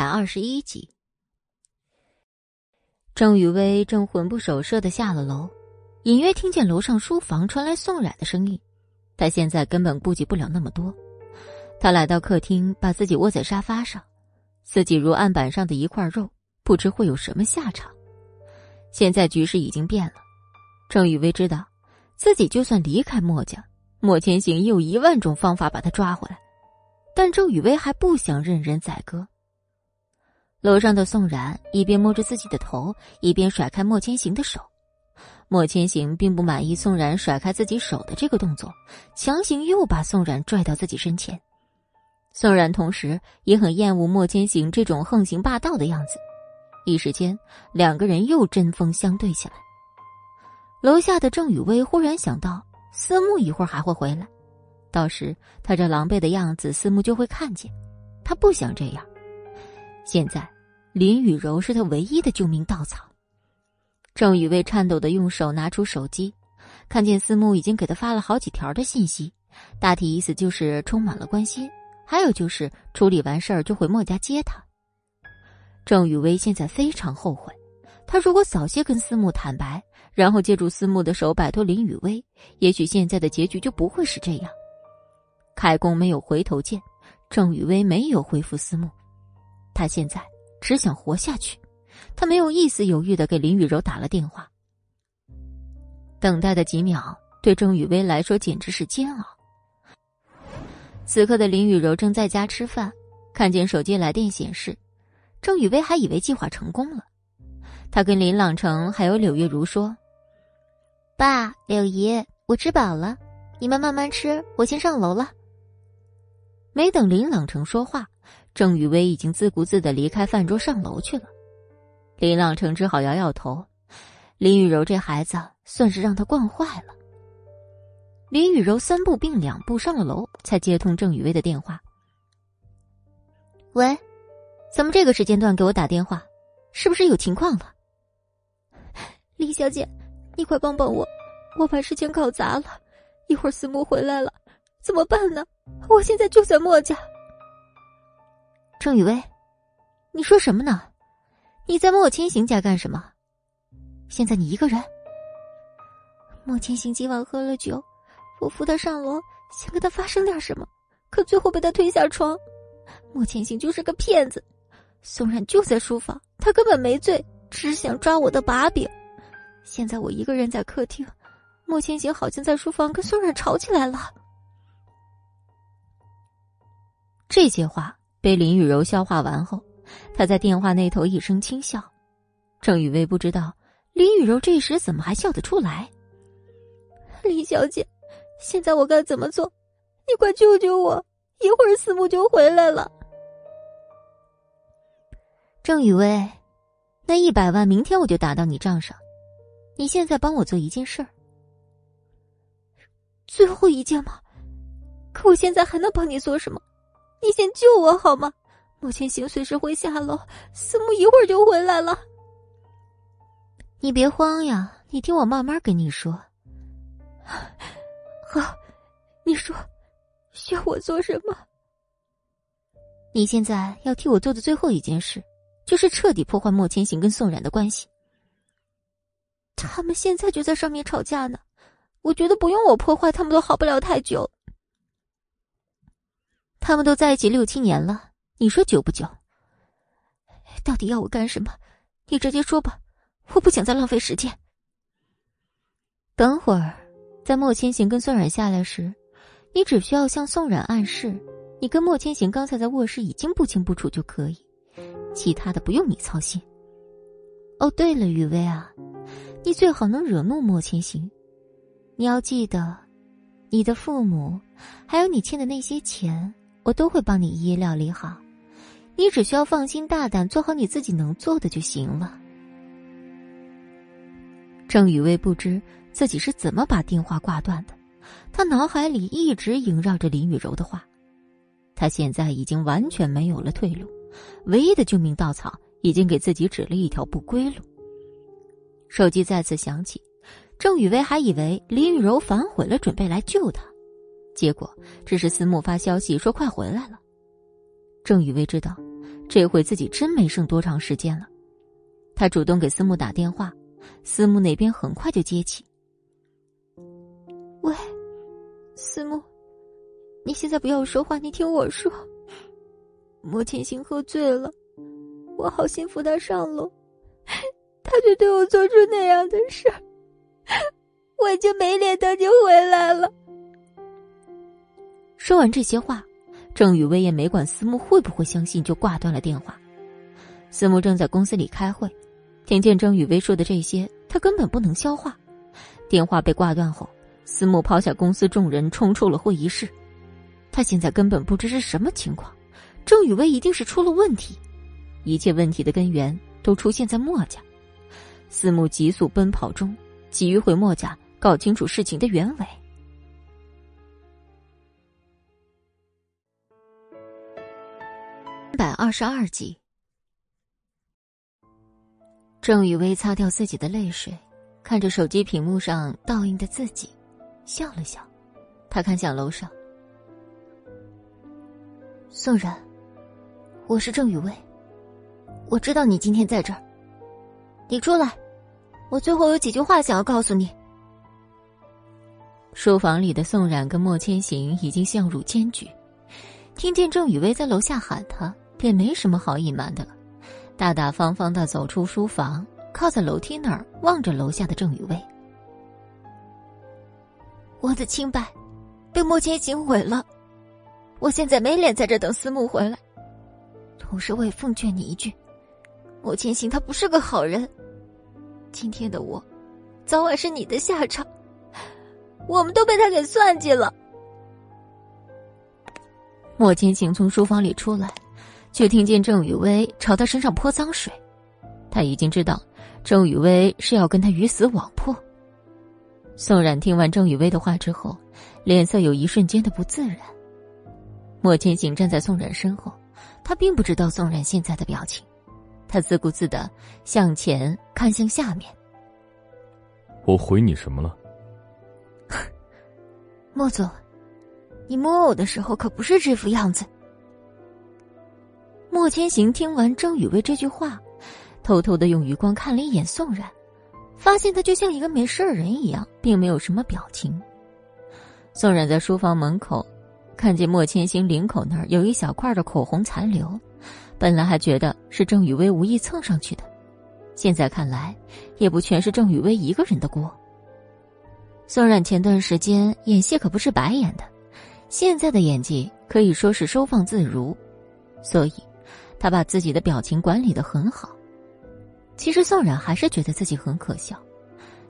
百二十一集，郑雨薇正魂不守舍的下了楼，隐约听见楼上书房传来宋冉的声音。她现在根本顾及不了那么多，她来到客厅，把自己窝在沙发上，自己如案板上的一块肉，不知会有什么下场。现在局势已经变了，郑雨薇知道，自己就算离开墨家，莫千行也有一万种方法把他抓回来，但郑雨薇还不想任人宰割。楼上的宋然一边摸着自己的头，一边甩开莫千行的手。莫千行并不满意宋然甩开自己手的这个动作，强行又把宋然拽到自己身前。宋然同时也很厌恶莫千行这种横行霸道的样子，一时间两个人又针锋相对起来。楼下的郑雨薇忽然想到，思慕一会儿还会回来，到时他这狼狈的样子，思慕就会看见。他不想这样。现在，林雨柔是他唯一的救命稻草。郑雨薇颤抖的用手拿出手机，看见思慕已经给他发了好几条的信息，大体意思就是充满了关心，还有就是处理完事儿就回莫家接他。郑雨薇现在非常后悔，他如果早些跟思慕坦白，然后借助思慕的手摆脱林雨薇，也许现在的结局就不会是这样。开弓没有回头箭，郑雨薇没有回复思慕。他现在只想活下去，他没有一丝犹豫的给林雨柔打了电话。等待的几秒对郑雨薇来说简直是煎熬。此刻的林雨柔正在家吃饭，看见手机来电显示，郑雨薇还以为计划成功了。他跟林朗成还有柳月如说：“爸，柳姨，我吃饱了，你们慢慢吃，我先上楼了。”没等林朗成说话。郑雨薇已经自顾自的离开饭桌上楼去了，林朗成只好摇摇头。林雨柔这孩子算是让他惯坏了。林雨柔三步并两步上了楼，才接通郑雨薇的电话。喂，怎么这个时间段给我打电话？是不是有情况了？林小姐，你快帮帮我，我把事情搞砸了，一会儿思慕回来了，怎么办呢？我现在就在墨家。郑雨薇，你说什么呢？你在莫千行家干什么？现在你一个人。莫千行今晚喝了酒，我扶他上楼，想跟他发生点什么，可最后被他推下床。莫千行就是个骗子，宋冉就在书房，他根本没醉，只想抓我的把柄。现在我一个人在客厅，莫千行好像在书房跟宋冉吵起来了。这些话。被林雨柔消化完后，他在电话那头一声轻笑。郑雨薇不知道林雨柔这时怎么还笑得出来。林小姐，现在我该怎么做？你快救救我！一会儿思慕就回来了。郑雨薇，那一百万明天我就打到你账上。你现在帮我做一件事儿。最后一件吗？可我现在还能帮你做什么？你先救我好吗？莫千行随时会下楼，思慕一会儿就回来了。你别慌呀，你听我慢慢跟你说。好，你说，需要我做什么？你现在要替我做的最后一件事，就是彻底破坏莫千行跟宋冉的关系。他们现在就在上面吵架呢，我觉得不用我破坏，他们都好不了太久。他们都在一起六七年了，你说久不久？到底要我干什么？你直接说吧，我不想再浪费时间。等会儿，在莫千行跟宋冉下来时，你只需要向宋冉暗示，你跟莫千行刚才在卧室已经不清不楚就可以，其他的不用你操心。哦，对了，雨薇啊，你最好能惹怒莫千行，你要记得，你的父母，还有你欠的那些钱。我都会帮你一一料理好，你只需要放心大胆做好你自己能做的就行了。郑雨薇不知自己是怎么把电话挂断的，她脑海里一直萦绕着林雨柔的话。她现在已经完全没有了退路，唯一的救命稻草已经给自己指了一条不归路。手机再次响起，郑雨薇还以为林雨柔反悔了，准备来救她。结果只是思慕发消息说快回来了。郑雨薇知道，这回自己真没剩多长时间了。他主动给思慕打电话，思慕那边很快就接起。喂，思慕，你现在不要说话，你听我说。莫千行喝醉了，我好心扶他上楼，他就对我做出那样的事儿，我已经没脸等你回来了。说完这些话，郑雨薇也没管思慕会不会相信，就挂断了电话。思慕正在公司里开会，听见郑雨薇说的这些，他根本不能消化。电话被挂断后，思慕抛下公司众人，冲出了会议室。他现在根本不知是什么情况。郑雨薇一定是出了问题，一切问题的根源都出现在墨家。思慕急速奔跑中，急于回墨家搞清楚事情的原委。百二十二集，郑雨薇擦掉自己的泪水，看着手机屏幕上倒映的自己，笑了笑。她看向楼上，宋然。我是郑雨薇，我知道你今天在这儿。你出来，我最后有几句话想要告诉你。书房里的宋冉跟莫千行已经相入艰局，听见郑雨薇在楼下喊他，便没什么好隐瞒的了，大大方方的走出书房，靠在楼梯那儿望着楼下的郑雨薇。我的清白被莫千行毁了，我现在没脸在这等思慕回来。同时，我也奉劝你一句：莫千行他不是个好人。今天的我，早晚是你的下场。我们都被他给算计了。莫千行从书房里出来，就听见郑雨薇朝他身上泼脏水。他已经知道郑雨薇是要跟他鱼死网破。宋冉听完郑雨薇的话之后，脸色有一瞬间的不自然。莫千行站在宋冉身后。他并不知道宋冉现在的表情，他自顾自的向前看向下面。我回你什么了？莫总，你摸我的时候可不是这副样子。莫千行听完郑雨薇这句话，偷偷的用余光看了一眼宋冉，发现他就像一个没事人一样，并没有什么表情。宋冉在书房门口。看见莫千行领口那儿有一小块的口红残留，本来还觉得是郑雨薇无意蹭上去的，现在看来，也不全是郑雨薇一个人的锅。宋冉前段时间演戏可不是白演的，现在的演技可以说是收放自如，所以，他把自己的表情管理的很好。其实宋冉还是觉得自己很可笑，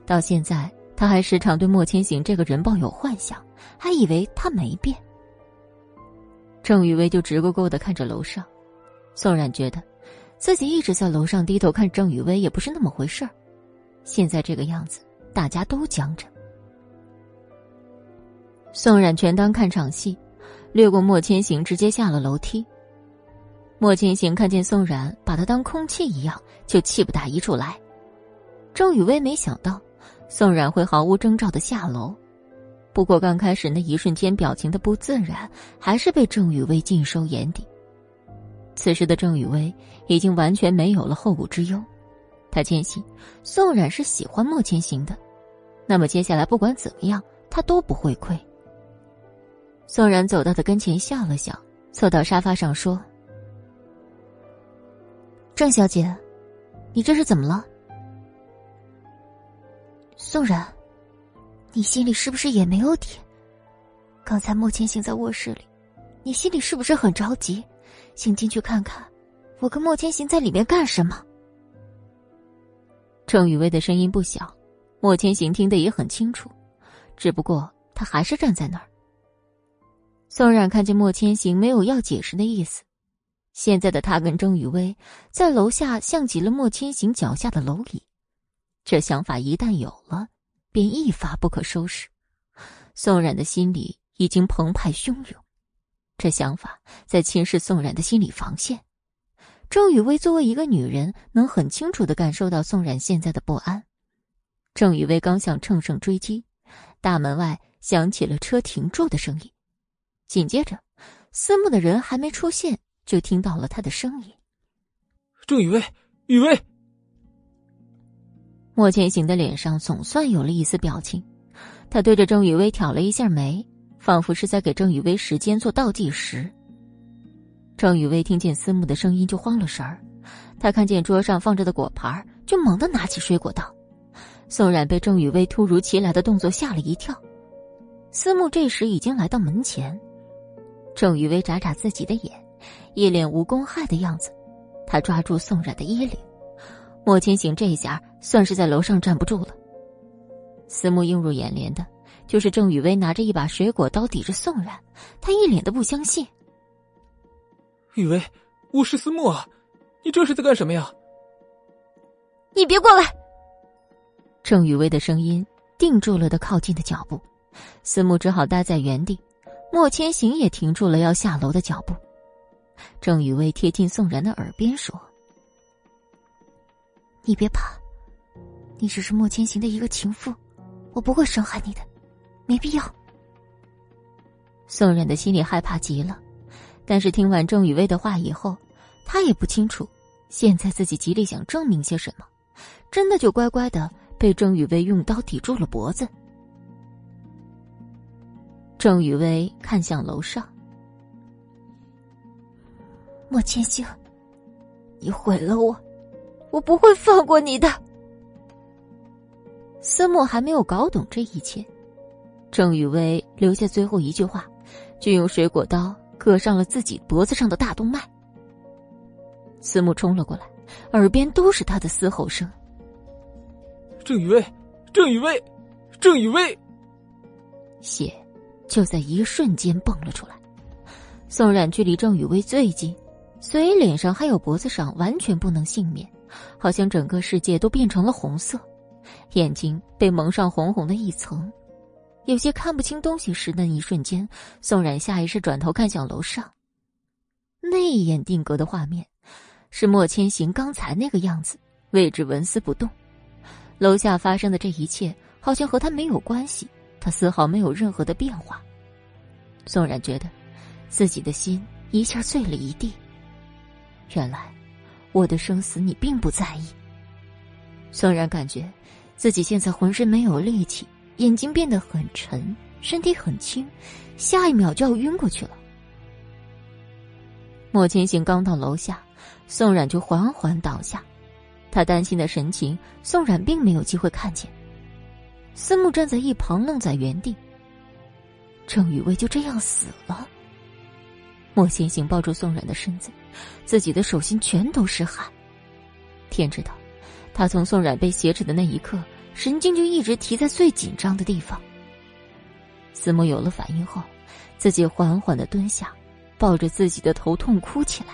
到现在他还时常对莫千行这个人抱有幻想，还以为他没变。郑雨薇就直勾勾的看着楼上，宋冉觉得，自己一直在楼上低头看郑雨薇也不是那么回事儿，现在这个样子，大家都僵着。宋冉全当看场戏，掠过莫千行，直接下了楼梯。莫千行看见宋冉把他当空气一样，就气不打一处来。郑雨薇没想到，宋冉会毫无征兆的下楼。不过刚开始那一瞬间表情的不自然，还是被郑雨薇尽收眼底。此时的郑雨薇已经完全没有了后顾之忧，她坚信宋冉是喜欢莫千行的，那么接下来不管怎么样，他都不会亏。宋冉走到他跟前，笑了笑，坐到沙发上说：“郑小姐，你这是怎么了？”宋冉。你心里是不是也没有底？刚才莫千行在卧室里，你心里是不是很着急，想进去看看我跟莫千行在里面干什么？郑雨薇的声音不小，莫千行听得也很清楚，只不过他还是站在那儿。宋冉看见莫千行没有要解释的意思，现在的他跟郑雨薇在楼下像极了莫千行脚下的蝼蚁，这想法一旦有了。便一发不可收拾，宋冉的心里已经澎湃汹涌，这想法在侵蚀宋冉的心理防线。郑雨薇作为一个女人，能很清楚的感受到宋冉现在的不安。郑雨薇刚想乘胜追击，大门外响起了车停住的声音，紧接着，思慕的人还没出现，就听到了他的声音：“郑雨薇，雨薇。莫千行的脸上总算有了一丝表情，他对着郑雨薇挑了一下眉，仿佛是在给郑雨薇时间做倒计时。郑雨薇听见思慕的声音就慌了神儿，他看见桌上放着的果盘，就猛地拿起水果刀。宋冉被郑雨薇突如其来的动作吓了一跳，思慕这时已经来到门前，郑雨薇眨眨自己的眼，一脸无公害的样子，他抓住宋冉的衣领。莫千行这下算是在楼上站不住了。思慕映入眼帘的，就是郑雨薇拿着一把水果刀抵着宋冉，他一脸的不相信。雨薇，我是思慕啊，你这是在干什么呀？你别过来！郑雨薇的声音定住了的靠近的脚步，思慕只好待在原地。莫千行也停住了要下楼的脚步。郑雨薇贴近宋然的耳边说。你别怕，你只是莫千行的一个情妇，我不会伤害你的，没必要。宋冉的心里害怕极了，但是听完郑雨薇的话以后，他也不清楚，现在自己极力想证明些什么，真的就乖乖的被郑雨薇用刀抵住了脖子。郑雨薇看向楼上，莫千行，你毁了我。我不会放过你的。思慕还没有搞懂这一切，郑雨薇留下最后一句话，就用水果刀割上了自己脖子上的大动脉。思慕冲了过来，耳边都是他的嘶吼声：“郑雨薇，郑雨薇，郑雨薇！”血就在一瞬间蹦了出来。宋冉距离郑雨薇最近，所以脸上还有脖子上完全不能幸免。好像整个世界都变成了红色，眼睛被蒙上红红的一层，有些看不清东西时的一瞬间，宋冉下意识转头看向楼上。那一眼定格的画面，是莫千行刚才那个样子，位置纹丝不动。楼下发生的这一切好像和他没有关系，他丝毫没有任何的变化。宋冉觉得，自己的心一下碎了一地。原来。我的生死你并不在意。宋然感觉自己现在浑身没有力气，眼睛变得很沉，身体很轻，下一秒就要晕过去了。莫千行刚到楼下，宋冉就缓缓倒下，他担心的神情，宋冉并没有机会看见。思慕站在一旁愣在原地。郑雨薇就这样死了。莫千行抱住宋冉的身子，自己的手心全都是汗。天知道，他从宋冉被挟持的那一刻，神经就一直提在最紧张的地方。思慕有了反应后，自己缓缓的蹲下，抱着自己的头痛哭起来。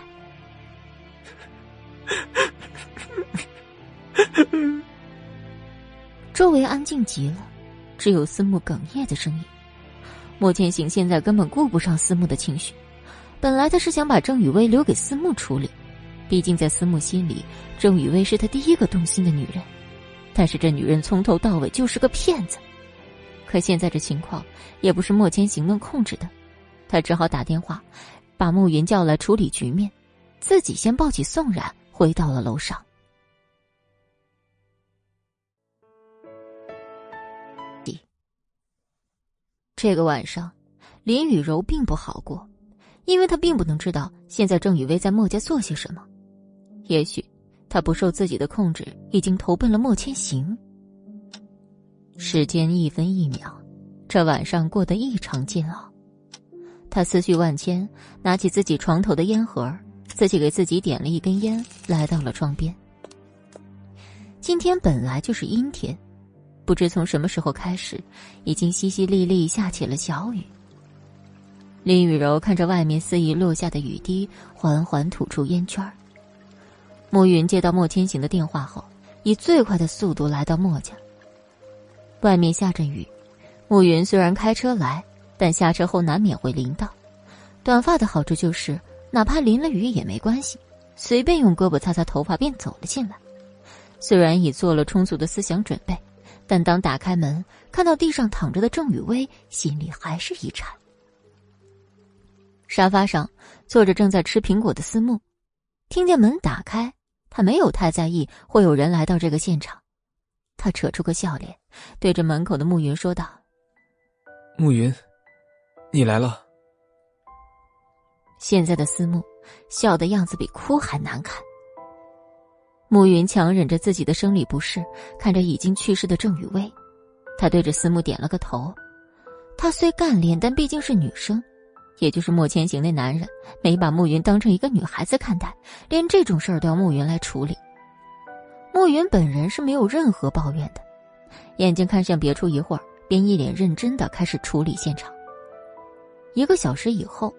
周围安静极了，只有思慕哽咽的声音。莫千行现在根本顾不上思慕的情绪。本来他是想把郑雨薇留给思慕处理，毕竟在思慕心里，郑雨薇是他第一个动心的女人。但是这女人从头到尾就是个骗子。可现在这情况也不是莫千行能控制的，他只好打电话，把慕云叫来处理局面，自己先抱起宋冉回到了楼上。这个晚上，林雨柔并不好过。因为他并不能知道现在郑雨薇在莫家做些什么，也许他不受自己的控制，已经投奔了莫千行。时间一分一秒，这晚上过得异常煎熬。他思绪万千，拿起自己床头的烟盒，自己给自己点了一根烟，来到了窗边。今天本来就是阴天，不知从什么时候开始，已经淅淅沥沥下起了小雨。林雨柔看着外面肆意落下的雨滴，缓缓吐出烟圈。暮云接到莫千行的电话后，以最快的速度来到莫家。外面下着雨，暮云虽然开车来，但下车后难免会淋到。短发的好处就是，哪怕淋了雨也没关系，随便用胳膊擦擦头发便走了进来。虽然已做了充足的思想准备，但当打开门看到地上躺着的郑雨薇，心里还是一颤。沙发上坐着正在吃苹果的思慕，听见门打开，他他没有太在意会有人来到这个现场。他扯出个笑脸，对着门口的暮云说道：“暮云，你来了。”现在的思慕笑的样子比哭还难看。暮云强忍着自己的生理不适，看着已经去世的郑雨薇，他对着思慕点了个头。他虽干练，但毕竟是女生，也就是莫千行那男人没把暮云当成一个女孩子看待，连这种事儿都要暮云来处理。暮云本人是没有任何抱怨的，眼睛看向别处一会儿，便一脸认真的开始处理现场。一个小时以后，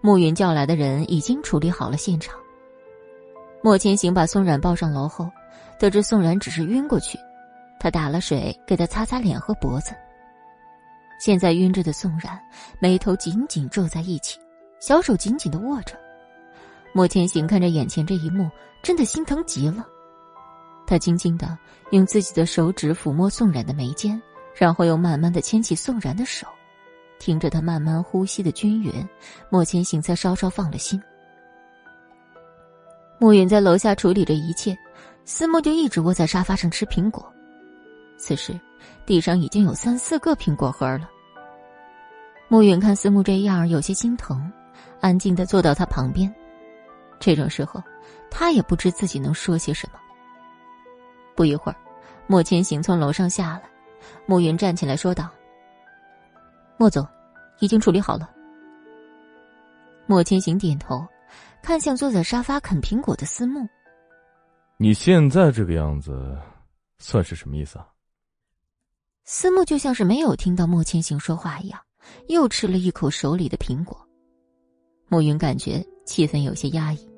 暮云叫来的人已经处理好了现场。莫千行把宋冉抱上楼后，得知宋冉只是晕过去，他打了水给他擦擦脸和脖子。现在晕着的宋冉，眉头紧紧皱在一起，小手紧紧的握着。莫千行看着眼前这一幕，真的心疼极了。他轻轻的用自己的手指抚摸宋冉的眉间，然后又慢慢的牵起宋冉的手，听着他慢慢呼吸的均匀，莫千行才稍稍放了心。暮云在楼下处理着一切，思慕就一直窝在沙发上吃苹果。此时，地上已经有三四个苹果核了。暮云看思慕这样，有些心疼，安静的坐到他旁边。这种时候，他也不知自己能说些什么。不一会儿，莫千行从楼上下来，暮云站起来说道：“莫总，已经处理好了。”莫千行点头，看向坐在沙发啃苹果的思慕：“你现在这个样子，算是什么意思啊？”思慕就像是没有听到莫千行说话一样，又吃了一口手里的苹果。暮云感觉气氛有些压抑，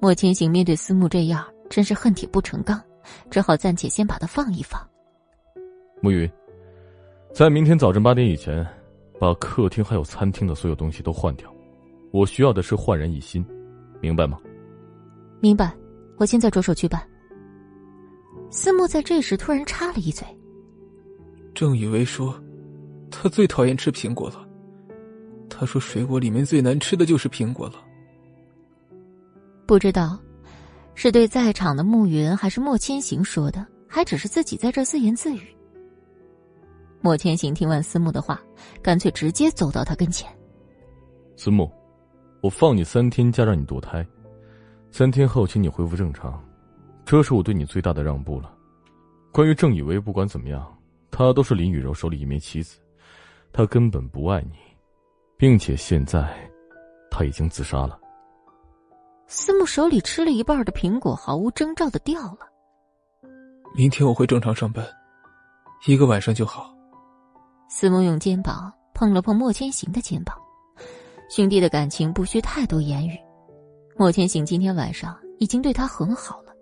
莫千行面对思慕这样，真是恨铁不成钢。只好暂且先把它放一放。暮云，在明天早晨八点以前，把客厅还有餐厅的所有东西都换掉。我需要的是焕然一新，明白吗？明白，我现在着手去办。思慕在这时突然插了一嘴：“郑雨薇说，他最讨厌吃苹果了。他说，水果里面最难吃的就是苹果了。不知道。”是对在场的慕云还是莫千行说的？还只是自己在这自言自语。莫千行听完思慕的话，干脆直接走到他跟前。思慕，我放你三天假，让你堕胎，三天后请你恢复正常，这是我对你最大的让步了。关于郑以为，不管怎么样，他都是林雨柔手里一枚棋子，他根本不爱你，并且现在他已经自杀了。思慕手里吃了一半的苹果毫无征兆的掉了。明天我会正常上班，一个晚上就好。思慕用肩膀碰了碰莫千行的肩膀，兄弟的感情不需太多言语。莫千行今天晚上已经对他很好了，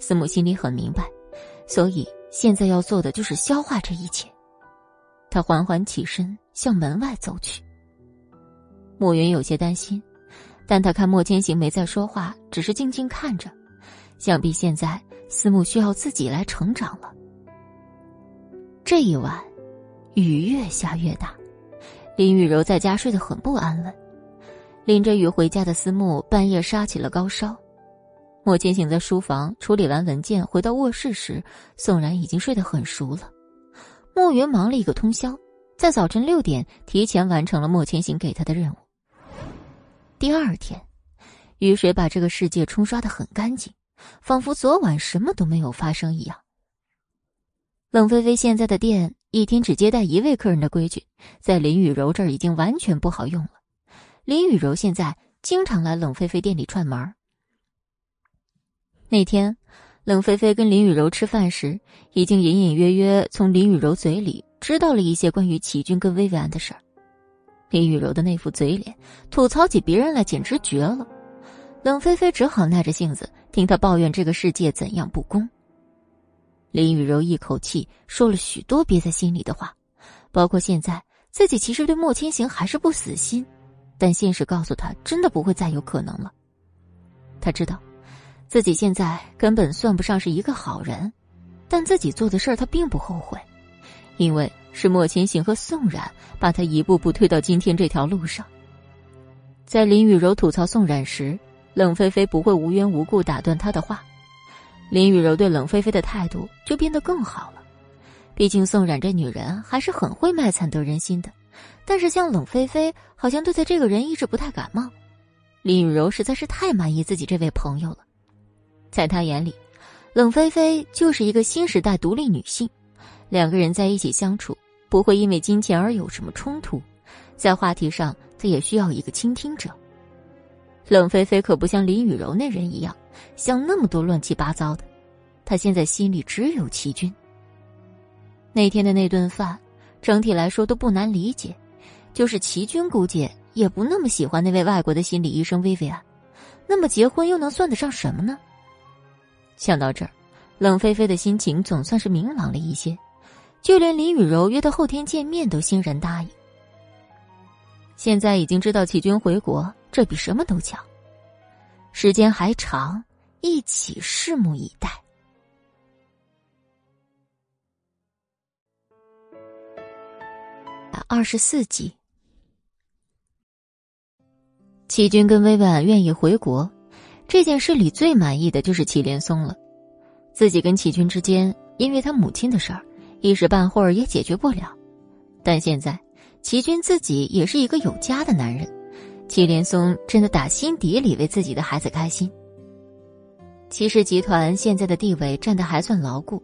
思慕心里很明白，所以现在要做的就是消化这一切。他缓缓起身向门外走去。莫云有些担心。但他看莫千行没再说话，只是静静看着，想必现在思慕需要自己来成长了。这一晚，雨越下越大，林雨柔在家睡得很不安稳。淋着雨回家的思慕半夜杀起了高烧。莫千行在书房处理完文件，回到卧室时，宋然已经睡得很熟了。莫云忙了一个通宵，在早晨六点提前完成了莫千行给他的任务。第二天，雨水把这个世界冲刷的很干净，仿佛昨晚什么都没有发生一样。冷菲菲现在的店一天只接待一位客人的规矩，在林雨柔这儿已经完全不好用了。林雨柔现在经常来冷菲菲店里串门。那天，冷菲菲跟林雨柔吃饭时，已经隐隐约约从林雨柔嘴里知道了一些关于齐军跟薇薇安的事儿。林雨柔的那副嘴脸，吐槽起别人来简直绝了。冷菲菲只好耐着性子听他抱怨这个世界怎样不公。林雨柔一口气说了许多憋在心里的话，包括现在自己其实对莫千行还是不死心，但现实告诉他真的不会再有可能了。他知道，自己现在根本算不上是一个好人，但自己做的事儿他并不后悔，因为。是莫千行和宋冉把他一步步推到今天这条路上。在林雨柔吐槽宋冉时，冷菲菲不会无缘无故打断他的话，林雨柔对冷菲菲的态度就变得更好了。毕竟宋冉这女人还是很会卖惨得人心的，但是像冷菲菲好像对待这个人一直不太感冒。林雨柔实在是太满意自己这位朋友了，在他眼里，冷菲菲就是一个新时代独立女性，两个人在一起相处不会因为金钱而有什么冲突，在话题上他也需要一个倾听者。冷菲菲可不像林雨柔那人一样，想那么多乱七八糟的。她现在心里只有齐军。那天的那顿饭，整体来说都不难理解，就是齐军估计也不那么喜欢那位外国的心理医生薇薇安。那么结婚又能算得上什么呢？想到这儿，冷菲菲的心情总算是明朗了一些，就连林雨柔约她后天见面都欣然答应。现在已经知道齐军回国。这比什么都强。时间还长，一起拭目以待。二十四集，齐军跟薇薇安愿意回国，这件事里最满意的就是祁连松了。自己跟祁军之间，因为他母亲的事儿，一时半会儿也解决不了。但现在，祁军自己也是一个有家的男人。祁连松真的打心底里为自己的孩子开心。祁氏集团现在的地位站得还算牢固，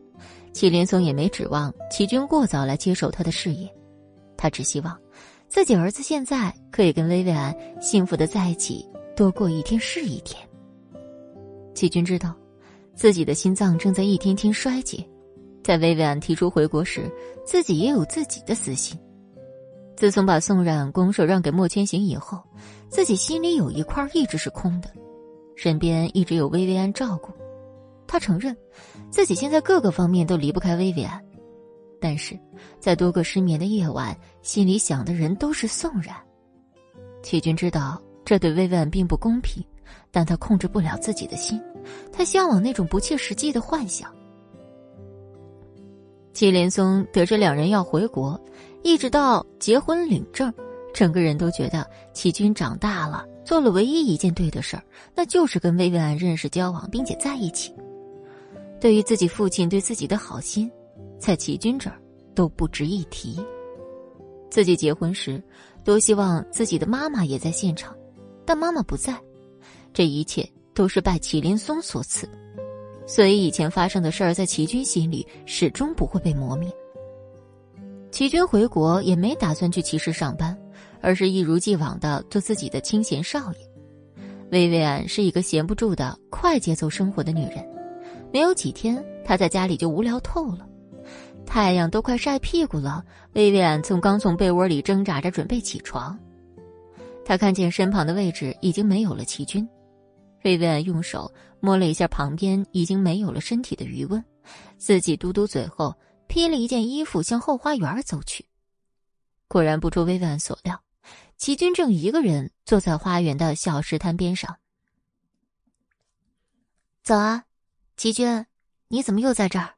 祁连松也没指望祁军过早来接手他的事业，他只希望自己儿子现在可以跟薇薇安幸福的在一起，多过一天是一天。齐军知道，自己的心脏正在一天天衰竭，在薇薇安提出回国时，自己也有自己的私心。自从把宋冉拱手让给莫千行以后，自己心里有一块一直是空的，身边一直有薇薇安照顾。他承认，自己现在各个方面都离不开薇薇安，但是在多个失眠的夜晚，心里想的人都是宋冉。齐军知道这对薇薇安并不公平，但他控制不了自己的心，他向往那种不切实际的幻想。祁连松得知两人要回国。一直到结婚领证，整个人都觉得齐军长大了，做了唯一一件对的事儿，那就是跟薇薇安认识、交往，并且在一起。对于自己父亲对自己的好心，在齐军这儿都不值一提。自己结婚时，多希望自己的妈妈也在现场，但妈妈不在，这一切都是拜祁连松所赐，所以以前发生的事儿在齐军心里始终不会被磨灭。齐军回国也没打算去齐氏上班，而是一如既往的做自己的清闲少爷。薇薇安是一个闲不住的快节奏生活的女人，没有几天，她在家里就无聊透了。太阳都快晒屁股了，薇薇安从刚从被窝里挣扎着准备起床，她看见身旁的位置已经没有了齐军，薇薇安用手摸了一下旁边已经没有了身体的余温，自己嘟嘟嘴后。披了一件衣服，向后花园走去。果然不出薇薇安所料，齐军正一个人坐在花园的小石滩边上。早啊，齐军，你怎么又在这儿？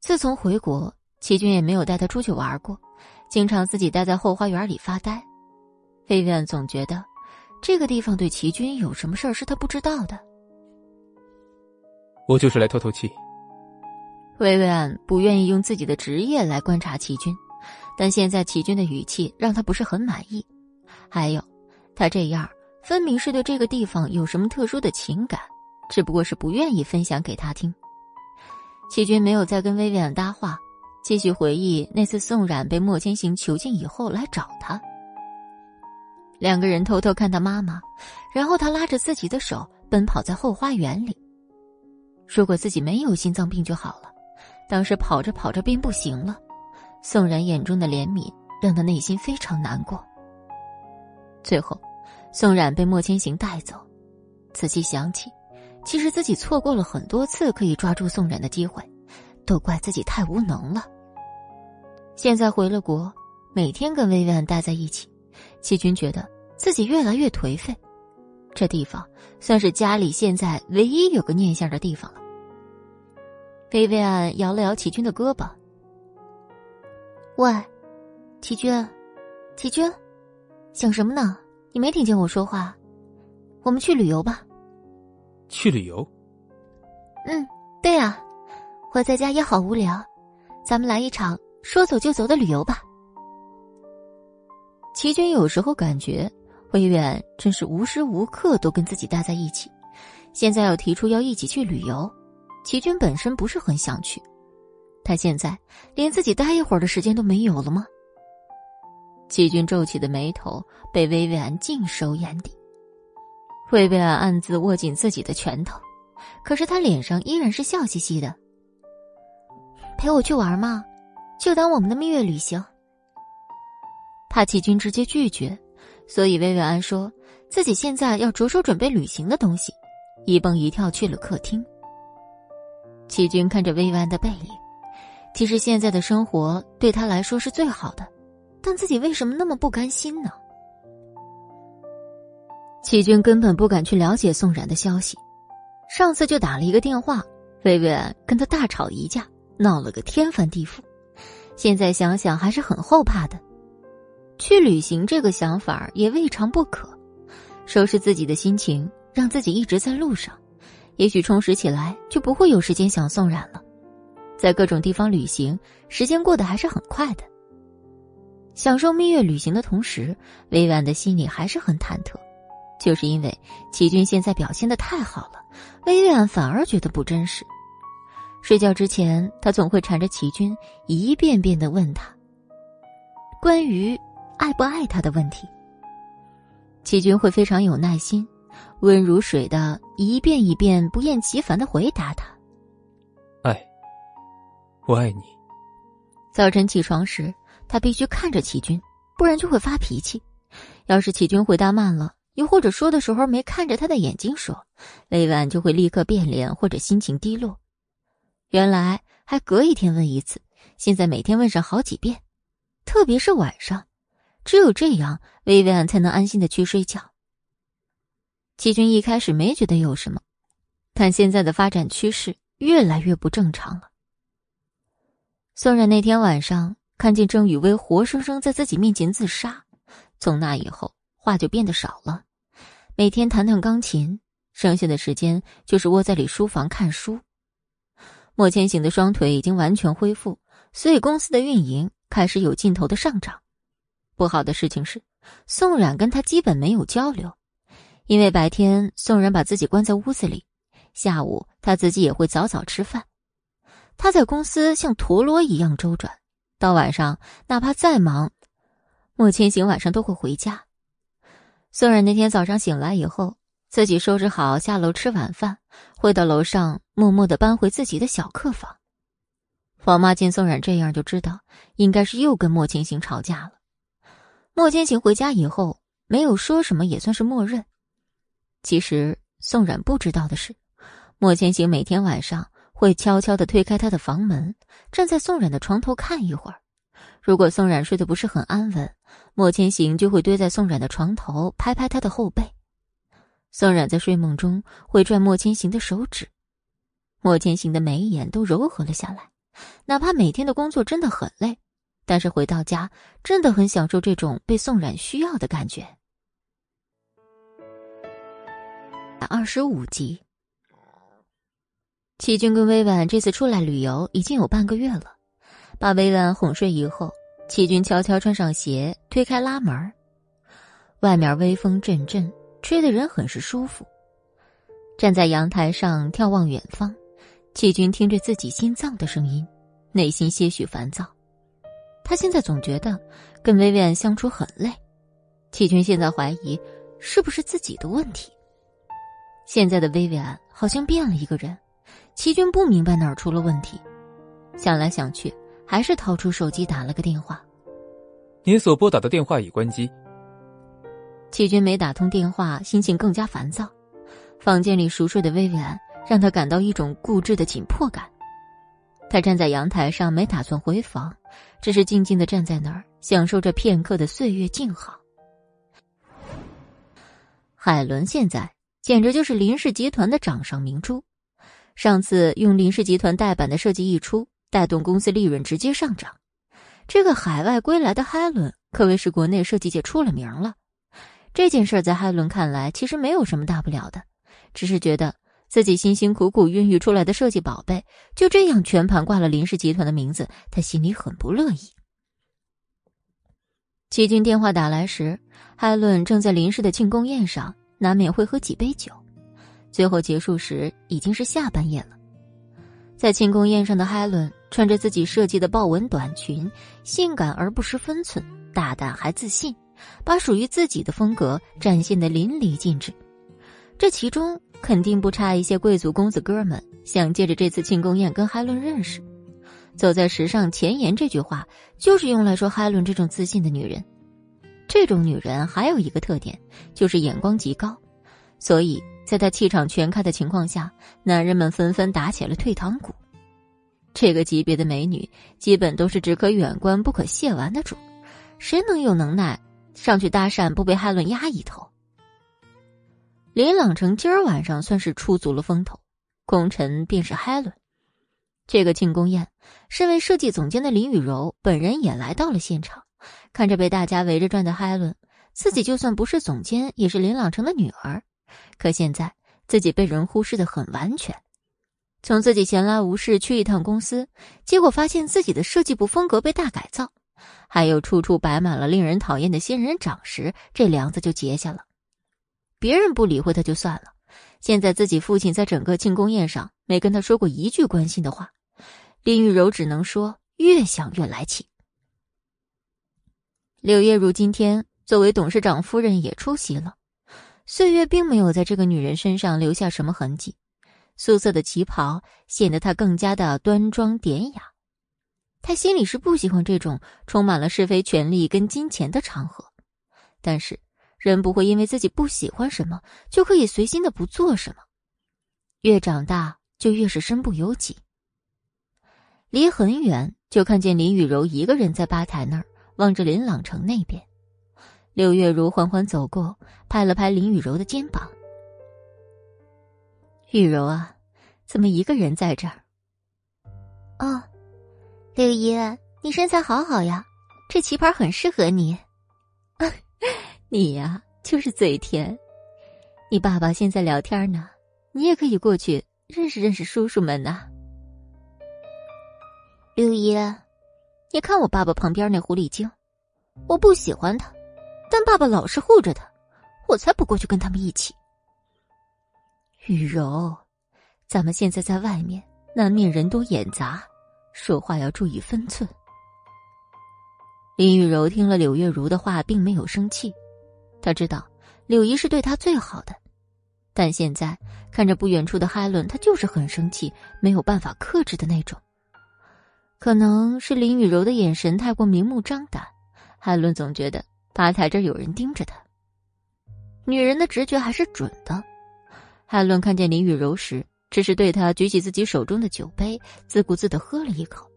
自从回国，齐军也没有带他出去玩过，经常自己待在后花园里发呆。薇薇安总觉得，这个地方对齐军有什么事儿是他不知道的。我就是来透透气。薇薇安不愿意用自己的职业来观察齐军，但现在齐军的语气让他不是很满意。还有，他这样分明是对这个地方有什么特殊的情感，只不过是不愿意分享给他听。齐军没有再跟薇薇安搭话，继续回忆那次宋冉被莫千行囚禁以后来找他。两个人偷偷看他妈妈，然后他拉着自己的手奔跑在后花园里。如果自己没有心脏病就好了。当时跑着跑着便不行了，宋冉眼中的怜悯让他内心非常难过。最后，宋冉被莫千行带走，仔细想起，其实自己错过了很多次可以抓住宋冉的机会，都怪自己太无能了。现在回了国，每天跟薇薇安待在一起，齐军觉得自己越来越颓废，这地方算是家里现在唯一有个念想的地方了。薇薇安摇了摇齐军的胳膊。喂，齐军，齐军，想什么呢？你没听见我说话？我们去旅游吧。去旅游？嗯，对啊，我在家也好无聊，咱们来一场说走就走的旅游吧。齐军有时候感觉魏远真是无时无刻都跟自己待在一起，现在要提出要一起去旅游，齐军本身不是很想去，他现在连自己待一会儿的时间都没有了吗？齐军皱起的眉头被薇薇安尽收眼底，薇薇安暗自握紧自己的拳头，可是他脸上依然是笑嘻嘻的。陪我去玩嘛，就当我们的蜜月旅行。怕齐军直接拒绝，所以薇薇安说自己现在要着手准备旅行的东西，一蹦一跳去了客厅。齐军看着薇薇安的背影，其实现在的生活对他来说是最好的。但自己为什么那么不甘心呢？齐军根本不敢去了解宋冉的消息，上次就打了一个电话，薇薇安跟他大吵一架，闹了个天翻地覆。现在想想还是很后怕的。去旅行这个想法也未尝不可，收拾自己的心情，让自己一直在路上，也许充实起来就不会有时间想宋冉了。在各种地方旅行，时间过得还是很快的。享受蜜月旅行的同时，薇婉的心里还是很忐忑，就是因为齐军现在表现的太好了，薇婉反而觉得不真实。睡觉之前，他总会缠着齐军，一遍遍的问他关于爱不爱他的问题。齐军会非常有耐心，温如水的一遍一遍不厌其烦的回答他：“爱，我爱你。”早晨起床时。他必须看着齐军，不然就会发脾气。要是齐军回答慢了，又或者说的时候没看着他的眼睛说，魏婉就会立刻变脸或者心情低落。原来还隔一天问一次，现在每天问上好几遍，特别是晚上，只有这样，薇薇安才能安心的去睡觉。齐军一开始没觉得有什么，但现在的发展趋势越来越不正常了。宋冉那天晚上。看见郑雨薇活生生在自己面前自杀，从那以后话就变得少了，每天弹弹钢琴，剩下的时间就是窝在里书房看书。莫千行的双腿已经完全恢复，所以公司的运营开始有劲头的上涨。不好的事情是，宋冉跟他基本没有交流，因为白天宋冉把自己关在屋子里，下午他自己也会早早吃饭。他在公司像陀螺一样周转。到晚上，哪怕再忙，莫千行晚上都会回家。宋冉那天早上醒来以后，自己收拾好下楼吃晚饭，回到楼上，默默的搬回自己的小客房。王妈见宋冉这样，就知道应该是又跟莫千行吵架了。莫千行回家以后没有说什么，也算是默认。其实宋冉不知道的是，莫千行每天晚上。会悄悄的推开他的房门，站在宋冉的床头看一会儿。如果宋冉睡得不是很安稳，莫千行就会堆在宋冉的床头，拍拍他的后背。宋冉在睡梦中会拽莫千行的手指，莫千行的眉眼都柔和了下来。哪怕每天的工作真的很累，但是回到家真的很享受这种被宋冉需要的感觉。二十五集。齐军跟薇婉这次出来旅游已经有半个月了，把薇婉哄睡以后，齐军悄悄穿上鞋，推开拉门。外面微风阵阵，吹得人很是舒服。站在阳台上眺望远方，齐军听着自己心脏的声音，内心些许烦躁。他现在总觉得跟薇薇安相处很累，齐军现在怀疑是不是自己的问题。现在的薇薇安好像变了一个人。齐军不明白哪儿出了问题，想来想去，还是掏出手机打了个电话。您所拨打的电话已关机。齐军没打通电话，心情更加烦躁。房间里熟睡的薇薇安让他感到一种固执的紧迫感。他站在阳台上，没打算回房，只是静静的站在那儿，享受着片刻的岁月静好。海伦现在简直就是林氏集团的掌上明珠。上次用林氏集团代版的设计一出，带动公司利润直接上涨。这个海外归来的海伦可谓是国内设计界出了名了。这件事在海伦看来其实没有什么大不了的，只是觉得自己辛辛苦苦孕育出来的设计宝贝就这样全盘挂了林氏集团的名字，他心里很不乐意。齐军电话打来时，海伦正在林氏的庆功宴上，难免会喝几杯酒。最后结束时已经是下半夜了。在庆功宴上的海伦穿着自己设计的豹纹短裙，性感而不失分寸，大胆还自信，把属于自己的风格展现的淋漓尽致。这其中肯定不差一些贵族公子哥们想借着这次庆功宴跟海伦认识。走在时尚前沿这句话就是用来说海伦这种自信的女人。这种女人还有一个特点，就是眼光极高，所以。在他气场全开的情况下，男人们纷纷打起了退堂鼓。这个级别的美女，基本都是只可远观不可亵玩的主，谁能有能耐上去搭讪不被海伦压一头？林朗成今儿晚上算是出足了风头，功臣便是海伦。这个庆功宴，身为设计总监的林雨柔本人也来到了现场，看着被大家围着转的海伦，自己就算不是总监，也是林朗成的女儿。可现在自己被人忽视的很完全，从自己闲来无事去一趟公司，结果发现自己的设计部风格被大改造，还有处处摆满了令人讨厌的仙人掌时，这梁子就结下了。别人不理会他就算了，现在自己父亲在整个庆功宴上没跟他说过一句关心的话，林玉柔只能说越想越来气。柳叶如今天作为董事长夫人也出席了。岁月并没有在这个女人身上留下什么痕迹，素色的旗袍显得她更加的端庄典雅。她心里是不喜欢这种充满了是非、权力跟金钱的场合，但是人不会因为自己不喜欢什么就可以随心的不做什么。越长大就越是身不由己。离很远就看见林雨柔一个人在吧台那儿望着林朗城那边。柳月如缓缓走过，拍了拍林雨柔的肩膀：“雨柔啊，怎么一个人在这儿？”“哦，柳姨，你身材好好呀，这旗袍很适合你。”“你呀，就是嘴甜。你爸爸现在聊天呢，你也可以过去认识认识叔叔们呐。”“柳姨，你看我爸爸旁边那狐狸精，我不喜欢他。”但爸爸老是护着他，我才不过去跟他们一起。雨柔，咱们现在在外面，难免人多眼杂，说话要注意分寸。林雨柔听了柳月如的话，并没有生气，他知道柳姨是对他最好的，但现在看着不远处的海伦，他就是很生气，没有办法克制的那种。可能是林雨柔的眼神太过明目张胆，海伦总觉得。吧台这有人盯着他。女人的直觉还是准的。海伦看见林雨柔时，只是对她举起自己手中的酒杯，自顾自的喝了一口。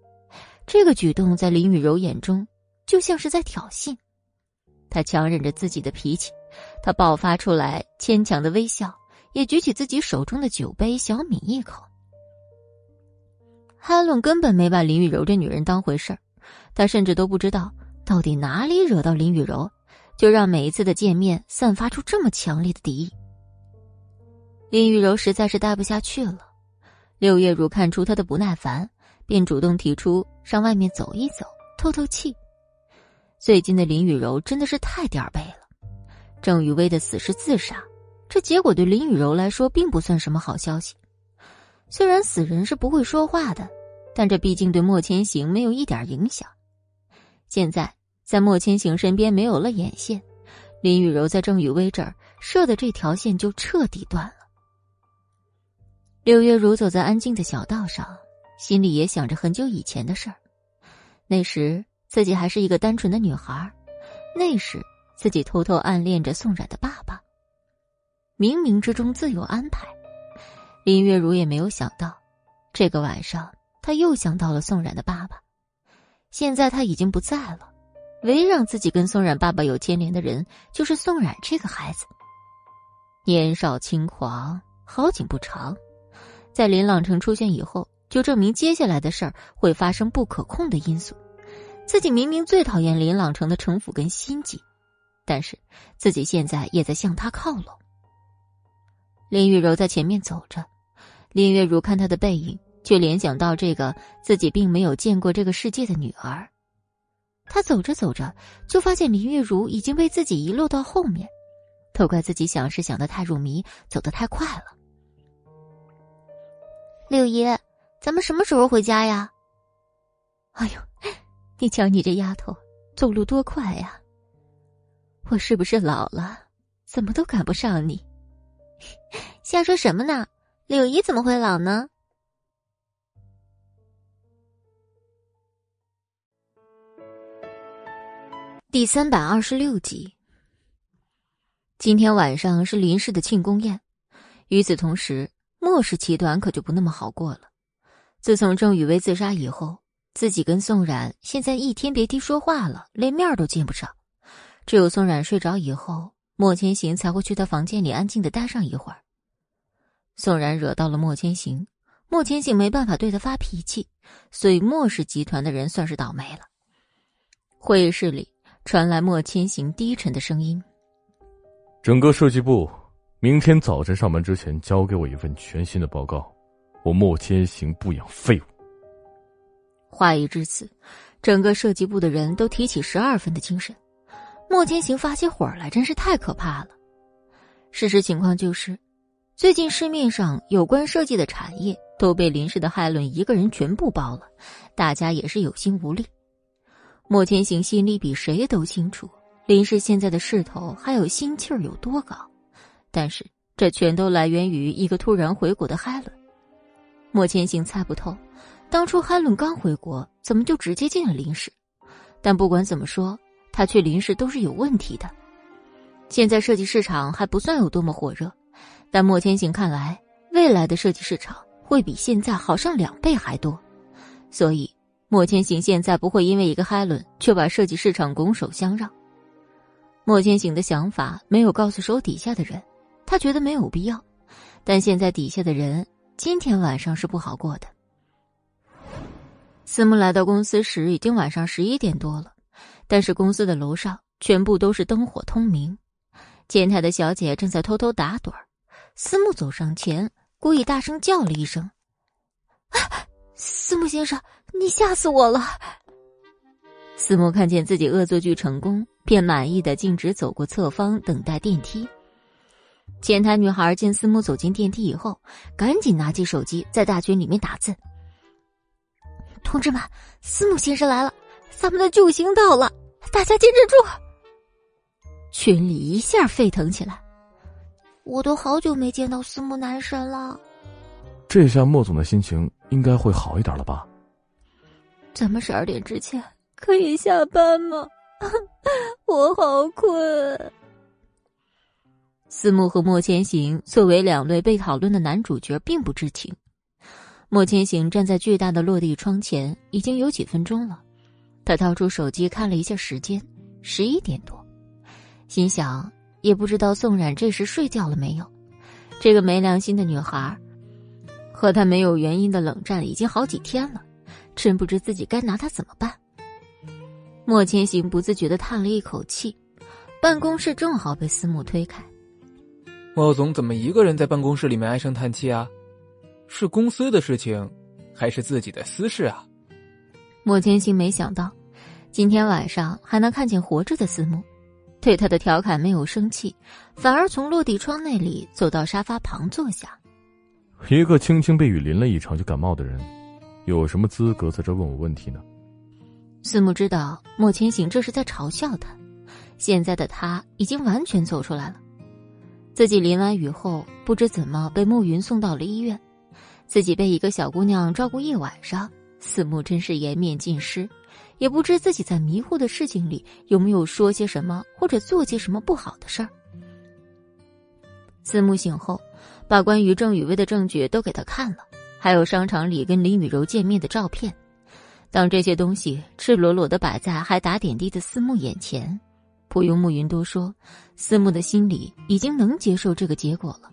这个举动在林雨柔眼中就像是在挑衅。他强忍着自己的脾气，他爆发出来牵强的微笑，也举起自己手中的酒杯，小抿一口。哈伦根本没把林雨柔这女人当回事儿，她甚至都不知道。到底哪里惹到林雨柔，就让每一次的见面散发出这么强烈的敌意？林雨柔实在是待不下去了。柳叶如看出她的不耐烦，便主动提出上外面走一走，透透气。最近的林雨柔真的是太点儿背了。郑雨薇的死是自杀，这结果对林雨柔来说并不算什么好消息。虽然死人是不会说话的，但这毕竟对莫千行没有一点影响。现在在莫千行身边没有了眼线，林雨柔在郑雨薇这儿设的这条线就彻底断了。柳月如走在安静的小道上，心里也想着很久以前的事儿。那时自己还是一个单纯的女孩，那时自己偷偷暗恋着宋冉的爸爸。冥冥之中自有安排，林月如也没有想到，这个晚上她又想到了宋冉的爸爸。现在他已经不在了，唯一让自己跟宋冉爸爸有牵连的人，就是宋冉这个孩子。年少轻狂，好景不长，在林朗城出现以后，就证明接下来的事儿会发生不可控的因素。自己明明最讨厌林朗城的城府跟心计，但是自己现在也在向他靠拢。林雨柔在前面走着，林月如看他的背影，却联想到这个自己并没有见过这个世界的女儿。他走着走着，就发现林月如已经被自己遗落到后面，都怪自己想事想得太入迷，走得太快了。六爷，咱们什么时候回家呀？哎呦，你瞧你这丫头，走路多快呀！我是不是老了？怎么都赶不上你？瞎说什么呢？柳姨怎么会老呢？第三百二十六集。今天晚上是林氏的庆功宴，与此同时，莫氏集团可就不那么好过了。自从郑雨薇自杀以后，自己跟宋冉现在一天别提说话了，连面都见不上。只有宋冉睡着以后，莫千行才会去他房间里安静的待上一会儿。宋冉惹到了莫千行，莫千行没办法对他发脾气，所以莫氏集团的人算是倒霉了。会议室里。传来莫千行低沉的声音：“整个设计部，明天早晨上班之前交给我一份全新的报告。我莫千行不养废物。”话已至此，整个设计部的人都提起十二分的精神。莫千行发起火来，真是太可怕了。事实情况就是，最近市面上有关设计的产业都被林氏的海伦一个人全部包了，大家也是有心无力。莫千行心里比谁都清楚林氏现在的势头还有心气儿有多高，但是这全都来源于一个突然回国的海伦。莫千行猜不透，当初海伦刚回国，怎么就直接进了林氏？但不管怎么说，他去林氏都是有问题的。现在设计市场还不算有多么火热，但莫千行看来，未来的设计市场会比现在好上两倍还多，所以。莫千行现在不会因为一个海伦，却把设计市场拱手相让。莫千行的想法没有告诉手底下的人，他觉得没有必要。但现在底下的人今天晚上是不好过的。思慕来到公司时已经晚上十一点多了，但是公司的楼上全部都是灯火通明，前台的小姐正在偷偷打盹儿。思慕走上前，故意大声叫了一声：“啊，思慕先生！”你吓死我了！思慕看见自己恶作剧成功，便满意的径直走过侧方等待电梯。前台女孩见思慕走进电梯以后，赶紧拿起手机在大群里面打字：“同志们，司慕先生来了，咱们的救星到了，大家坚持住！”群里一下沸腾起来。我都好久没见到思慕男神了，这下莫总的心情应该会好一点了吧？咱们十二点之前可以下班吗？我好困。司慕和莫千行作为两位被讨论的男主角，并不知情。莫千行站在巨大的落地窗前，已经有几分钟了。他掏出手机看了一下时间，十一点多，心想也不知道宋冉这时睡觉了没有。这个没良心的女孩，和他没有原因的冷战已经好几天了。真不知自己该拿他怎么办。莫千行不自觉的叹了一口气，办公室正好被思慕推开。莫总怎么一个人在办公室里面唉声叹气啊？是公司的事情，还是自己的私事啊？莫千行没想到，今天晚上还能看见活着的思慕，对他的调侃没有生气，反而从落地窗那里走到沙发旁坐下。一个轻轻被雨淋了一场就感冒的人。有什么资格在这问我问题呢？思慕知道莫千行这是在嘲笑他，现在的他已经完全走出来了。自己淋完雨后，不知怎么被暮云送到了医院，自己被一个小姑娘照顾一晚上，思慕真是颜面尽失，也不知自己在迷糊的事情里有没有说些什么或者做些什么不好的事儿。思慕醒后，把关于郑雨薇的证据都给他看了。还有商场里跟林雨柔见面的照片，当这些东西赤裸裸的摆在还打点滴的思慕眼前，不用暮云多说，思慕的心里已经能接受这个结果了。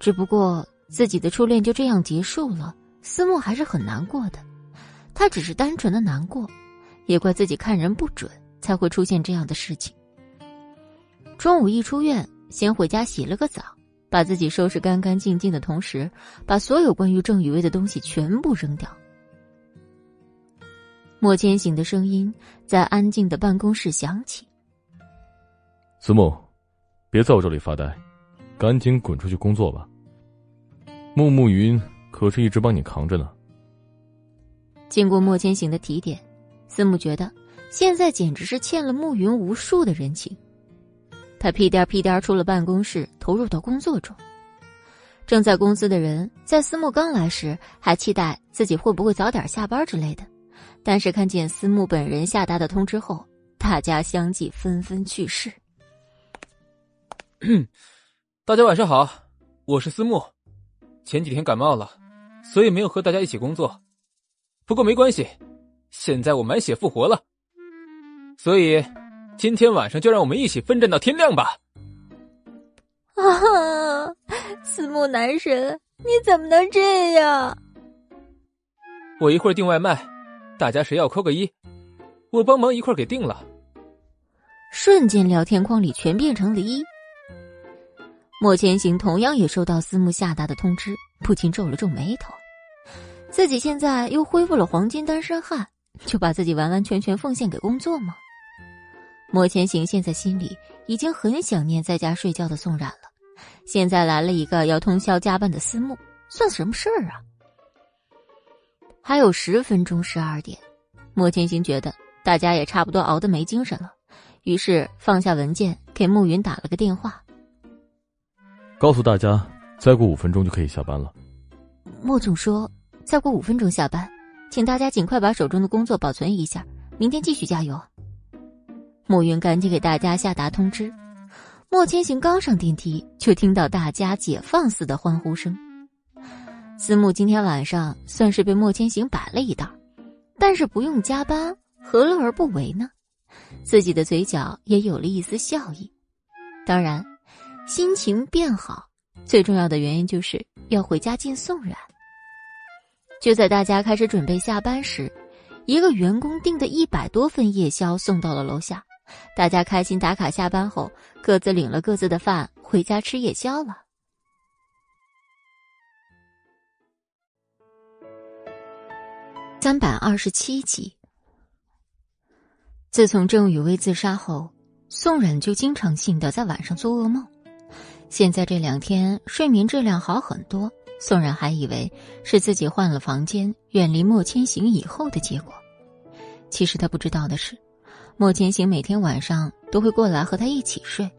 只不过自己的初恋就这样结束了，思慕还是很难过的。他只是单纯的难过，也怪自己看人不准，才会出现这样的事情。中午一出院，先回家洗了个澡，把自己收拾干干净净的同时，把所有关于郑雨薇的东西全部扔掉。莫千行的声音在安静的办公室响起：“思慕，别在我这里发呆，赶紧滚出去工作吧。木木云可是一直帮你扛着呢。”经过莫千行的提点，思慕觉得现在简直是欠了暮云无数的人情。他屁颠屁颠出了办公室，投入到工作中。正在公司的人在思慕刚来时还期待自己会不会早点下班之类的，但是看见思慕本人下达的通知后，大家相继纷纷去世。大家晚上好，我是思慕，前几天感冒了，所以没有和大家一起工作。不过没关系，现在我满血复活了，所以。今天晚上就让我们一起奋战到天亮吧！啊，四目男神，你怎么能这样？我一会儿订外卖，大家谁要扣个一，我帮忙一块儿给订了。瞬间，聊天框里全变成了一。莫千行同样也收到思慕下达的通知，不禁皱了皱眉头。自己现在又恢复了黄金单身汉，就把自己完完全全奉献给工作吗？莫千行现在心里已经很想念在家睡觉的宋冉了，现在来了一个要通宵加班的思慕，算什么事儿啊？还有十分钟十二点，莫千行觉得大家也差不多熬得没精神了，于是放下文件给暮云打了个电话，告诉大家再过五分钟就可以下班了。莫总说再过五分钟下班，请大家尽快把手中的工作保存一下，明天继续加油。暮云赶紧给大家下达通知。莫千行刚上电梯，就听到大家解放似的欢呼声。思慕今天晚上算是被莫千行摆了一道，但是不用加班，何乐而不为呢？自己的嘴角也有了一丝笑意。当然，心情变好最重要的原因就是要回家见宋冉。就在大家开始准备下班时，一个员工订的一百多份夜宵送到了楼下。大家开心打卡下班后，各自领了各自的饭回家吃夜宵了。三百二十七集。自从郑雨薇自杀后，宋冉就经常性的在晚上做噩梦。现在这两天睡眠质量好很多，宋冉还以为是自己换了房间，远离莫千行以后的结果。其实他不知道的是。莫千行每天晚上都会过来和他一起睡，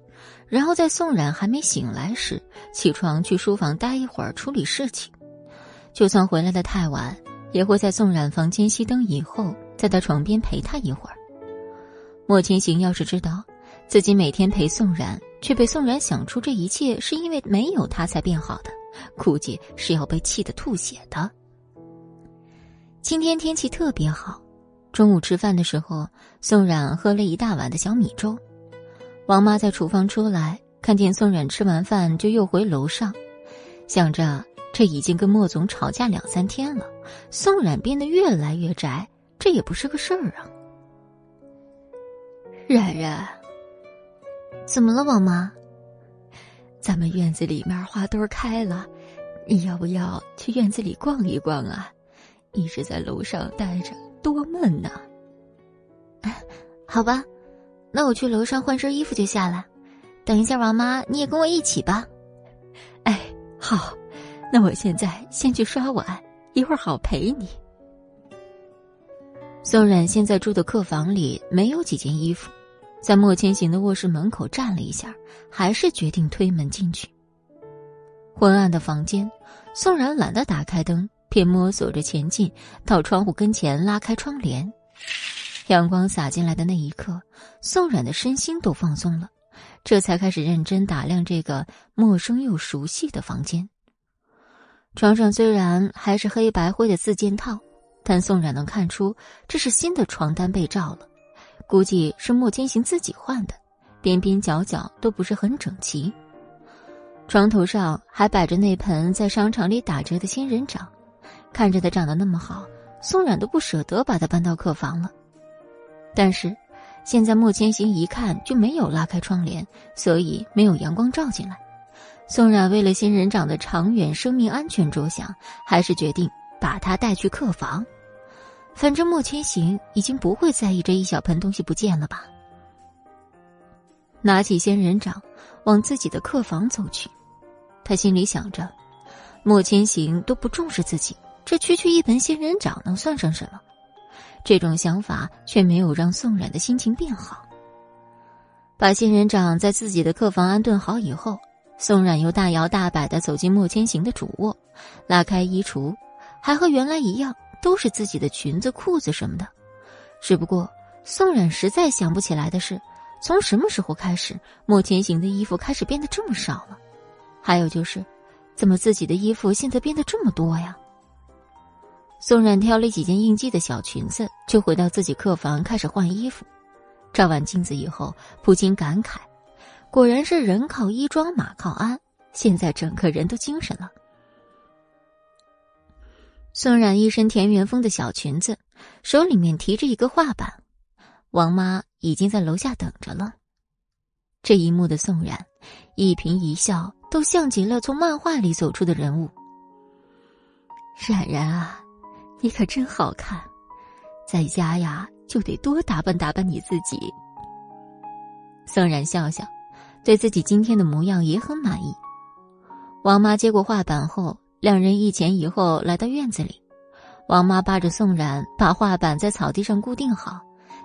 然后在宋冉还没醒来时起床去书房待一会儿处理事情。就算回来的太晚，也会在宋冉房间熄灯以后，在他床边陪他一会儿。莫千行要是知道自己每天陪宋冉，却被宋冉想出这一切是因为没有他才变好的，估计是要被气得吐血的。今天天气特别好。中午吃饭的时候，宋冉喝了一大碗的小米粥。王妈在厨房出来，看见宋冉吃完饭就又回楼上，想着这已经跟莫总吵架两三天了，宋冉变得越来越宅，这也不是个事儿啊。冉冉，怎么了，王妈？咱们院子里面花都开了，你要不要去院子里逛一逛啊？一直在楼上待着。多闷呐！好吧，那我去楼上换身衣服就下来。等一下，王妈你也跟我一起吧。哎，好，那我现在先去刷碗，一会儿好陪你。宋冉现在住的客房里没有几件衣服，在莫千行的卧室门口站了一下，还是决定推门进去。昏暗的房间，宋冉懒得打开灯。便摸索着前进，到窗户跟前拉开窗帘，阳光洒进来的那一刻，宋冉的身心都放松了，这才开始认真打量这个陌生又熟悉的房间。床上虽然还是黑白灰的四件套，但宋冉能看出这是新的床单被罩了，估计是莫千行自己换的，边边角角都不是很整齐。床头上还摆着那盆在商场里打折的仙人掌。看着他长得那么好，宋冉都不舍得把他搬到客房了。但是，现在莫千行一看就没有拉开窗帘，所以没有阳光照进来。宋冉为了仙人掌的长远生命安全着想，还是决定把他带去客房。反正莫千行已经不会在意这一小盆东西不见了吧。拿起仙人掌，往自己的客房走去。他心里想着，莫千行都不重视自己，这区区一盆仙人掌能算上什么？这种想法却没有让宋冉的心情变好。把仙人掌在自己的客房安顿好以后，宋冉又大摇大摆的走进莫千行的主卧，拉开衣橱，还和原来一样，都是自己的裙子、裤子什么的。只不过宋冉实在想不起来的是，从什么时候开始，莫千行的衣服开始变得这么少了？还有就是，怎么自己的衣服现在变得这么多呀？宋冉挑了几件应季的小裙子，就回到自己客房开始换衣服。照完镜子以后，不禁感慨。果然是人靠衣装，马靠鞍。现在整个人都精神了。宋冉一身田园风的小裙子，手里面提着一个画板，王妈已经在楼下等着了。这一幕的宋冉，一颦一笑都像极了从漫画里走出的人物。冉冉啊，你可真好看，在家呀就得多打扮打扮你自己。宋冉笑笑。对自己今天的模样也很满意。王妈接过画板后，两人一前一后来到院子里。王妈扒着宋冉，把画板在草地上固定好，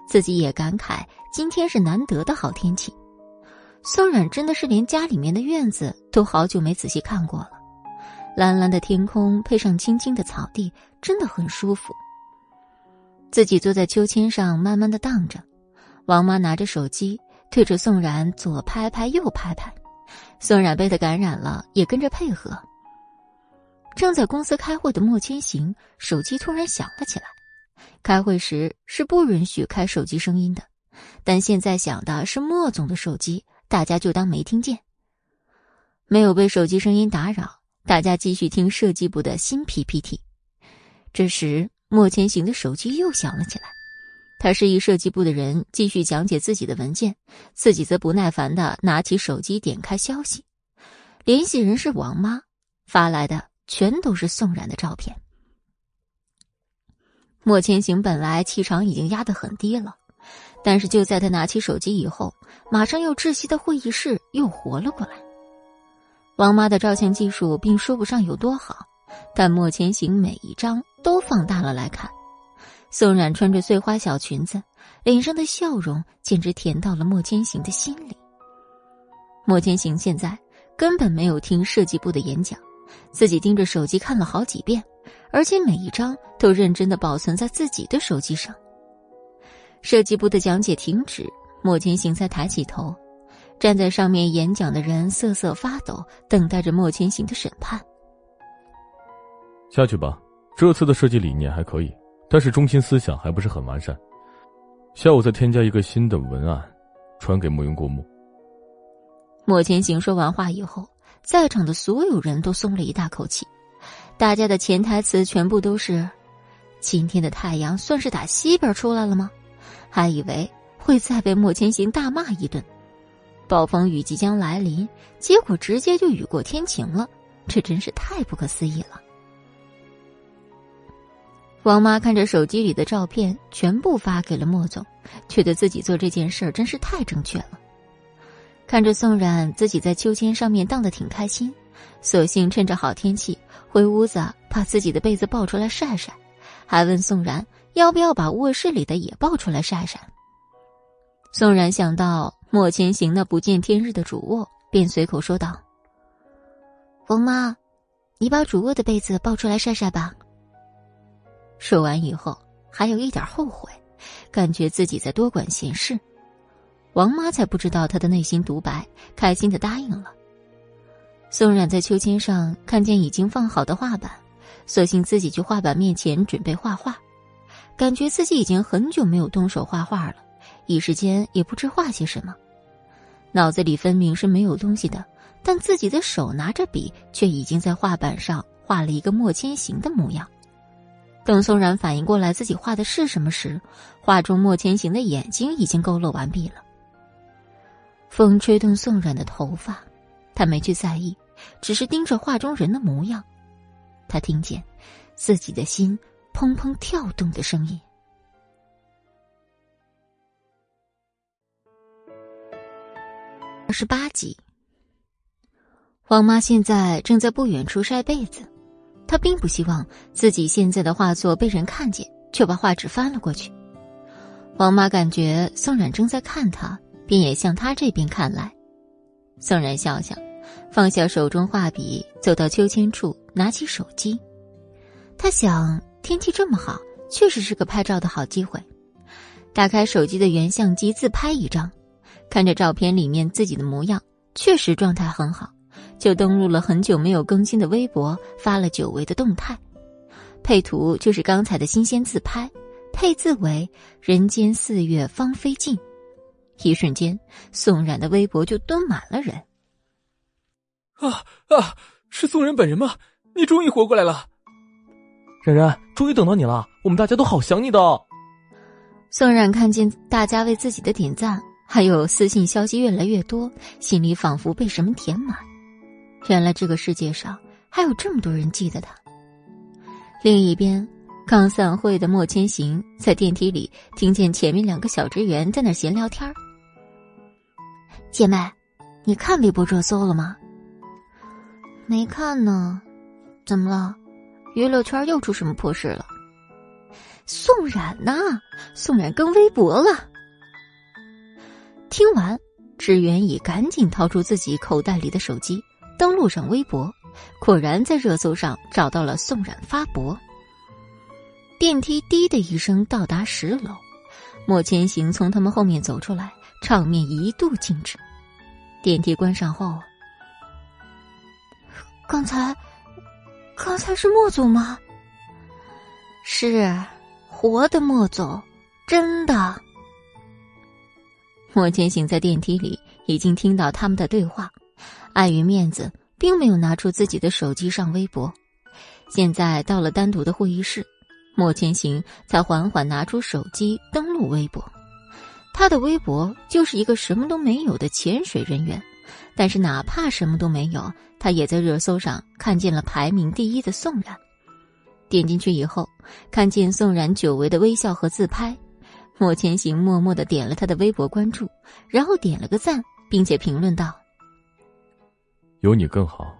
自己也感慨今天是难得的好天气。宋冉真的是连家里面的院子都好久没仔细看过了。蓝蓝的天空配上青青的草地，真的很舒服。自己坐在秋千上慢慢的荡着，王妈拿着手机。对着宋冉左拍拍右拍拍，宋冉被他感染了，也跟着配合。正在公司开会的莫千行手机突然响了起来。开会时是不允许开手机声音的，但现在响的是莫总的手机，大家就当没听见。没有被手机声音打扰，大家继续听设计部的新 PPT。这时，莫千行的手机又响了起来。他示意设计部的人继续讲解自己的文件，自己则不耐烦的拿起手机点开消息。联系人是王妈，发来的全都是宋冉的照片。莫千行本来气场已经压得很低了，但是就在他拿起手机以后，马上又窒息的会议室又活了过来。王妈的照相技术并说不上有多好，但莫千行每一张都放大了来看。宋冉穿着碎花小裙子，脸上的笑容简直甜到了莫千行的心里。莫千行现在根本没有听设计部的演讲，自己盯着手机看了好几遍，而且每一张都认真的保存在自己的手机上。设计部的讲解停止，莫千行才抬起头，站在上面演讲的人瑟瑟发抖，等待着莫千行的审判。下去吧，这次的设计理念还可以。但是中心思想还不是很完善，下午再添加一个新的文案，传给慕云过目。莫千行说完话以后，在场的所有人都松了一大口气，大家的潜台词全部都是：今天的太阳算是打西边出来了吗？还以为会再被莫千行大骂一顿，暴风雨即将来临，结果直接就雨过天晴了，这真是太不可思议了。王妈看着手机里的照片，全部发给了莫总，觉得自己做这件事儿真是太正确了。看着宋冉自己在秋千上面荡得挺开心，索性趁着好天气回屋子把自己的被子抱出来晒晒，还问宋冉要不要把卧室里的也抱出来晒晒。宋冉想到莫千行那不见天日的主卧，便随口说道：“王妈，你把主卧的被子抱出来晒晒吧。”说完以后，还有一点后悔，感觉自己在多管闲事。王妈才不知道他的内心独白，开心的答应了。宋冉在秋千上看见已经放好的画板，索性自己去画板面前准备画画，感觉自己已经很久没有动手画画了，一时间也不知画些什么，脑子里分明是没有东西的，但自己的手拿着笔，却已经在画板上画了一个莫千行的模样。等宋冉反应过来自己画的是什么时，画中莫千行的眼睛已经勾勒完毕了。风吹动宋冉的头发，他没去在意，只是盯着画中人的模样。他听见自己的心砰砰跳动的声音。二十八集，王妈现在正在不远处晒被子，她并不希望自己现在的画作被人看见，就把画纸翻了过去。王妈感觉宋冉正在看她，便也向他这边看来。宋然笑笑，放下手中画笔，走到秋千处，拿起手机。他想，天气这么好，确实是个拍照的好机会。打开手机的原相机，自拍一张，看着照片里面自己的模样，确实状态很好，就登录了很久没有更新的微博，发了久违的动态。配图就是刚才的新鲜自拍，配字为“人间四月芳菲尽”。一瞬间，宋冉的微博就蹲满了人。啊啊！是宋冉本人吗？你终于活过来了！冉冉，终于等到你了，我们大家都好想你的。宋冉看见大家为自己的点赞，还有私信消息越来越多，心里仿佛被什么填满。原来这个世界上还有这么多人记得他。另一边，刚散会的莫千行在电梯里听见前面两个小职员在那闲聊天姐妹，你看微博热搜了吗？没看呢，怎么了？娱乐圈又出什么破事了？宋冉呐，宋冉更微博了。听完，志远已赶紧掏出自己口袋里的手机，登录上微博，果然在热搜上找到了宋冉发博。电梯滴的一声到达十楼，莫千行从他们后面走出来。场面一度静止，电梯关上后，刚才，刚才是莫总吗？是，活的莫总，真的。莫千行在电梯里已经听到他们的对话，碍于面子，并没有拿出自己的手机上微博。现在到了单独的会议室，莫千行才缓缓拿出手机登录微博。他的微博就是一个什么都没有的潜水人员，但是哪怕什么都没有，他也在热搜上看见了排名第一的宋冉。点进去以后，看见宋冉久违的微笑和自拍，莫千行默默的点了他的微博关注，然后点了个赞，并且评论道：“有你更好。”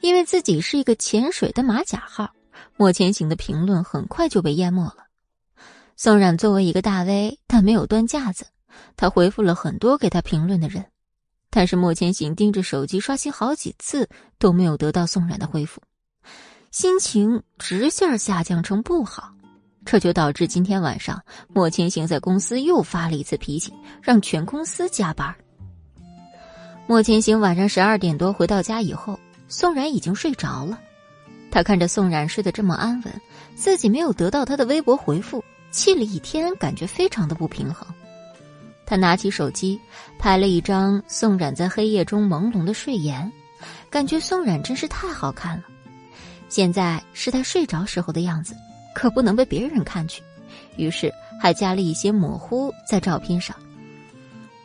因为自己是一个潜水的马甲号，莫千行的评论很快就被淹没了。宋冉作为一个大 V，但没有端架子，他回复了很多给他评论的人，但是莫千行盯着手机刷新好几次都没有得到宋冉的回复，心情直线下降成不好，这就导致今天晚上莫千行在公司又发了一次脾气，让全公司加班。莫千行晚上十二点多回到家以后，宋冉已经睡着了，他看着宋冉睡得这么安稳，自己没有得到他的微博回复。气了一天，感觉非常的不平衡。他拿起手机，拍了一张宋冉在黑夜中朦胧的睡颜，感觉宋冉真是太好看了。现在是他睡着时候的样子，可不能被别人看去，于是还加了一些模糊在照片上。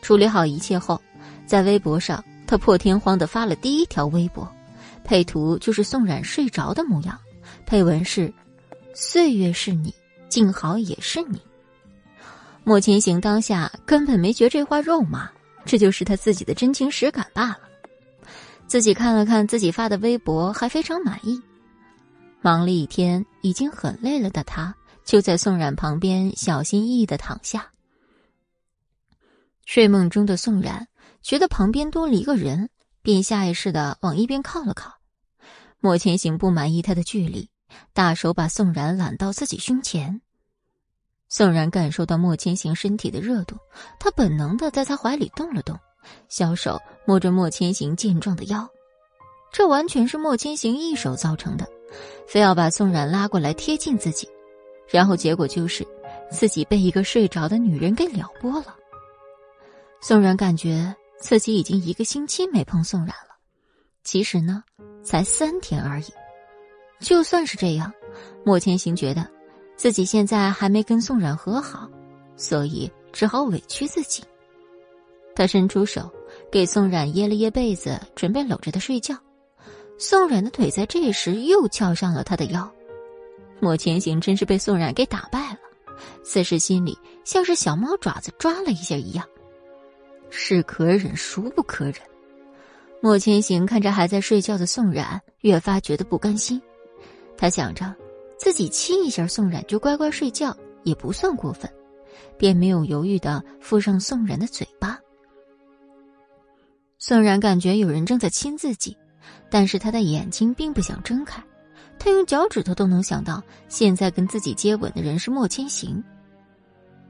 处理好一切后，在微博上，他破天荒的发了第一条微博，配图就是宋冉睡着的模样，配文是：“岁月是你。”幸好也是你，莫千行当下根本没觉这话肉麻，这就是他自己的真情实感罢了。自己看了看自己发的微博，还非常满意。忙了一天，已经很累了的他，就在宋冉旁边小心翼翼的躺下。睡梦中的宋冉觉得旁边多了一个人，便下意识的往一边靠了靠。莫千行不满意他的距离。大手把宋冉揽到自己胸前。宋冉感受到莫千行身体的热度，他本能的在他怀里动了动，小手摸着莫千行健壮的腰。这完全是莫千行一手造成的，非要把宋冉拉过来贴近自己，然后结果就是自己被一个睡着的女人给撩拨了。宋冉感觉自己已经一个星期没碰宋冉了，其实呢，才三天而已。就算是这样，莫千行觉得自己现在还没跟宋冉和好，所以只好委屈自己。他伸出手给宋冉掖了掖被子，准备搂着她睡觉。宋冉的腿在这时又翘上了他的腰。莫千行真是被宋冉给打败了，此时心里像是小猫爪子抓了一下一样，是可忍孰不可忍。莫千行看着还在睡觉的宋冉，越发觉得不甘心。他想着，自己亲一下宋冉就乖乖睡觉也不算过分，便没有犹豫的附上宋冉的嘴巴。宋冉感觉有人正在亲自己，但是他的眼睛并不想睁开。他用脚趾头都能想到，现在跟自己接吻的人是莫千行。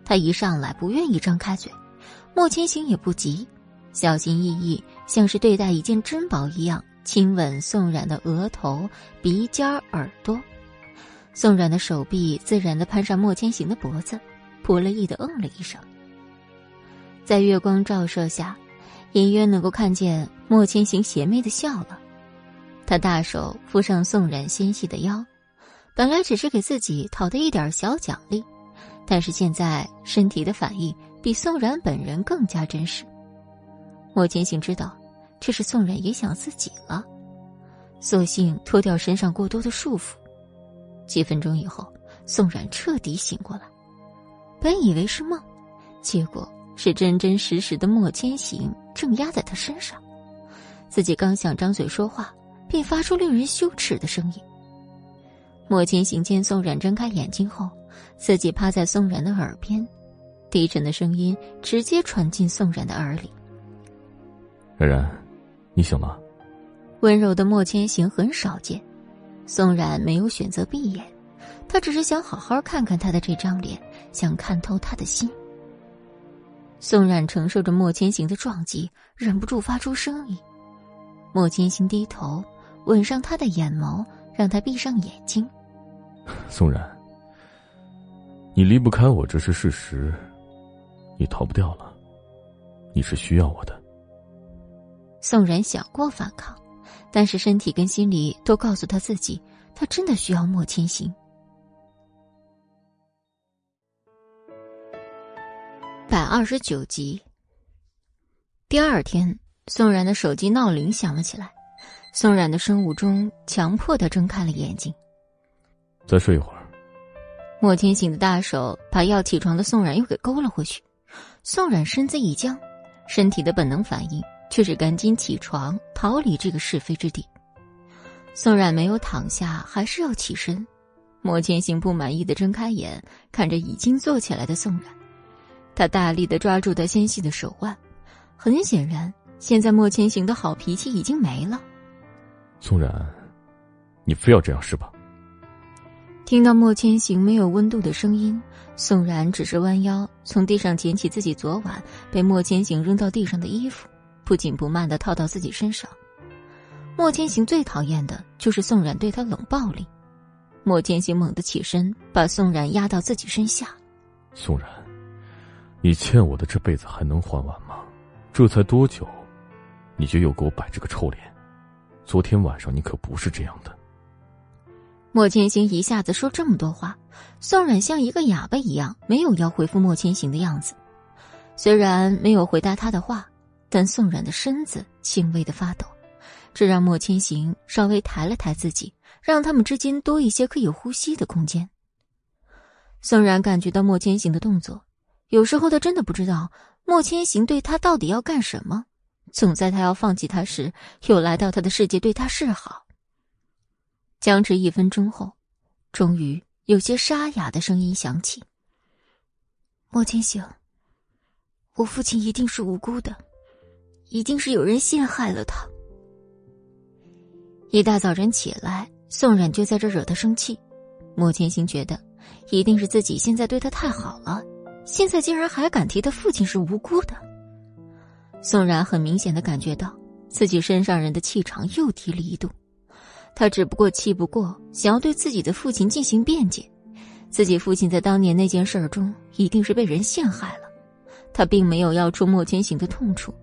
他一上来不愿意张开嘴，莫千行也不急。小心翼翼，像是对待一件珍宝一样，亲吻宋冉的额头、鼻尖、耳朵。宋冉的手臂自然的攀上莫千行的脖子，不乐意的嗯了一声。在月光照射下，隐约能够看见莫千行邪魅的笑了。他大手扶上宋冉纤细的腰，本来只是给自己讨的一点小奖励，但是现在身体的反应比宋冉本人更加真实。莫千行知道，这是宋冉也想自己了，索性脱掉身上过多的束缚。几分钟以后，宋冉彻底醒过来，本以为是梦，结果是真真实实的莫千行正压在他身上。自己刚想张嘴说话，便发出令人羞耻的声音。莫千行见宋冉睁开眼睛后，自己趴在宋冉的耳边，低沉的声音直接传进宋冉的耳里。冉冉，你醒了。温柔的莫千行很少见，宋冉没有选择闭眼，他只是想好好看看他的这张脸，想看透他的心。宋冉承受着莫千行的撞击，忍不住发出声音。莫千行低头吻上他的眼眸，让他闭上眼睛。宋冉，你离不开我，这是事实，你逃不掉了，你是需要我的。宋冉想过反抗，但是身体跟心里都告诉他自己，他真的需要莫千行。百二十九集。第二天，宋冉的手机闹铃响了起来，宋冉的生物钟强迫的睁开了眼睛。再睡一会儿。莫千行的大手把要起床的宋冉又给勾了回去，宋冉身子一僵，身体的本能反应。却是赶紧起床，逃离这个是非之地。宋冉没有躺下，还是要起身。莫千行不满意的睁开眼，看着已经坐起来的宋冉，他大力的抓住他纤细的手腕。很显然，现在莫千行的好脾气已经没了。宋冉，你非要这样是吧？听到莫千行没有温度的声音，宋冉只是弯腰从地上捡起自己昨晚被莫千行扔到地上的衣服。不紧不慢的套到自己身上。莫千行最讨厌的就是宋冉对他冷暴力。莫千行猛地起身，把宋冉压到自己身下。宋冉，你欠我的这辈子还能还完吗？这才多久，你就又给我摆这个臭脸？昨天晚上你可不是这样的。莫千行一下子说这么多话，宋冉像一个哑巴一样，没有要回复莫千行的样子。虽然没有回答他的话。但宋冉的身子轻微的发抖，这让莫千行稍微抬了抬自己，让他们之间多一些可以呼吸的空间。宋冉感觉到莫千行的动作，有时候他真的不知道莫千行对他到底要干什么，总在他要放弃他时，又来到他的世界对他示好。僵持一分钟后，终于有些沙哑的声音响起：“莫千行，我父亲一定是无辜的。”一定是有人陷害了他。一大早晨起来，宋冉就在这惹他生气。莫千行觉得，一定是自己现在对他太好了，现在竟然还敢提他父亲是无辜的。宋冉很明显的感觉到自己身上人的气场又低了一度。他只不过气不过，想要对自己的父亲进行辩解。自己父亲在当年那件事中一定是被人陷害了，他并没有要出莫千行的痛处。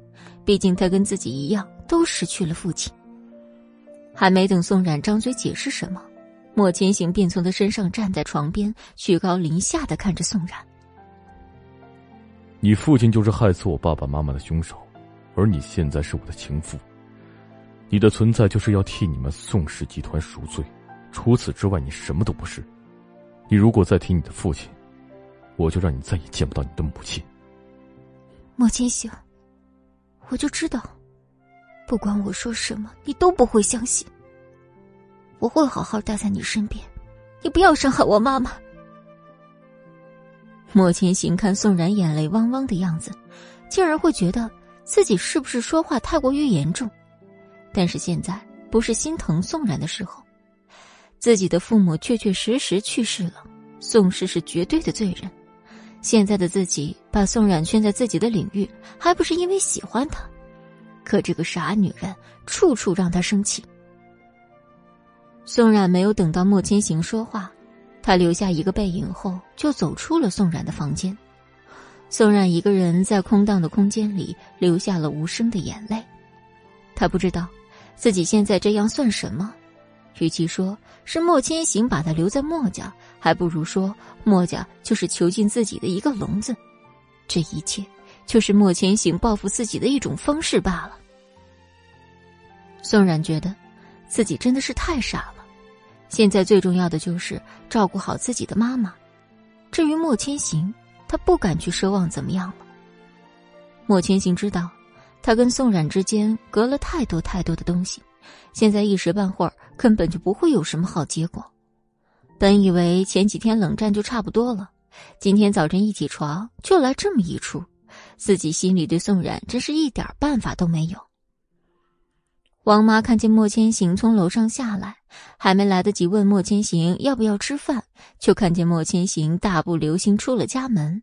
毕竟他跟自己一样，都失去了父亲。还没等宋冉张嘴解释什么，莫千行便从他身上站在床边，居高临下的看着宋冉：“你父亲就是害死我爸爸妈妈的凶手，而你现在是我的情妇。你的存在就是要替你们宋氏集团赎罪，除此之外，你什么都不是。你如果再提你的父亲，我就让你再也见不到你的母亲。莫千行，我就知道，不管我说什么，你都不会相信。我会好好待在你身边，你不要伤害我妈妈。莫千行看宋然眼泪汪汪的样子，竟然会觉得自己是不是说话太过于严重。但是现在不是心疼宋然的时候，自己的父母确确实实去世了，宋氏是绝对的罪人。现在的自己把宋冉圈在自己的领域，还不是因为喜欢他？可这个傻女人处处让他生气。宋冉没有等到莫千行说话，他留下一个背影后就走出了宋冉的房间。宋冉一个人在空荡的空间里流下了无声的眼泪，他不知道。自己现在这样算什么？与其说是莫千行把他留在墨家，还不如说墨家就是囚禁自己的一个笼子。这一切就是莫千行报复自己的一种方式罢了。宋冉觉得自己真的是太傻了。现在最重要的就是照顾好自己的妈妈。至于莫千行，他不敢去奢望怎么样了。莫千行知道。他跟宋冉之间隔了太多太多的东西，现在一时半会儿根本就不会有什么好结果。本以为前几天冷战就差不多了，今天早晨一起床就来这么一出，自己心里对宋冉真是一点办法都没有。王妈看见莫千行从楼上下来，还没来得及问莫千行要不要吃饭，就看见莫千行大步流星出了家门。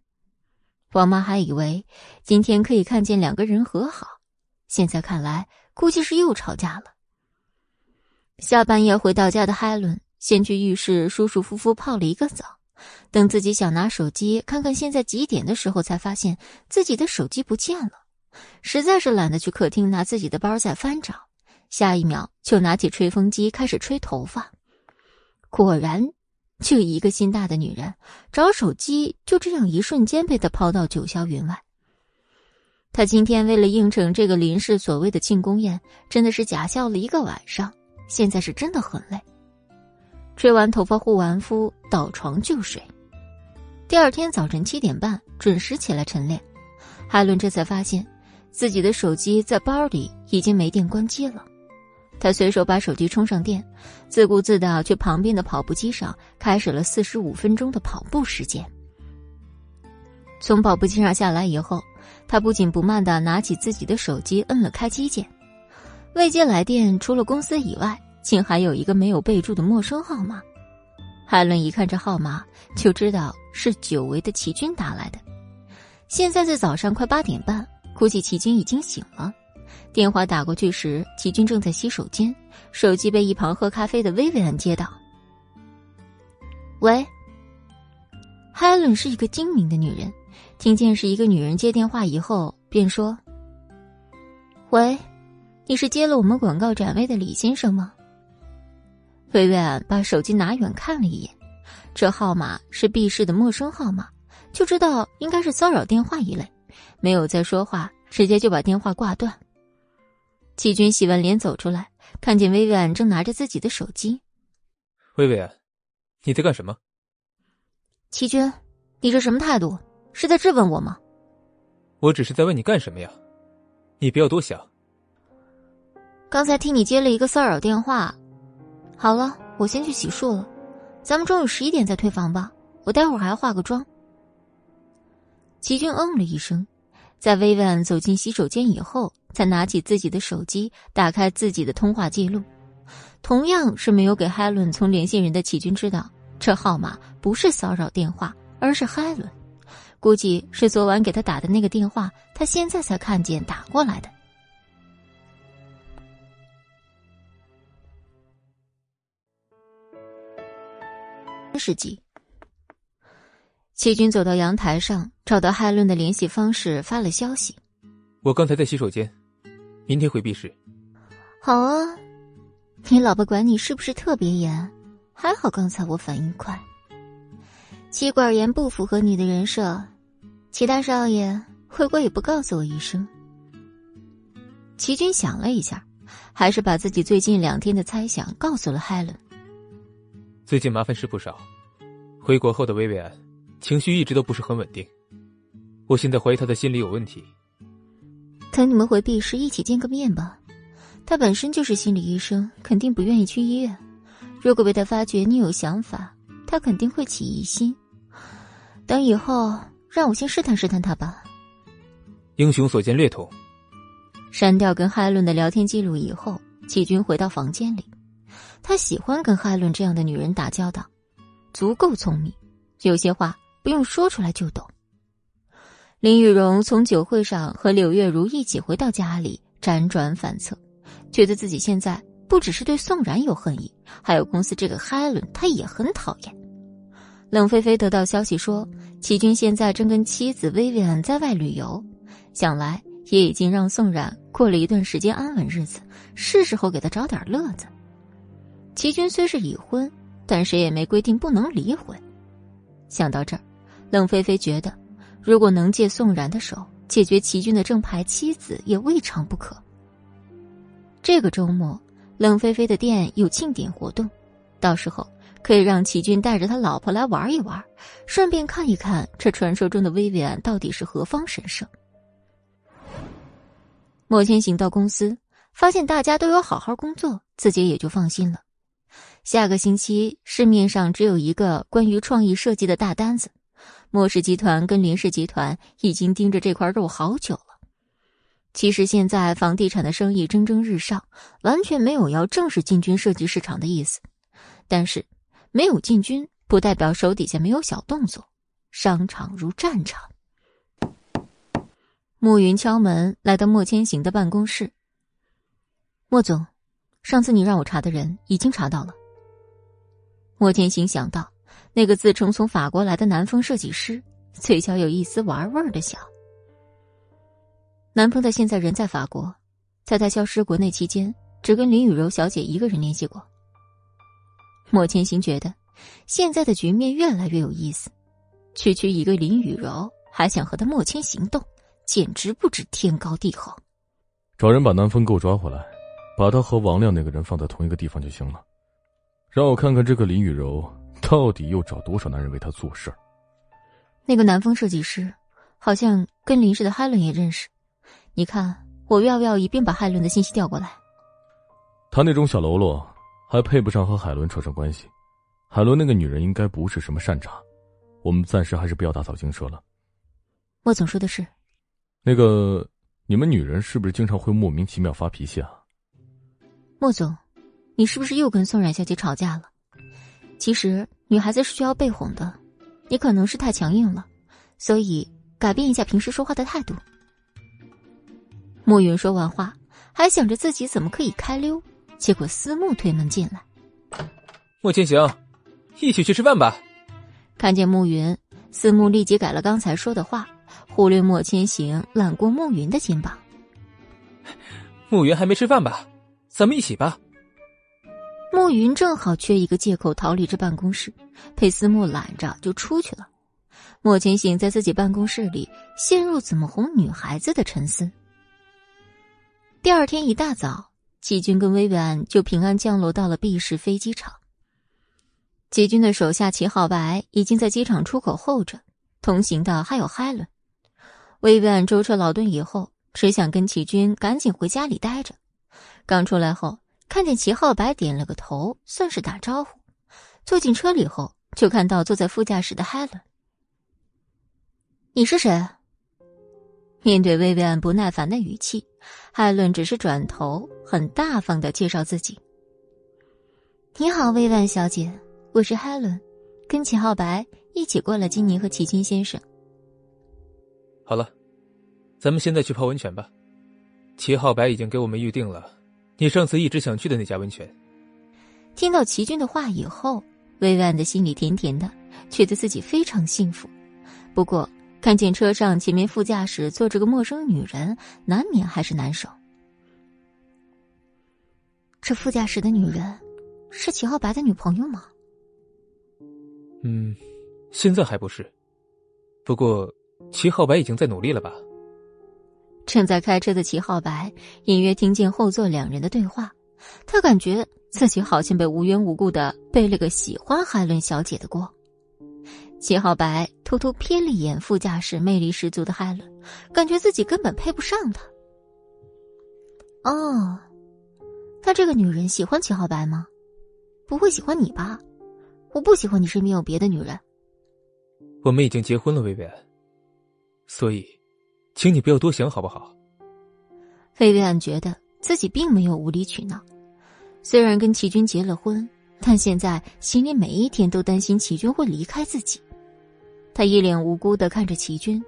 王妈还以为今天可以看见两个人和好，现在看来估计是又吵架了。下半夜回到家的海伦先去浴室舒舒服服泡了一个澡，等自己想拿手机看看现在几点的时候，才发现自己的手机不见了，实在是懒得去客厅拿自己的包再翻找，下一秒就拿起吹风机开始吹头发，果然。就一个心大的女人，找手机就这样一瞬间被他抛到九霄云外。他今天为了应承这个林氏所谓的庆功宴，真的是假笑了一个晚上，现在是真的很累。吹完头发、护完肤，倒床就睡。第二天早晨七点半准时起来晨练，海伦这才发现自己的手机在包里已经没电关机了。他随手把手机充上电，自顾自的去旁边的跑步机上开始了四十五分钟的跑步时间。从跑步机上下来以后，他不紧不慢的拿起自己的手机，摁了开机键。未接来电，除了公司以外，竟还有一个没有备注的陌生号码。海伦一看这号码，就知道是久违的齐军打来的。现在在早上快八点半，估计齐军已经醒了。电话打过去时，齐军正在洗手间，手机被一旁喝咖啡的薇薇安接到。喂，海伦是一个精明的女人，听见是一个女人接电话以后，便说：“喂，你是接了我们广告展位的李先生吗？”薇薇安把手机拿远看了一眼，这号码是 B 市的陌生号码，就知道应该是骚扰电话一类，没有再说话，直接就把电话挂断。齐军洗完脸走出来，看见薇薇安正拿着自己的手机。薇薇安，你在干什么？齐军，你这什么态度？是在质问我吗？我只是在问你干什么呀，你不要多想。刚才听你接了一个骚扰电话。好了，我先去洗漱了，咱们中午十一点再退房吧。我待会儿还要化个妆。齐军嗯了一声。在薇薇安走进洗手间以后，才拿起自己的手机，打开自己的通话记录。同样是没有给海伦从联系人的齐军知道，这号码不是骚扰电话，而是海伦。估计是昨晚给他打的那个电话，他现在才看见打过来的。十集。齐军走到阳台上，找到海伦的联系方式，发了消息：“我刚才在洗手间，明天回避室。”好啊，你老婆管你是不是特别严？还好刚才我反应快。妻管严不符合你的人设，齐大少爷回国也不告诉我一声。齐军想了一下，还是把自己最近两天的猜想告诉了海伦。最近麻烦事不少，回国后的薇薇安情绪一直都不是很稳定，我现在怀疑她的心理有问题。等你们回避时一起见个面吧，他本身就是心理医生，肯定不愿意去医院。如果被他发觉你有想法，他肯定会起疑心。等以后让我先试探试探他吧。英雄所见略同。删掉跟海伦的聊天记录以后，齐军回到房间里。他喜欢跟海伦这样的女人打交道，足够聪明，有些话不用说出来就懂。林雨荣从酒会上和柳月如一起回到家里，辗转反侧，觉得自己现在不只是对宋然有恨意，还有公司这个海伦，他也很讨厌。冷菲菲得到消息说，齐军现在正跟妻子薇薇安在外旅游，想来也已经让宋冉过了一段时间安稳日子，是时候给他找点乐子。齐军虽是已婚，但谁也没规定不能离婚。想到这儿，冷菲菲觉得，如果能借宋然的手解决齐军的正牌妻子，也未尝不可。这个周末，冷菲菲的店有庆典活动，到时候可以让齐军带着他老婆来玩一玩，顺便看一看这传说中的薇薇安到底是何方神圣。莫千行到公司，发现大家都有好好工作，自己也就放心了。下个星期市面上只有一个关于创意设计的大单子，莫氏集团跟林氏集团已经盯着这块肉好久了。其实现在房地产的生意蒸蒸日上，完全没有要正式进军设计市场的意思。但是没有进军不代表手底下没有小动作，商场如战场。暮云敲门来到莫千行的办公室。莫总。上次你让我查的人已经查到了。莫千行想到那个自称从法国来的南风设计师，嘴角有一丝玩味儿的笑。南风他现在人在法国，在他消失国内期间，只跟林雨柔小姐一个人联系过。莫千行觉得现在的局面越来越有意思，区区一个林雨柔还想和他莫千行动，简直不知天高地厚。找人把南风给我抓回来。把他和王亮那个人放在同一个地方就行了，让我看看这个林雨柔到底又找多少男人为她做事儿。那个南风设计师好像跟林氏的海伦也认识，你看我要不要一并把海伦的信息调过来？他那种小喽啰还配不上和海伦扯上关系，海伦那个女人应该不是什么善茬，我们暂时还是不要打草惊蛇了。莫总说的是，那个你们女人是不是经常会莫名其妙发脾气啊？莫总，你是不是又跟宋冉小姐吵架了？其实女孩子是需要被哄的，你可能是太强硬了，所以改变一下平时说话的态度。暮云说完话，还想着自己怎么可以开溜，结果思慕推门进来。莫千行，一起去吃饭吧。看见暮云，思慕立即改了刚才说的话，忽略莫千行揽过暮云的肩膀。暮云还没吃饭吧？咱们一起吧。暮云正好缺一个借口逃离这办公室，被思慕揽着就出去了。莫千行在自己办公室里陷入怎么哄女孩子的沉思。第二天一大早，齐军跟薇薇安就平安降落到了 B 市飞机场。齐军的手下齐浩白已经在机场出口候着，同行的还有海伦。薇薇安舟车劳顿以后，只想跟齐军赶紧回家里待着。刚出来后，看见齐浩白点了个头，算是打招呼。坐进车里后，就看到坐在副驾驶的海伦。你是谁？面对薇薇安不耐烦的语气，海伦只是转头，很大方的介绍自己。你好，薇薇安小姐，我是海伦，跟齐浩白一起过来金宁和齐军先生。好了，咱们现在去泡温泉吧。齐浩白已经给我们预定了。你上次一直想去的那家温泉。听到齐军的话以后，薇薇安的心里甜甜的，觉得自己非常幸福。不过看见车上前面副驾驶坐着个陌生女人，难免还是难受。这副驾驶的女人是齐浩白的女朋友吗？嗯，现在还不是。不过齐浩白已经在努力了吧？正在开车的齐浩白隐约听见后座两人的对话，他感觉自己好像被无缘无故的背了个喜欢海伦小姐的锅。齐浩白偷偷瞥了一眼副驾驶魅力十足的海伦，感觉自己根本配不上她。哦，那这个女人喜欢齐浩白吗？不会喜欢你吧？我不喜欢你身边有别的女人。我们已经结婚了，薇薇安，所以，请你不要多想，好不好？薇薇安觉得自己并没有无理取闹，虽然跟齐军结了婚，但现在心里每一天都担心齐军会离开自己。他一脸无辜的看着齐军，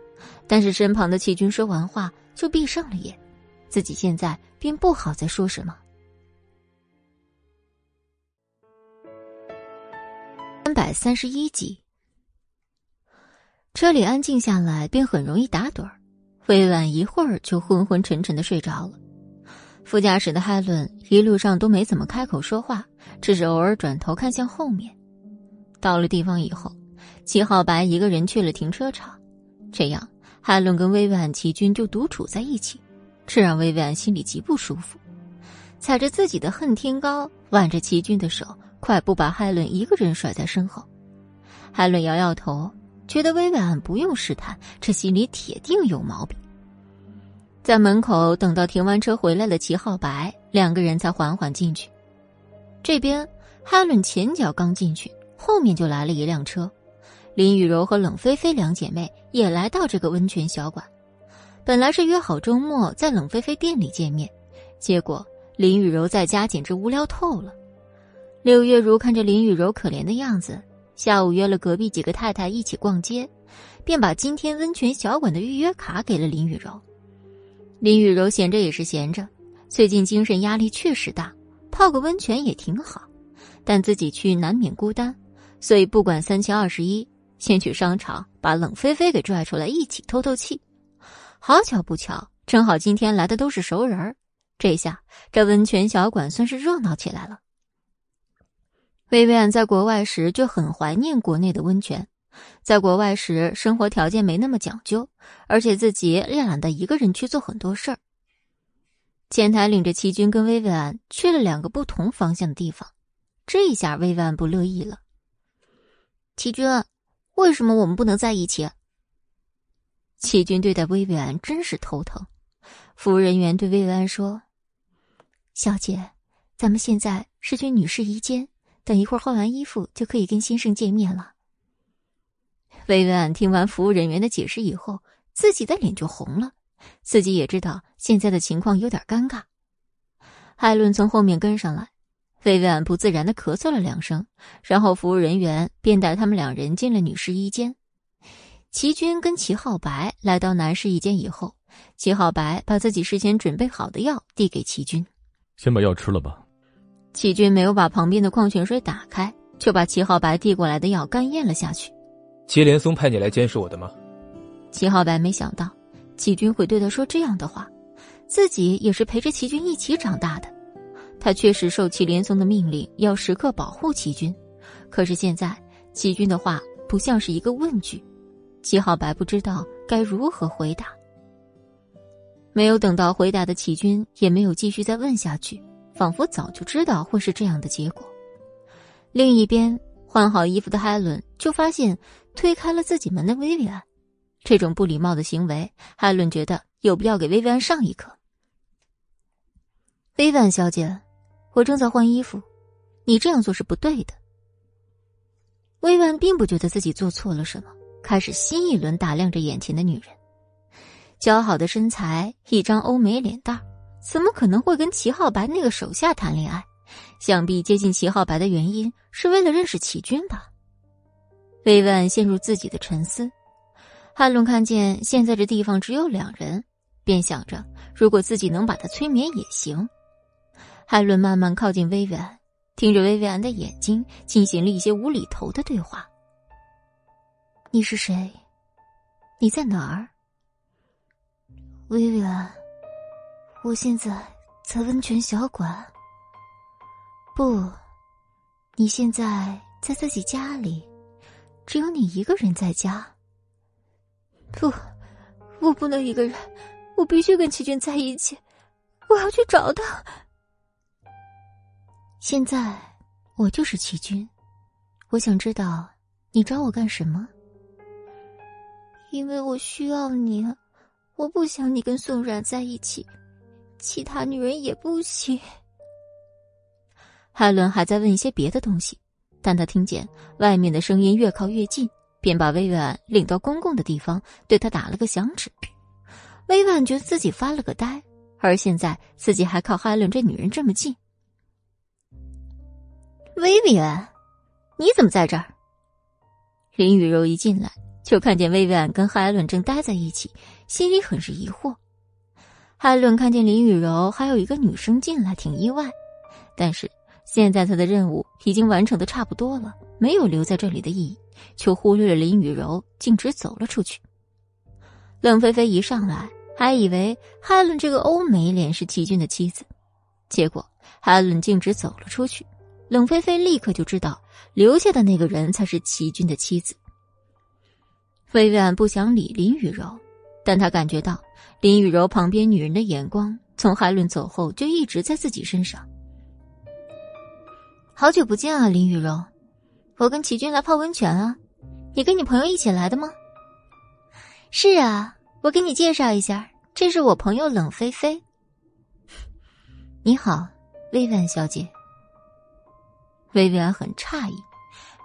但是身旁的齐军说完话就闭上了眼，自己现在便不好再说什么。三百三十一集。车里安静下来，便很容易打盹儿。魏婉一会儿就昏昏沉沉的睡着了。副驾驶的海伦一路上都没怎么开口说话，只是偶尔转头看向后面。到了地方以后，齐浩白一个人去了停车场，这样海伦跟薇婉、齐军就独处在一起，这让薇婉心里极不舒服。踩着自己的恨天高，挽着齐军的手，快步把海伦一个人甩在身后。海伦摇摇头。觉得薇薇安不用试探，这心里铁定有毛病。在门口等到停完车回来的齐浩白，两个人才缓缓进去。这边哈伦前脚刚进去，后面就来了一辆车。林雨柔和冷菲菲两姐妹也来到这个温泉小馆。本来是约好周末在冷菲菲店里见面，结果林雨柔在家简直无聊透了。柳月如看着林雨柔可怜的样子。下午约了隔壁几个太太一起逛街，便把今天温泉小馆的预约卡给了林雨柔。林雨柔闲着也是闲着，最近精神压力确实大，泡个温泉也挺好，但自己去难免孤单，所以不管三七二十一，先去商场把冷菲菲给拽出来一起透透气。好巧不巧，正好今天来的都是熟人儿，这下这温泉小馆算是热闹起来了。薇薇安在国外时就很怀念国内的温泉，在国外时生活条件没那么讲究，而且自己也懒得一个人去做很多事儿。前台领着齐军跟薇薇安去了两个不同方向的地方，这一下薇薇安不乐意了。齐军，为什么我们不能在一起？齐军对待薇薇安真是头疼。服务人员对薇薇安说：“小姐，咱们现在是去女士衣间。”等一会儿换完衣服就可以跟先生见面了。薇薇安听完服务人员的解释以后，自己的脸就红了，自己也知道现在的情况有点尴尬。艾伦从后面跟上来，薇薇安不自然的咳嗽了两声，然后服务人员便带他们两人进了女士衣间。齐军跟齐浩白来到男士衣间以后，齐浩白把自己事先准备好的药递给齐军：“先把药吃了吧。”齐军没有把旁边的矿泉水打开，就把齐浩白递过来的药干咽了下去。齐连松派你来监视我的吗？齐浩白没想到齐军会对他说这样的话，自己也是陪着齐军一起长大的，他确实受齐连松的命令要时刻保护齐军。可是现在齐军的话不像是一个问句，齐浩白不知道该如何回答。没有等到回答的齐军也没有继续再问下去。仿佛早就知道会是这样的结果。另一边，换好衣服的海伦就发现推开了自己门的薇薇安，这种不礼貌的行为，海伦觉得有必要给薇薇安上一课。薇薇安小姐，我正在换衣服，你这样做是不对的。薇薇安并不觉得自己做错了什么，开始新一轮打量着眼前的女人，姣好的身材，一张欧美脸蛋。怎么可能会跟齐浩白那个手下谈恋爱？想必接近齐浩白的原因是为了认识齐军吧。薇薇安陷入自己的沉思。汉伦看见现在这地方只有两人，便想着如果自己能把他催眠也行。汉伦慢慢靠近薇薇安，听着薇薇安的眼睛，进行了一些无厘头的对话。你是谁？你在哪儿？薇薇安。我现在在温泉小馆。不，你现在在自己家里，只有你一个人在家。不，我不能一个人，我必须跟齐军在一起，我要去找他。现在我就是齐军，我想知道你找我干什么？因为我需要你，我不想你跟宋冉在一起，其他女人也不行。海伦还在问一些别的东西，但他听见外面的声音越靠越近，便把薇薇安领到公共的地方，对他打了个响指。薇薇安觉得自己发了个呆，而现在自己还靠海伦这女人这么近。薇薇安，你怎么在这儿？林雨柔一进来就看见薇薇安跟海伦正待在一起，心里很是疑惑。海伦看见林雨柔还有一个女生进来，挺意外，但是现在他的任务已经完成的差不多了，没有留在这里的意义，却忽略了林雨柔，径直走了出去。冷菲菲一上来还以为海伦这个欧美脸是齐军的妻子，结果海伦径直走了出去。冷菲菲立刻就知道，留下的那个人才是齐军的妻子。薇薇安不想理林雨柔，但他感觉到林雨柔旁边女人的眼光，从海伦走后就一直在自己身上。好久不见啊，林雨柔，我跟齐军来泡温泉啊，你跟你朋友一起来的吗？是啊，我给你介绍一下，这是我朋友冷菲菲。你好，薇薇安小姐。薇薇安很诧异，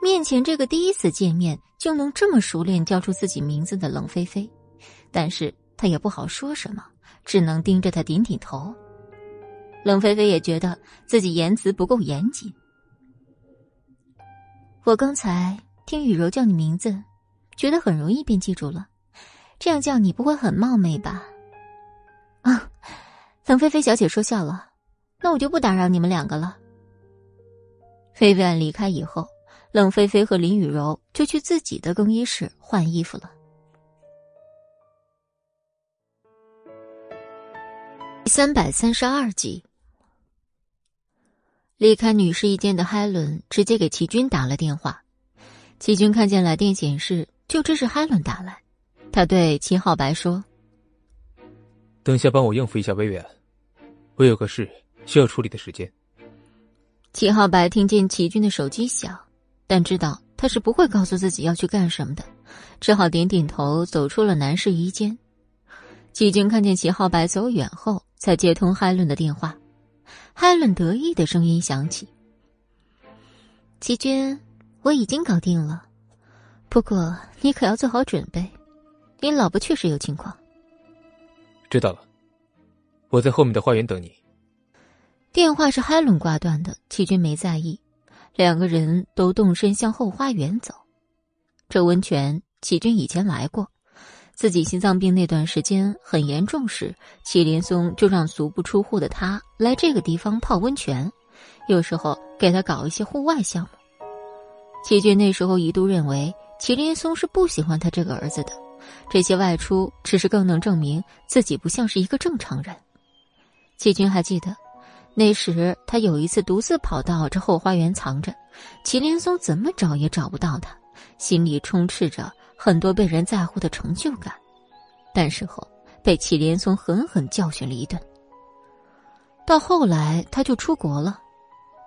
面前这个第一次见面就能这么熟练叫出自己名字的冷菲菲，但是他也不好说什么，只能盯着他点点头。冷菲菲也觉得自己言辞不够严谨。我刚才听雨柔叫你名字，觉得很容易便记住了，这样叫你不会很冒昧吧？啊，冷菲菲小姐说笑了，那我就不打扰你们两个了。菲菲安离开以后，冷菲菲和林雨柔就去自己的更衣室换衣服了。三百三十二集，离开女士一间的海伦直接给齐军打了电话。齐军看见来电显示，就知是海伦打来。他对齐浩白说：“等一下帮我应付一下薇薇安，我有个事需要处理的时间。”齐浩白听见齐军的手机响，但知道他是不会告诉自己要去干什么的，只好点点头，走出了男士衣间。齐军看见齐浩白走远后，才接通海伦的电话。海伦得意的声音响起：“齐军，我已经搞定了，不过你可要做好准备，你老婆确实有情况。”知道了，我在后面的花园等你。电话是海伦挂断的，齐军没在意，两个人都动身向后花园走。这温泉，齐军以前来过，自己心脏病那段时间很严重时，祁连松就让足不出户的他来这个地方泡温泉，有时候给他搞一些户外项目。齐军那时候一度认为祁连松是不喜欢他这个儿子的，这些外出只是更能证明自己不像是一个正常人。齐军还记得。那时，他有一次独自跑到这后花园藏着，祁连松怎么找也找不到他，心里充斥着很多被人在乎的成就感。但是后被祁连松狠狠教训了一顿。到后来，他就出国了，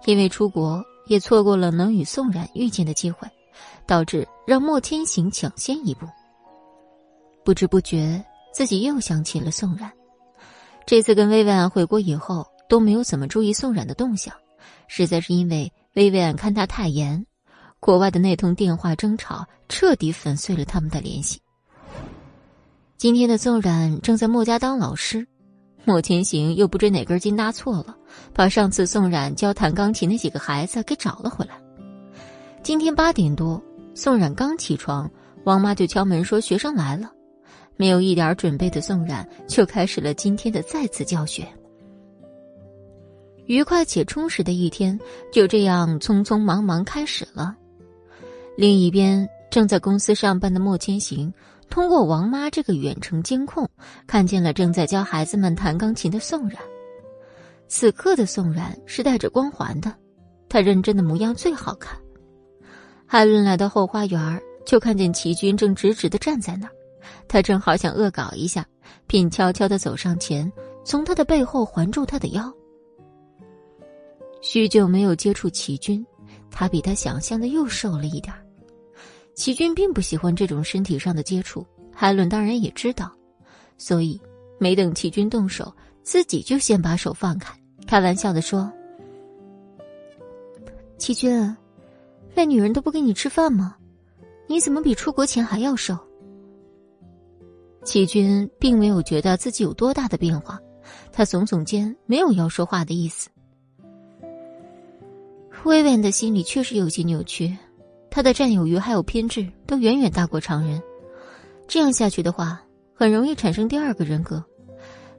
因为出国也错过了能与宋冉遇见的机会，导致让莫千行抢先一步。不知不觉，自己又想起了宋冉。这次跟薇薇安回国以后。都没有怎么注意宋冉的动向，实在是因为薇薇安看他太严。国外的那通电话争吵彻底粉碎了他们的联系。今天的宋冉正在莫家当老师，莫千行又不知哪根筋搭错了，把上次宋冉教弹钢琴那几个孩子给找了回来。今天八点多，宋冉刚起床，王妈就敲门说学生来了。没有一点准备的宋冉就开始了今天的再次教学。愉快且充实的一天就这样匆匆忙忙开始了。另一边，正在公司上班的莫千行，通过王妈这个远程监控，看见了正在教孩子们弹钢琴的宋冉。此刻的宋冉是带着光环的，他认真的模样最好看。海伦来到后花园，就看见齐军正直直的站在那儿，他正好想恶搞一下，便悄悄的走上前，从他的背后环住他的腰。许久没有接触齐军，他比他想象的又瘦了一点齐军并不喜欢这种身体上的接触，海伦当然也知道，所以没等齐军动手，自己就先把手放开，开玩笑的说：“齐军，那女人都不给你吃饭吗？你怎么比出国前还要瘦？”齐军并没有觉得自己有多大的变化，他耸耸肩，没有要说话的意思。薇薇安的心里确实有些扭曲，他的占有欲还有偏执都远远大过常人。这样下去的话，很容易产生第二个人格。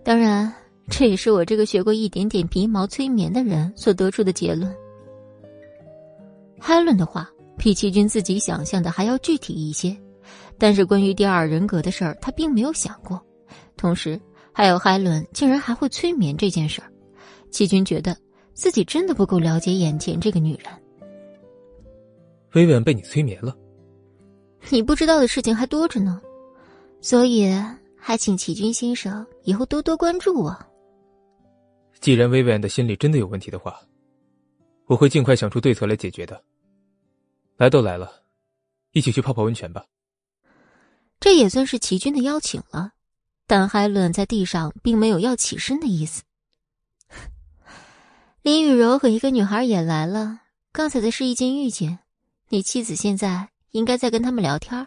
当然，这也是我这个学过一点点皮毛催眠的人所得出的结论。海伦的话比齐军自己想象的还要具体一些，但是关于第二人格的事儿，他并没有想过。同时，还有海伦竟然还会催眠这件事儿，齐军觉得。自己真的不够了解眼前这个女人。薇薇安被你催眠了，你不知道的事情还多着呢，所以还请齐军先生以后多多关注我。既然薇薇安的心理真的有问题的话，我会尽快想出对策来解决的。来都来了，一起去泡泡温泉吧。这也算是齐军的邀请了，但海伦在地上并没有要起身的意思。林雨柔和一个女孩也来了，刚才的是一见遇见，你妻子现在应该在跟他们聊天。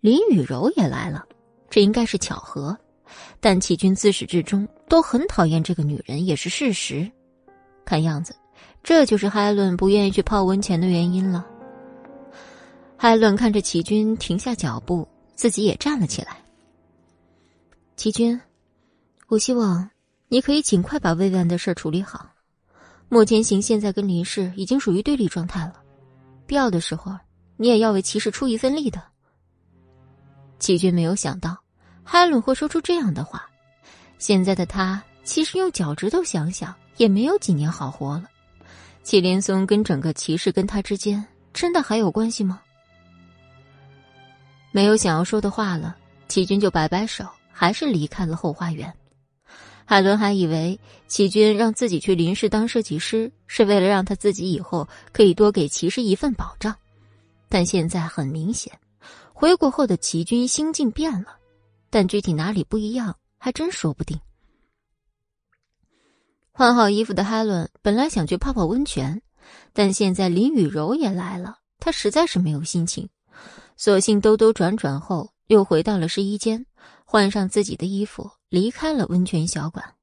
林雨柔也来了，这应该是巧合，但齐军自始至终都很讨厌这个女人也是事实。看样子，这就是海伦不愿意去泡温泉的原因了。海伦看着齐军停下脚步，自己也站了起来。齐军，我希望。你可以尽快把薇薇安的事处理好。莫千行现在跟林氏已经属于对立状态了，必要的时候，你也要为骑士出一份力的。齐军没有想到，海伦会说出这样的话。现在的他，其实用脚趾头想想，也没有几年好活了。祁连松跟整个骑士跟他之间，真的还有关系吗？没有想要说的话了，齐军就摆摆手，还是离开了后花园。海伦还以为齐军让自己去林氏当设计师，是为了让他自己以后可以多给齐氏一份保障，但现在很明显，回国后的齐军心境变了，但具体哪里不一样，还真说不定。换好衣服的海伦本来想去泡泡温泉，但现在林雨柔也来了，她实在是没有心情，索性兜兜转转后又回到了试衣间，换上自己的衣服。离开了温泉小馆。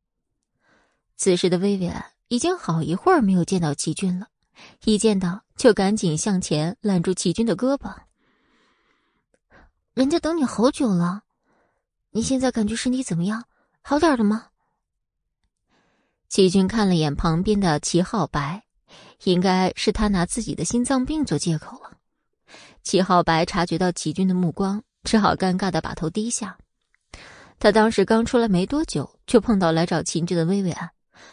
此时的薇薇安已经好一会儿没有见到齐军了，一见到就赶紧向前揽住齐军的胳膊。人家等你好久了，你现在感觉身体怎么样？好点了吗？齐军看了眼旁边的齐浩白，应该是他拿自己的心脏病做借口了。齐浩白察觉到齐军的目光，只好尴尬的把头低下。他当时刚出来没多久，就碰到来找秦军的薇薇安，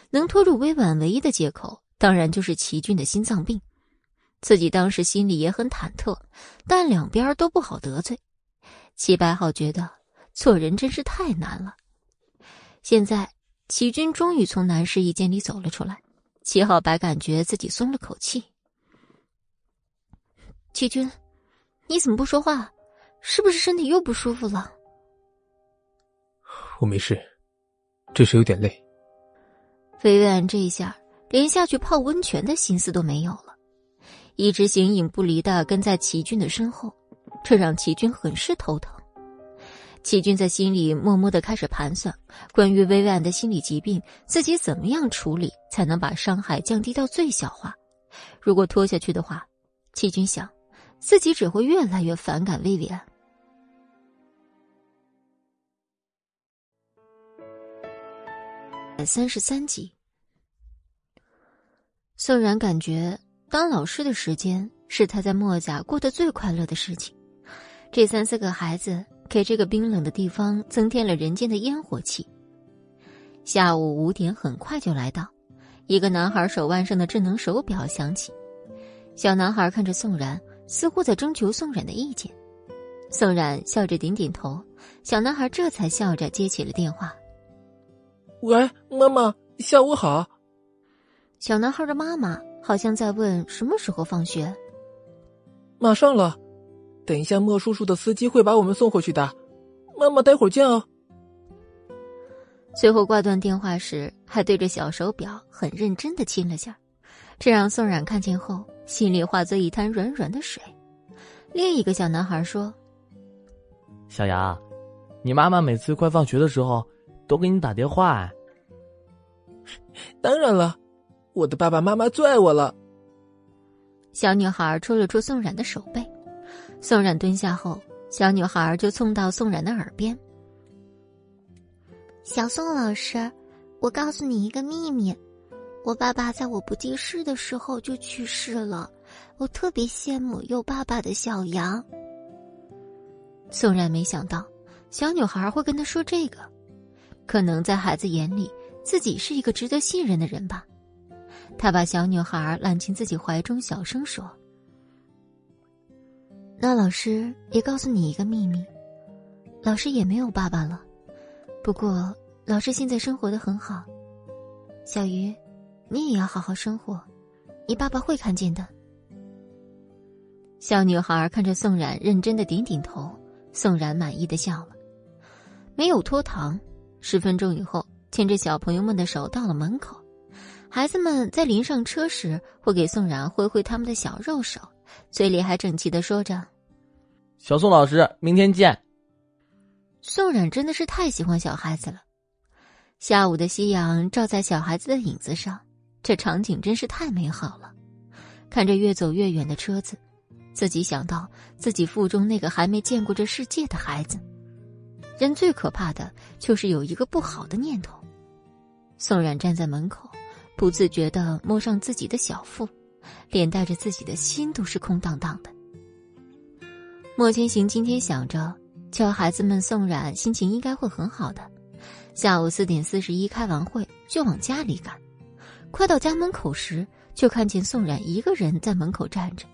能拖住薇薇安唯一的借口，当然就是齐军的心脏病。自己当时心里也很忐忑，但两边都不好得罪。齐白浩觉得做人真是太难了。现在齐军终于从男士一间里走了出来，齐浩白感觉自己松了口气。齐军，你怎么不说话？是不是身体又不舒服了？我没事，只是有点累。薇薇安这一下连下去泡温泉的心思都没有了，一直形影不离的跟在齐军的身后，这让齐军很是头疼。齐军在心里默默的开始盘算，关于薇薇安的心理疾病，自己怎么样处理才能把伤害降低到最小化？如果拖下去的话，齐军想，自己只会越来越反感薇薇安。三十三集，宋然感觉当老师的时间是他在墨家过得最快乐的事情。这三四个孩子给这个冰冷的地方增添了人间的烟火气。下午五点很快就来到，一个男孩手腕上的智能手表响起。小男孩看着宋然，似乎在征求宋然的意见。宋冉笑着点点头，小男孩这才笑着接起了电话。喂，妈妈，下午好。小男孩的妈妈好像在问什么时候放学。马上了，等一下莫叔叔的司机会把我们送回去的。妈妈，待会儿见哦。最后挂断电话时，还对着小手表很认真的亲了下，这让宋冉看见后心里化作一滩软软的水。另一个小男孩说：“小杨，你妈妈每次快放学的时候都给你打电话。”当然了，我的爸爸妈妈最爱我了。小女孩戳了戳宋冉的手背，宋冉蹲下后，小女孩就凑到宋冉的耳边。小宋老师，我告诉你一个秘密，我爸爸在我不记事的时候就去世了，我特别羡慕有爸爸的小杨。宋冉没想到小女孩会跟他说这个，可能在孩子眼里自己是一个值得信任的人吧。他把小女孩揽进自己怀中，小声说：“那老师也告诉你一个秘密，老师也没有爸爸了。”不过，老师现在生活的很好。小鱼，你也要好好生活，你爸爸会看见的。小女孩看着宋冉，认真的点点头。宋冉满意的笑了，没有拖堂。十分钟以后，牵着小朋友们的手到了门口。孩子们在临上车时，会给宋冉挥挥他们的小肉手，嘴里还整齐的说着：“小宋老师，明天见。”宋冉真的是太喜欢小孩子了。下午的夕阳照在小孩子的影子上，这场景真是太美好了。看着越走越远的车子，自己想到自己腹中那个还没见过这世界的孩子。人最可怕的就是有一个不好的念头。宋冉站在门口，不自觉的摸上自己的小腹，连带着自己的心都是空荡荡的。莫千行今天想着。教孩子们送冉，心情应该会很好的。下午四点四十一开完会，就往家里赶。快到家门口时，就看见宋冉一个人在门口站着，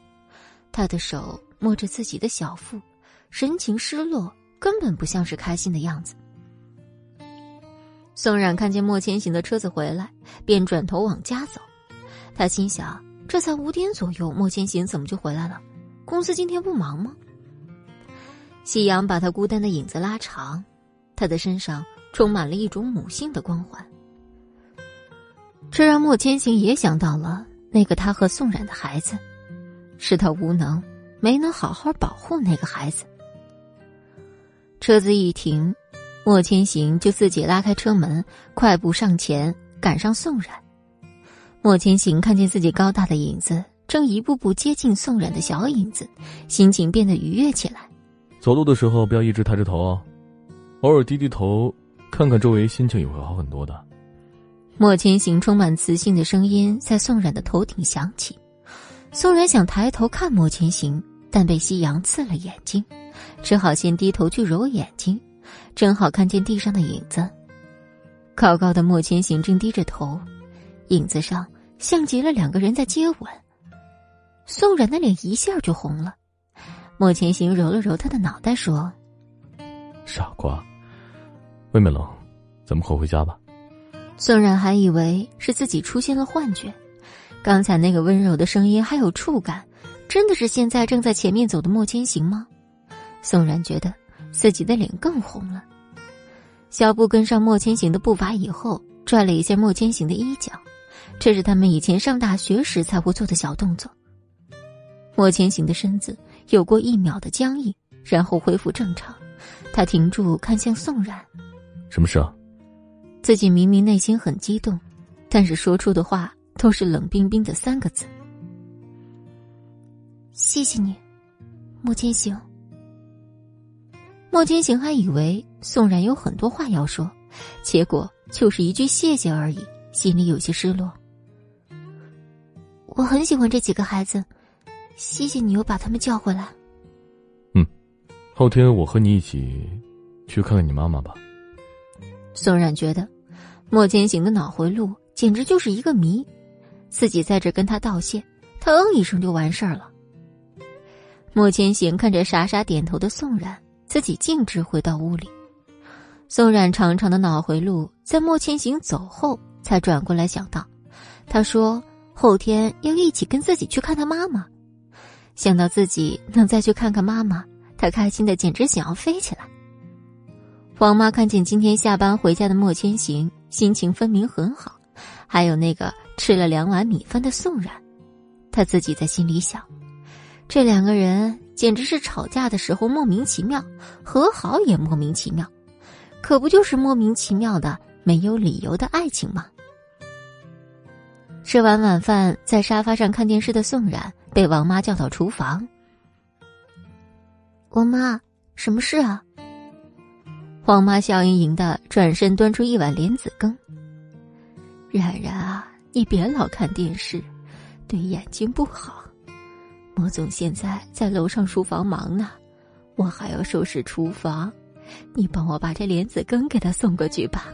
他的手摸着自己的小腹，神情失落，根本不像是开心的样子。宋冉看见莫千行的车子回来，便转头往家走。他心想：这才五点左右，莫千行怎么就回来了？公司今天不忙吗？夕阳把他孤单的影子拉长，他的身上充满了一种母性的光环。这让莫千行也想到了那个他和宋冉的孩子，是他无能，没能好好保护那个孩子。车子一停，莫千行就自己拉开车门，快步上前赶上宋冉。莫千行看见自己高大的影子正一步步接近宋冉的小影子，心情变得愉悦起来。走路的时候不要一直抬着头哦，偶尔低低头，看看周围，心情也会好很多的。莫千行充满磁性的声音在宋冉的头顶响起，宋冉想抬头看莫千行，但被夕阳刺了眼睛，只好先低头去揉眼睛，正好看见地上的影子。高高的莫千行正低着头，影子上像极了两个人在接吻。宋冉的脸一下就红了。莫千行揉了揉他的脑袋，说：“傻瓜，外面冷，咱们快回家吧。”宋冉还以为是自己出现了幻觉，刚才那个温柔的声音还有触感，真的是现在正在前面走的莫千行吗？宋然觉得自己的脸更红了。小布跟上莫千行的步伐以后，拽了一下莫千行的衣角，这是他们以前上大学时才会做的小动作。莫千行的身子。有过一秒的僵硬，然后恢复正常。他停住，看向宋然：“什么事啊？”自己明明内心很激动，但是说出的话都是冷冰冰的三个字：“谢谢你，莫千行。”莫千行还以为宋冉有很多话要说，结果就是一句谢谢而已，心里有些失落。我很喜欢这几个孩子。谢谢你又把他们叫回来。嗯，后天我和你一起去看看你妈妈吧。宋冉觉得莫千行的脑回路简直就是一个谜，自己在这跟他道谢，他嗯一声就完事儿了。莫千行看着傻傻点头的宋冉，自己径直回到屋里。宋冉长长的脑回路，在莫千行走后才转过来想到，他说后天要一起跟自己去看他妈妈。想到自己能再去看看妈妈，他开心的简直想要飞起来。王妈看见今天下班回家的莫千行，心情分明很好，还有那个吃了两碗米饭的宋冉，他自己在心里想。这两个人简直是吵架的时候莫名其妙，和好也莫名其妙，可不就是莫名其妙的没有理由的爱情吗？吃完晚饭，在沙发上看电视的宋冉被王妈叫到厨房。王妈，什么事啊？王妈笑盈盈的转身端出一碗莲子羹。冉冉啊，你别老看电视，对眼睛不好。莫总现在在楼上书房忙呢，我还要收拾厨房，你帮我把这莲子羹给他送过去吧。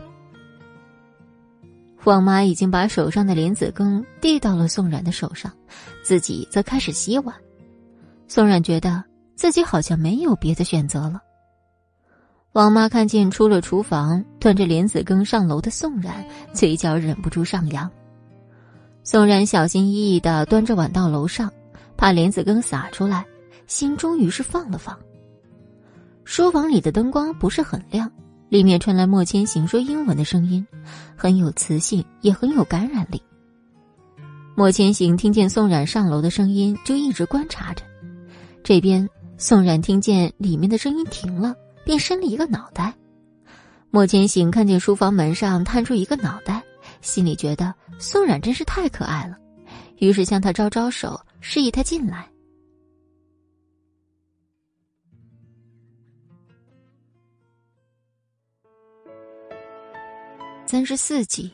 王妈已经把手上的莲子羹递到了宋冉的手上，自己则开始洗碗。宋冉觉得自己好像没有别的选择了。王妈看见出了厨房端着莲子羹上楼的宋冉，嘴角忍不住上扬。宋冉小心翼翼的端着碗到楼上。怕莲子羹洒出来，心终于是放了放。书房里的灯光不是很亮，里面传来莫千行说英文的声音，很有磁性，也很有感染力。莫千行听见宋冉上楼的声音，就一直观察着。这边宋冉听见里面的声音停了，便伸了一个脑袋。莫千行看见书房门上探出一个脑袋，心里觉得宋冉真是太可爱了，于是向他招招手。示意他进来。三十四集，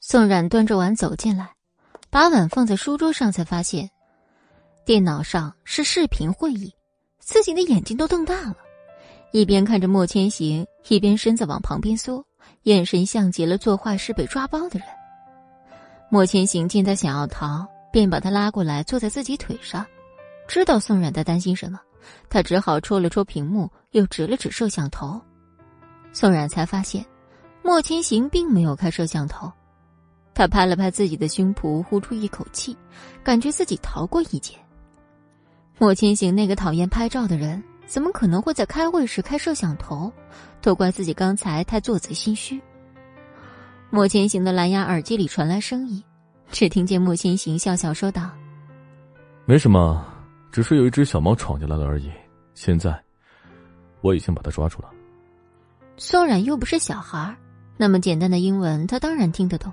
宋冉端着碗走进来，把碗放在书桌上，才发现电脑上是视频会议，自己的眼睛都瞪大了，一边看着莫千行，一边身子往旁边缩，眼神像极了做坏事被抓包的人。莫千行见他想要逃。便把他拉过来，坐在自己腿上。知道宋冉在担心什么，他只好戳了戳屏幕，又指了指摄像头。宋冉才发现，莫千行并没有开摄像头。他拍了拍自己的胸脯，呼出一口气，感觉自己逃过一劫。莫千行那个讨厌拍照的人，怎么可能会在开会时开摄像头？都怪自己刚才太做贼心虚。莫千行的蓝牙耳机里传来声音。只听见莫千行笑笑说道：“没什么，只是有一只小猫闯进来了而已。现在，我已经把它抓住了。”宋冉又不是小孩那么简单的英文他当然听得懂，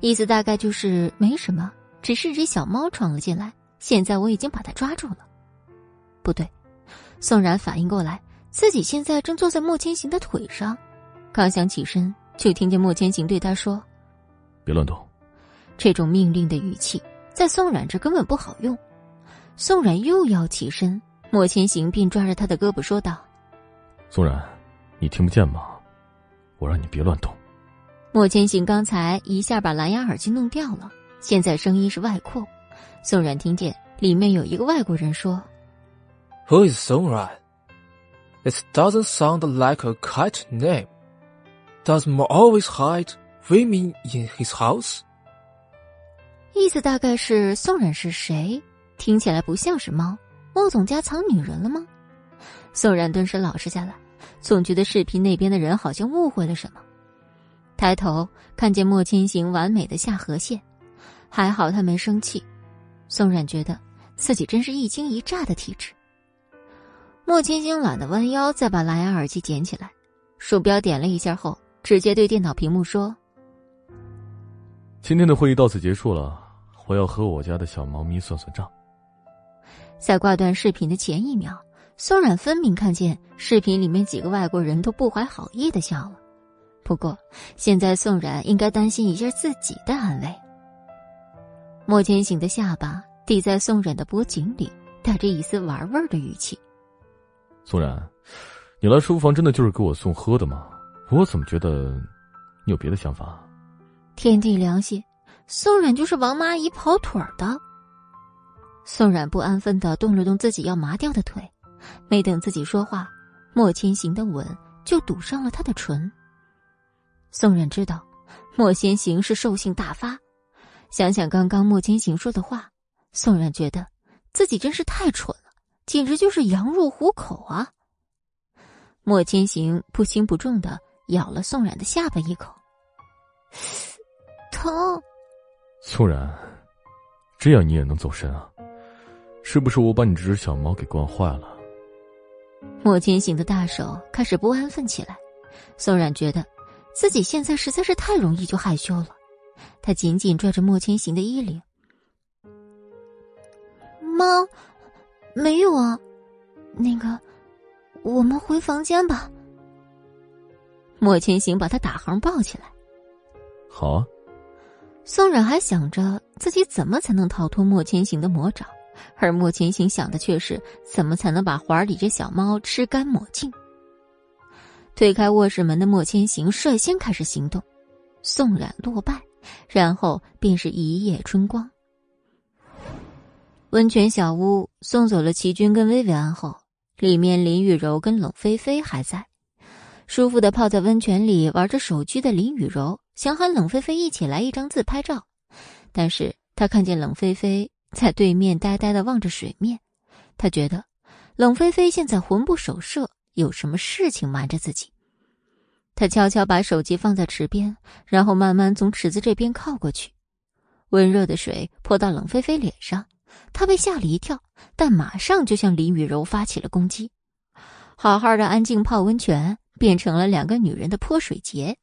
意思大概就是没什么，只是只小猫闯了进来。现在我已经把它抓住了。不对，宋冉反应过来，自己现在正坐在莫千行的腿上，刚想起身，就听见莫千行对他说：“别乱动。”这种命令的语气，在宋冉这根本不好用。宋冉又要起身，莫千行便抓着他的胳膊说道：“宋冉，你听不见吗？我让你别乱动。”莫千行刚才一下把蓝牙耳机弄掉了，现在声音是外扩。宋冉听见里面有一个外国人说：“Who is Song Ran? It doesn't sound like a cat name. Does Mo always hide women in his house?” 意思大概是宋冉是谁？听起来不像是猫。莫总家藏女人了吗？宋冉顿时老实下来，总觉得视频那边的人好像误会了什么。抬头看见莫千行完美的下颌线，还好他没生气。宋冉觉得自己真是一惊一乍的体质。莫千行懒得弯腰再把蓝牙耳机捡起来，鼠标点了一下后，直接对电脑屏幕说：“今天的会议到此结束了。”我要和我家的小猫咪算算账。在挂断视频的前一秒，宋冉分明看见视频里面几个外国人都不怀好意的笑了。不过，现在宋冉应该担心一下自己的安危。莫千行的下巴抵在宋冉的脖颈里，带着一丝玩味的语气：“宋冉，你来书房真的就是给我送喝的吗？我怎么觉得你有别的想法？”天地良心。宋冉就是王妈姨跑腿儿的。宋冉不安分的动了动自己要麻掉的腿，没等自己说话，莫千行的吻就堵上了他的唇。宋冉知道，莫千行是兽性大发，想想刚刚莫千行说的话，宋冉觉得自己真是太蠢了，简直就是羊入虎口啊！莫千行不轻不重的咬了宋冉的下巴一口，疼。宋然，这样你也能走神啊？是不是我把你这只小猫给惯坏了？莫千行的大手开始不安分起来，宋冉觉得自己现在实在是太容易就害羞了，他紧紧拽着莫千行的衣领。猫，没有啊，那个，我们回房间吧。莫千行把他打横抱起来。好啊。宋冉还想着自己怎么才能逃脱莫千行的魔爪。而莫千行想的却是怎么才能把怀里这小猫吃干抹净。推开卧室门的莫千行率先开始行动，宋冉落败，然后便是一夜春光。温泉小屋送走了齐军跟薇薇安后，里面林雨柔跟冷菲菲还在，舒服的泡在温泉里玩着手机的林雨柔想喊冷菲菲一起来一张自拍照，但是她看见冷菲菲。在对面呆呆的望着水面，他觉得冷菲菲现在魂不守舍，有什么事情瞒着自己。他悄悄把手机放在池边，然后慢慢从池子这边靠过去。温热的水泼到冷菲菲脸上，她被吓了一跳，但马上就向林雨柔发起了攻击。好好的安静泡温泉，变成了两个女人的泼水节。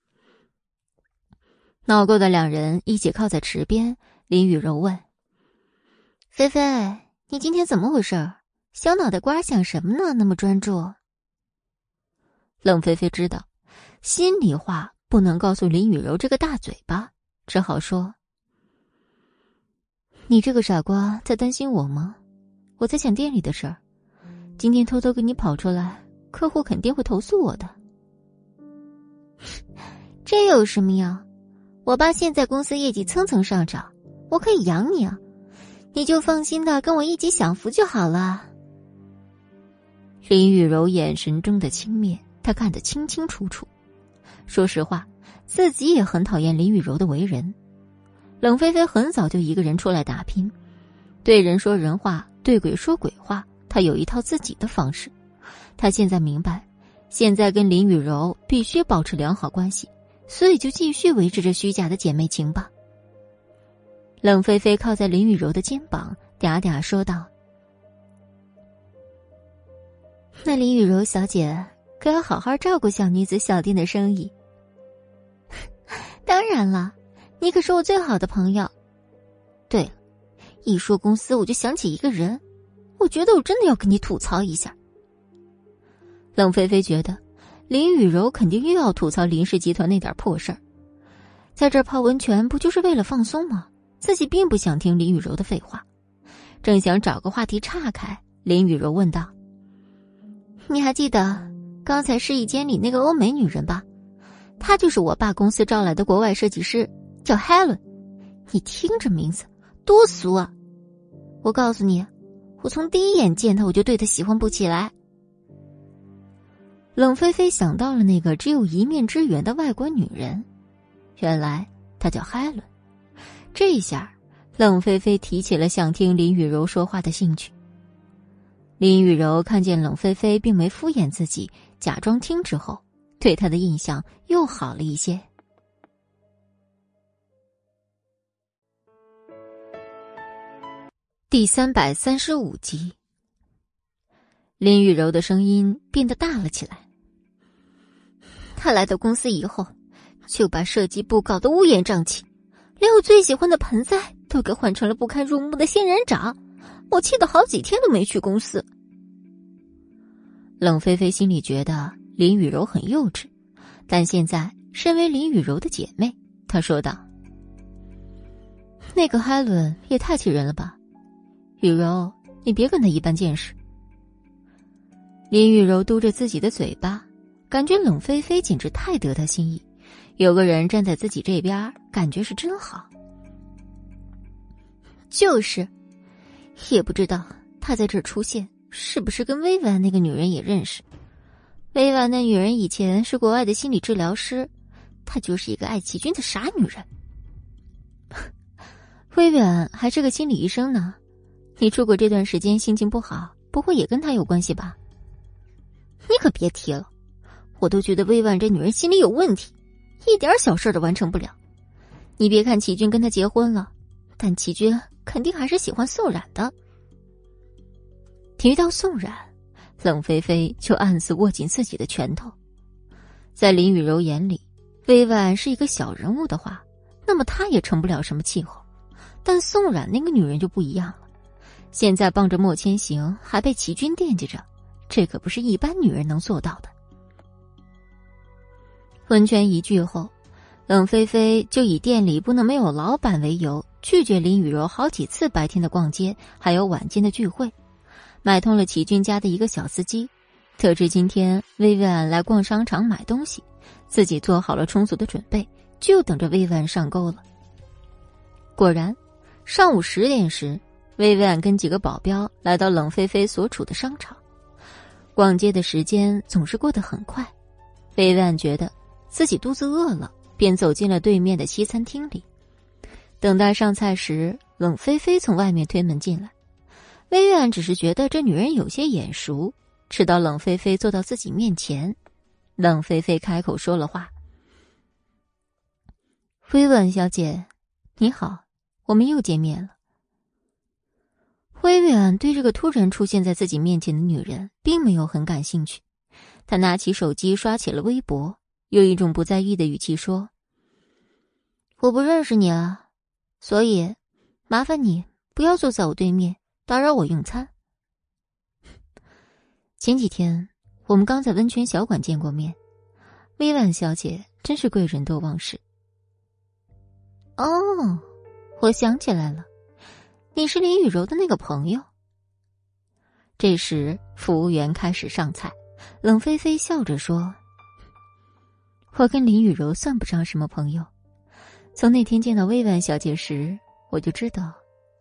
闹够的两人一起靠在池边，林雨柔问。菲菲，你今天怎么回事？小脑袋瓜想什么呢？那么专注。冷菲菲知道，心里话不能告诉林雨柔这个大嘴巴，只好说：“你这个傻瓜，在担心我吗？我在想店里的事儿。今天偷偷给你跑出来，客户肯定会投诉我的。这有什么呀？我爸现在公司业绩蹭蹭上涨，我可以养你啊。”你就放心的跟我一起享福就好了。林雨柔眼神中的轻蔑，他看得清清楚楚。说实话，自己也很讨厌林雨柔的为人。冷菲菲很早就一个人出来打拼，对人说人话，对鬼说鬼话，她有一套自己的方式。她现在明白，现在跟林雨柔必须保持良好关系，所以就继续维持着虚假的姐妹情吧。冷菲菲靠在林雨柔的肩膀，嗲嗲说道：“那林雨柔小姐可要好好照顾小女子小店的生意。当然了，你可是我最好的朋友。对了，一说公司，我就想起一个人，我觉得我真的要跟你吐槽一下。”冷菲菲觉得林雨柔肯定又要吐槽林氏集团那点破事儿，在这泡温泉不就是为了放松吗？自己并不想听林雨柔的废话，正想找个话题岔开，林雨柔问道：“你还记得刚才试衣间里那个欧美女人吧？她就是我爸公司招来的国外设计师，叫 Helen。你听这名字多俗啊！我告诉你，我从第一眼见她我就对她喜欢不起来。”冷菲菲想到了那个只有一面之缘的外国女人，原来她叫 Helen。这下，冷菲菲提起了想听林雨柔说话的兴趣。林雨柔看见冷菲菲并没敷衍自己，假装听之后，对她的印象又好了一些。第三百三十五集，林雨柔的声音变得大了起来。他来到公司以后，就把设计部搞得乌烟瘴气。连我最喜欢的盆栽都给换成了不堪入目的仙人掌，我气得好几天都没去公司。冷菲菲心里觉得林雨柔很幼稚，但现在身为林雨柔的姐妹，她说道：“那个海伦也太气人了吧，雨柔，你别跟他一般见识。”林雨柔嘟着自己的嘴巴，感觉冷菲菲简直太得她心意。有个人站在自己这边，感觉是真好。就是，也不知道他在这出现是不是跟薇婉那个女人也认识。薇婉那女人以前是国外的心理治疗师，她就是一个爱奇军的傻女人。薇婉还是个心理医生呢，你出国这段时间心情不好，不会也跟她有关系吧？你可别提了，我都觉得薇婉这女人心里有问题，一点小事都完成不了。你别看齐军跟她结婚了，但齐军肯定还是喜欢宋冉的。提到宋冉，冷菲菲就暗自握紧自己的拳头。在林雨柔眼里，薇婉是一个小人物的话，那么她也成不了什么气候。但宋冉那个女人就不一样了，现在傍着莫千行，还被齐军惦记着，这可不是一般女人能做到的。温泉一聚后。冷菲菲就以店里不能没有老板为由，拒绝林雨柔好几次白天的逛街，还有晚间的聚会，买通了齐军家的一个小司机。得知今天薇薇安来逛商场买东西，自己做好了充足的准备，就等着薇薇安上钩了。果然，上午十点时，薇薇安跟几个保镖来到冷菲菲所处的商场。逛街的时间总是过得很快，薇薇安觉得自己肚子饿了。便走进了对面的西餐厅里，等待上菜时，冷菲菲从外面推门进来。薇远只是觉得这女人有些眼熟，直到冷菲菲坐到自己面前，冷菲菲开口说了话：“薇婉小姐，你好，我们又见面了。”薇远对这个突然出现在自己面前的女人并没有很感兴趣，她拿起手机刷起了微博。用一种不在意的语气说：“我不认识你啊，所以麻烦你不要坐在我对面，打扰我用餐。”前几天我们刚在温泉小馆见过面，薇婉小姐真是贵人多忘事。哦，我想起来了，你是林雨柔的那个朋友。这时，服务员开始上菜，冷菲菲笑着说。我跟林雨柔算不上什么朋友，从那天见到薇婉小姐时，我就知道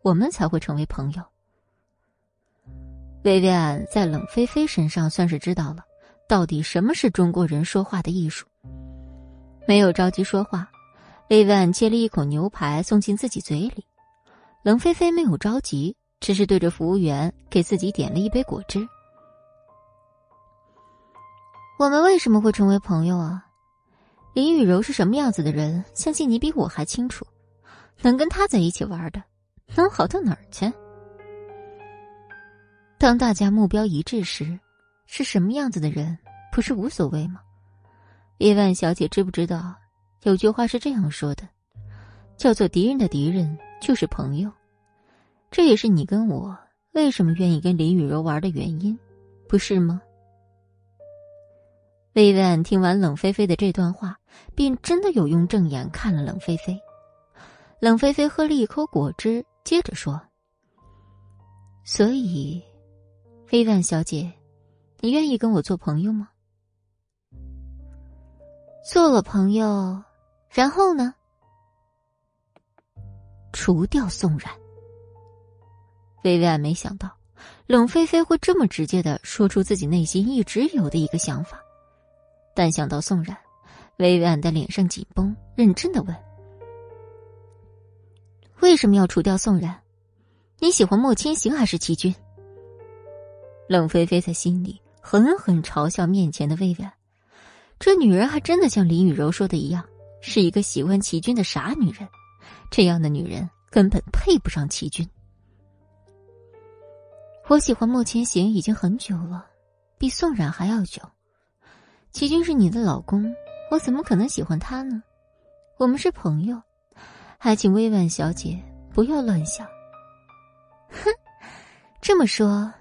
我们才会成为朋友。薇薇安在冷菲菲身上算是知道了，到底什么是中国人说话的艺术。没有着急说话，薇薇安切了一口牛排送进自己嘴里。冷菲菲没有着急，只是对着服务员给自己点了一杯果汁。我们为什么会成为朋友啊？林雨柔是什么样子的人？相信你比我还清楚。能跟他在一起玩的，能好到哪儿去？当大家目标一致时，是什么样子的人不是无所谓吗？叶万小姐知不知道？有句话是这样说的，叫做“敌人的敌人就是朋友”。这也是你跟我为什么愿意跟林雨柔玩的原因，不是吗？薇薇安听完冷菲菲的这段话，便真的有用正眼看了冷菲菲。冷菲菲喝了一口果汁，接着说：“所以，薇薇安小姐，你愿意跟我做朋友吗？做了朋友，然后呢？除掉宋冉。”薇薇安没想到冷菲菲会这么直接的说出自己内心一直有的一个想法。但想到宋冉，薇薇安的脸上紧绷，认真的问：“为什么要除掉宋冉？你喜欢莫千行还是齐军？”冷菲菲在心里狠狠嘲笑面前的薇薇安，这女人还真的像林雨柔说的一样，是一个喜欢齐军的傻女人。这样的女人根本配不上齐军。我喜欢莫千行已经很久了，比宋冉还要久。齐军是你的老公，我怎么可能喜欢他呢？我们是朋友，还请薇婉小姐不要乱想。哼，这么说，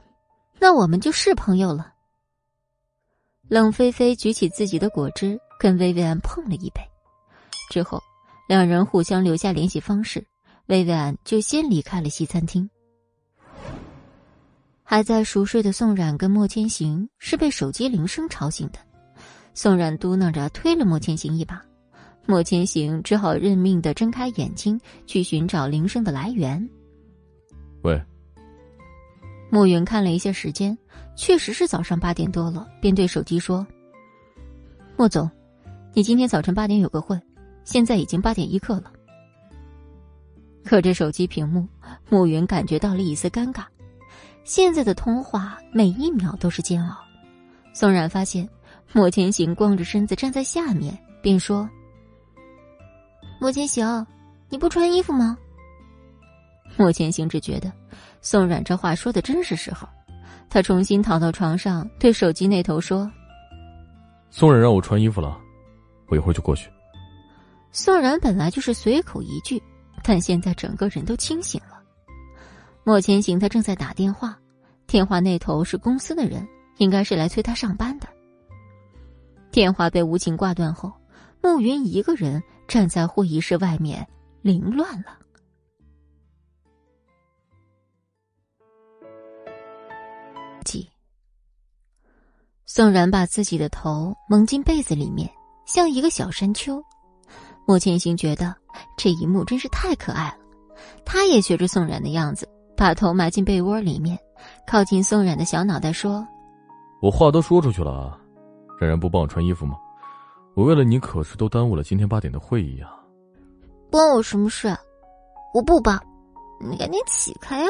那我们就是朋友了。冷菲菲举起自己的果汁，跟薇薇安碰了一杯，之后两人互相留下联系方式，薇薇安就先离开了西餐厅。还在熟睡的宋冉跟莫千行是被手机铃声吵醒的。宋冉嘟囔着推了莫千行一把，莫千行只好认命的睁开眼睛去寻找铃声的来源。喂，暮云看了一下时间，确实是早上八点多了，便对手机说：“莫总，你今天早晨八点有个会，现在已经八点一刻了。”可这手机屏幕，暮云感觉到了一丝尴尬。现在的通话每一秒都是煎熬。宋冉发现莫千行光着身子站在下面，便说：“莫千行，你不穿衣服吗？”莫千行只觉得。宋冉这话说的真是时候，他重新躺到床上，对手机那头说：“宋冉让我穿衣服了，我一会儿就过去。”宋冉本来就是随口一句，但现在整个人都清醒了。莫千行他正在打电话，电话那头是公司的人，应该是来催他上班的。电话被无情挂断后，暮云一个人站在会议室外面，凌乱了。宋然把自己的头蒙进被子里面，像一个小山丘。莫千行觉得这一幕真是太可爱了，他也学着宋冉的样子，把头埋进被窝里面，靠近宋冉的小脑袋说：“我话都说出去了，冉冉不帮我穿衣服吗？我为了你可是都耽误了今天八点的会议啊。”“关我什么事？我不帮，你赶紧起开啊！”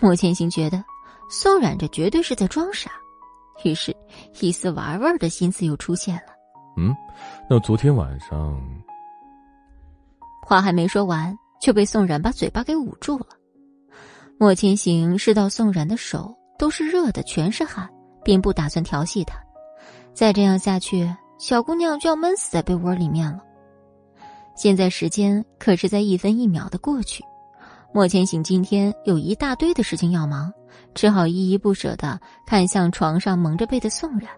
莫千行觉得。宋冉这绝对是在装傻，于是，一丝玩玩的心思又出现了。嗯，那昨天晚上，话还没说完，就被宋冉把嘴巴给捂住了。莫千行是到宋冉的手都是热的，全是汗，并不打算调戏她。再这样下去，小姑娘就要闷死在被窝里面了。现在时间可是在一分一秒的过去，莫千行今天有一大堆的事情要忙。只好依依不舍的看向床上蒙着被的宋冉，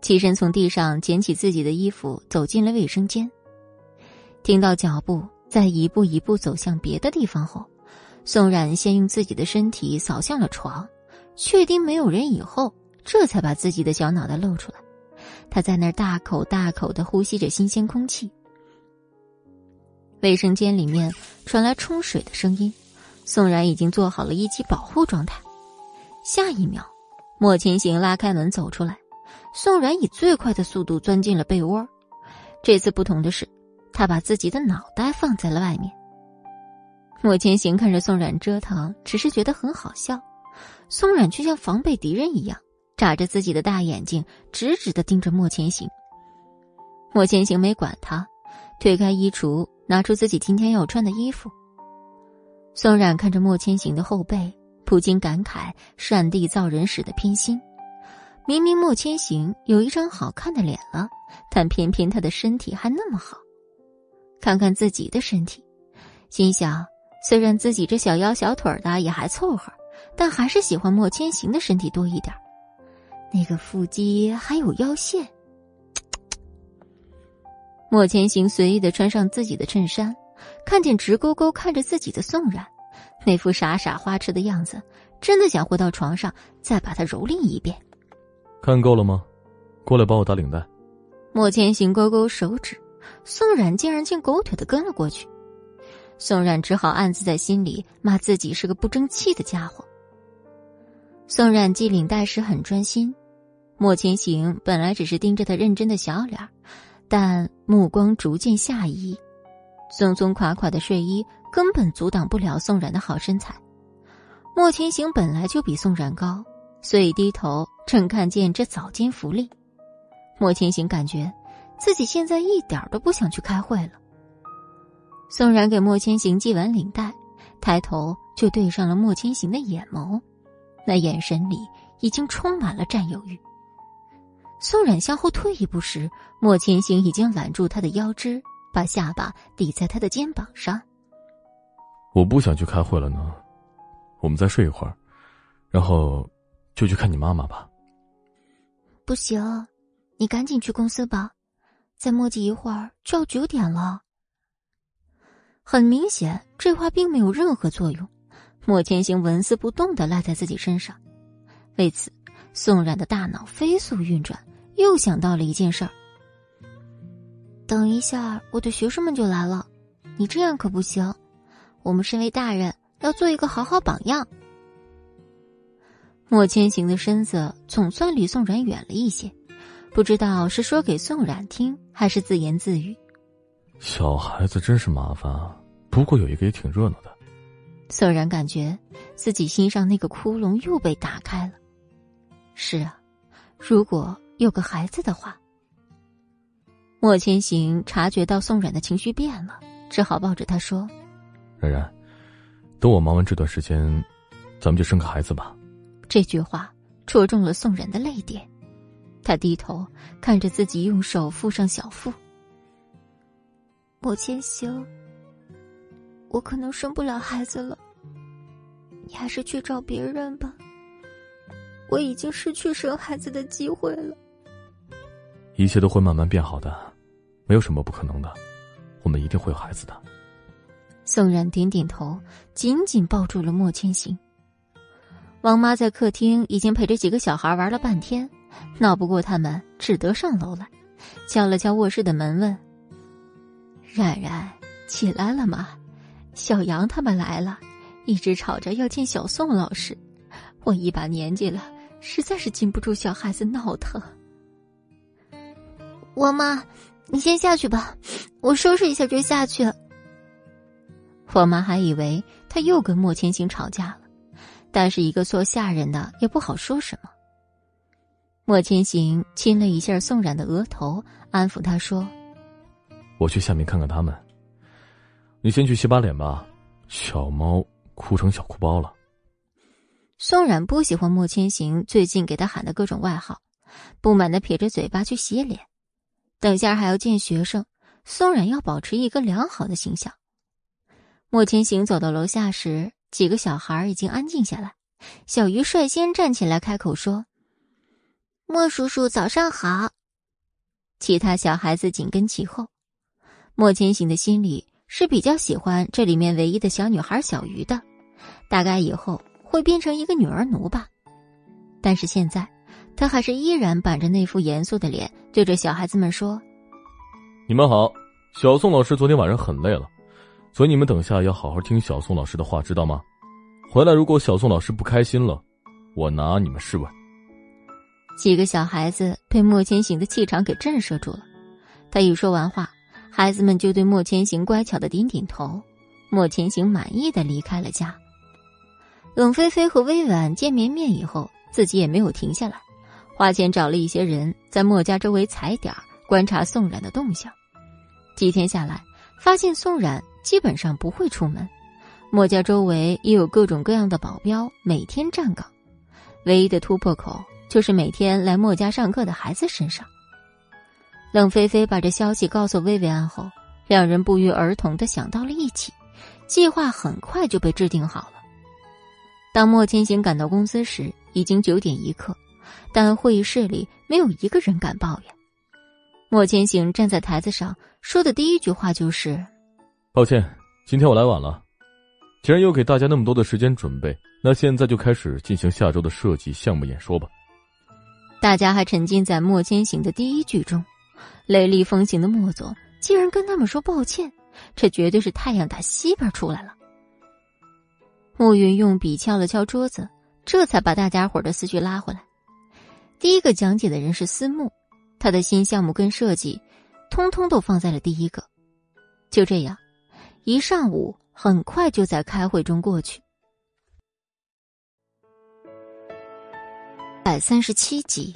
起身从地上捡起自己的衣服，走进了卫生间。听到脚步在一步一步走向别的地方后，宋冉先用自己的身体扫向了床，确定没有人以后，这才把自己的小脑袋露出来。他在那儿大口大口的呼吸着新鲜空气。卫生间里面传来冲水的声音，宋然已经做好了一级保护状态。下一秒，莫千行拉开门走出来，宋然以最快的速度钻进了被窝。这次不同的是，他把自己的脑袋放在了外面。莫千行看着宋冉折腾，只是觉得很好笑。宋冉却像防备敌人一样，眨着自己的大眼睛，直直的盯着莫千行。莫千行没管他，推开衣橱，拿出自己今天要穿的衣服。宋冉看着莫千行的后背。不禁感慨善地造人时的偏心。明明莫千行有一张好看的脸了，但偏偏他的身体还那么好。看看自己的身体，心想：虽然自己这小腰小腿的也还凑合，但还是喜欢莫千行的身体多一点。那个腹肌还有腰线。莫千行随意的穿上自己的衬衫，看见直勾勾看着自己的宋冉。那副傻傻花痴的样子，真的想回到床上再把他蹂躏一遍。看够了吗？过来帮我打领带。莫千行勾勾手指，宋冉竟然竟狗腿的跟了过去。宋冉只好暗自在心里骂自己是个不争气的家伙。宋冉系领带时很专心，莫千行本来只是盯着他认真的小脸，但目光逐渐下移，松松垮垮的睡衣。根本阻挡不了宋冉的好身材。莫千行本来就比宋冉高，所以低头正看见这早间福利。莫千行感觉自己现在一点都不想去开会了。宋冉给莫千行系完领带，抬头就对上了莫千行的眼眸，那眼神里已经充满了占有欲。宋冉向后退一步时，莫千行已经揽住他的腰肢，把下巴抵在他的肩膀上。我不想去开会了呢，我们再睡一会儿，然后就去看你妈妈吧。不行，你赶紧去公司吧，再磨叽一会儿就要九点了。很明显，这话并没有任何作用。莫千行纹丝不动的赖在自己身上，为此，宋冉的大脑飞速运转，又想到了一件事儿。等一下，我的学生们就来了，你这样可不行。我们身为大人，要做一个好好榜样，莫千行的身子总算离宋冉远了一些，不知道是说给宋冉听，还是自言自语。小孩子真是麻烦啊，不过有一个也挺热闹的。宋冉感觉自己心上那个窟窿又被打开了。是啊，如果有个孩子的话。莫千行察觉到宋冉的情绪变了，只好抱着他说：“冉冉，等我忙完这段时间，咱们就生个孩子吧。”这句话戳中了宋冉的泪点，他低头看着自己用手覆上小腹。莫千行，我可能生不了孩子了，你还是去找别人吧。我已经失去生孩子的机会了。一切都会慢慢变好的。没有什么不可能的，我们一定会有孩子的。宋冉点点头，紧紧抱住了莫千行。王妈在客厅已经陪着几个小孩玩了半天，闹不过他们，只得上楼来，敲了敲卧室的门，问：“冉冉，起来了吗？小杨他们来了，一直吵着要见小宋老师。我一把年纪了，实在是禁不住小孩子闹腾。”王妈。你先下去吧，我收拾一下就下去。我妈还以为他又跟莫千行吵架了，但是一个做下人的也不好说什么。莫千行亲了一下宋冉的额头，安抚他说：“我去下面看看他们，你先去洗把脸吧。小猫哭成小哭包了。”宋冉不喜欢莫千行最近给他喊的各种外号，不满的撇着嘴巴去洗脸。等下还要见学生，宋冉要保持一个良好的形象。莫千行走到楼下时，几个小孩已经安静下来。小鱼率先站起来开口说：“莫叔叔，早上好。”其他小孩子紧跟其后。莫千行的心里是比较喜欢这里面唯一的小女孩小鱼的，大概以后会变成一个女儿奴吧。但是现在。他还是依然板着那副严肃的脸，对着小孩子们说：“你们好，小宋老师昨天晚上很累了，所以你们等下要好好听小宋老师的话，知道吗？回来如果小宋老师不开心了，我拿你们试问。”几个小孩子被莫千行的气场给震慑住了。他一说完话，孩子们就对莫千行乖巧的点点头。莫千行满意的离开了家。冷菲菲和微婉见面面以后，自己也没有停下来。花钱找了一些人在莫家周围踩点儿观察宋冉的动向。几天下来，发现宋冉基本上不会出门，莫家周围也有各种各样的保镖每天站岗，唯一的突破口就是每天来莫家上课的孩子身上。冷菲菲把这消息告诉薇薇安后，两人不约而同的想到了一起，计划很快就被制定好了。当莫千行赶到公司时，已经九点一刻。但会议室里没有一个人敢抱怨。莫千行站在台子上说的第一句话就是：“抱歉，今天我来晚了。既然又给大家那么多的时间准备，那现在就开始进行下周的设计项目演说吧。”大家还沉浸在莫千行的第一句中，雷厉风行的莫总竟然跟他们说抱歉，这绝对是太阳打西边出来了。暮云用笔敲了敲桌子，这才把大家伙的思绪拉回来。第一个讲解的人是思慕，他的新项目跟设计，通通都放在了第一个。就这样，一上午很快就在开会中过去。百三十七集，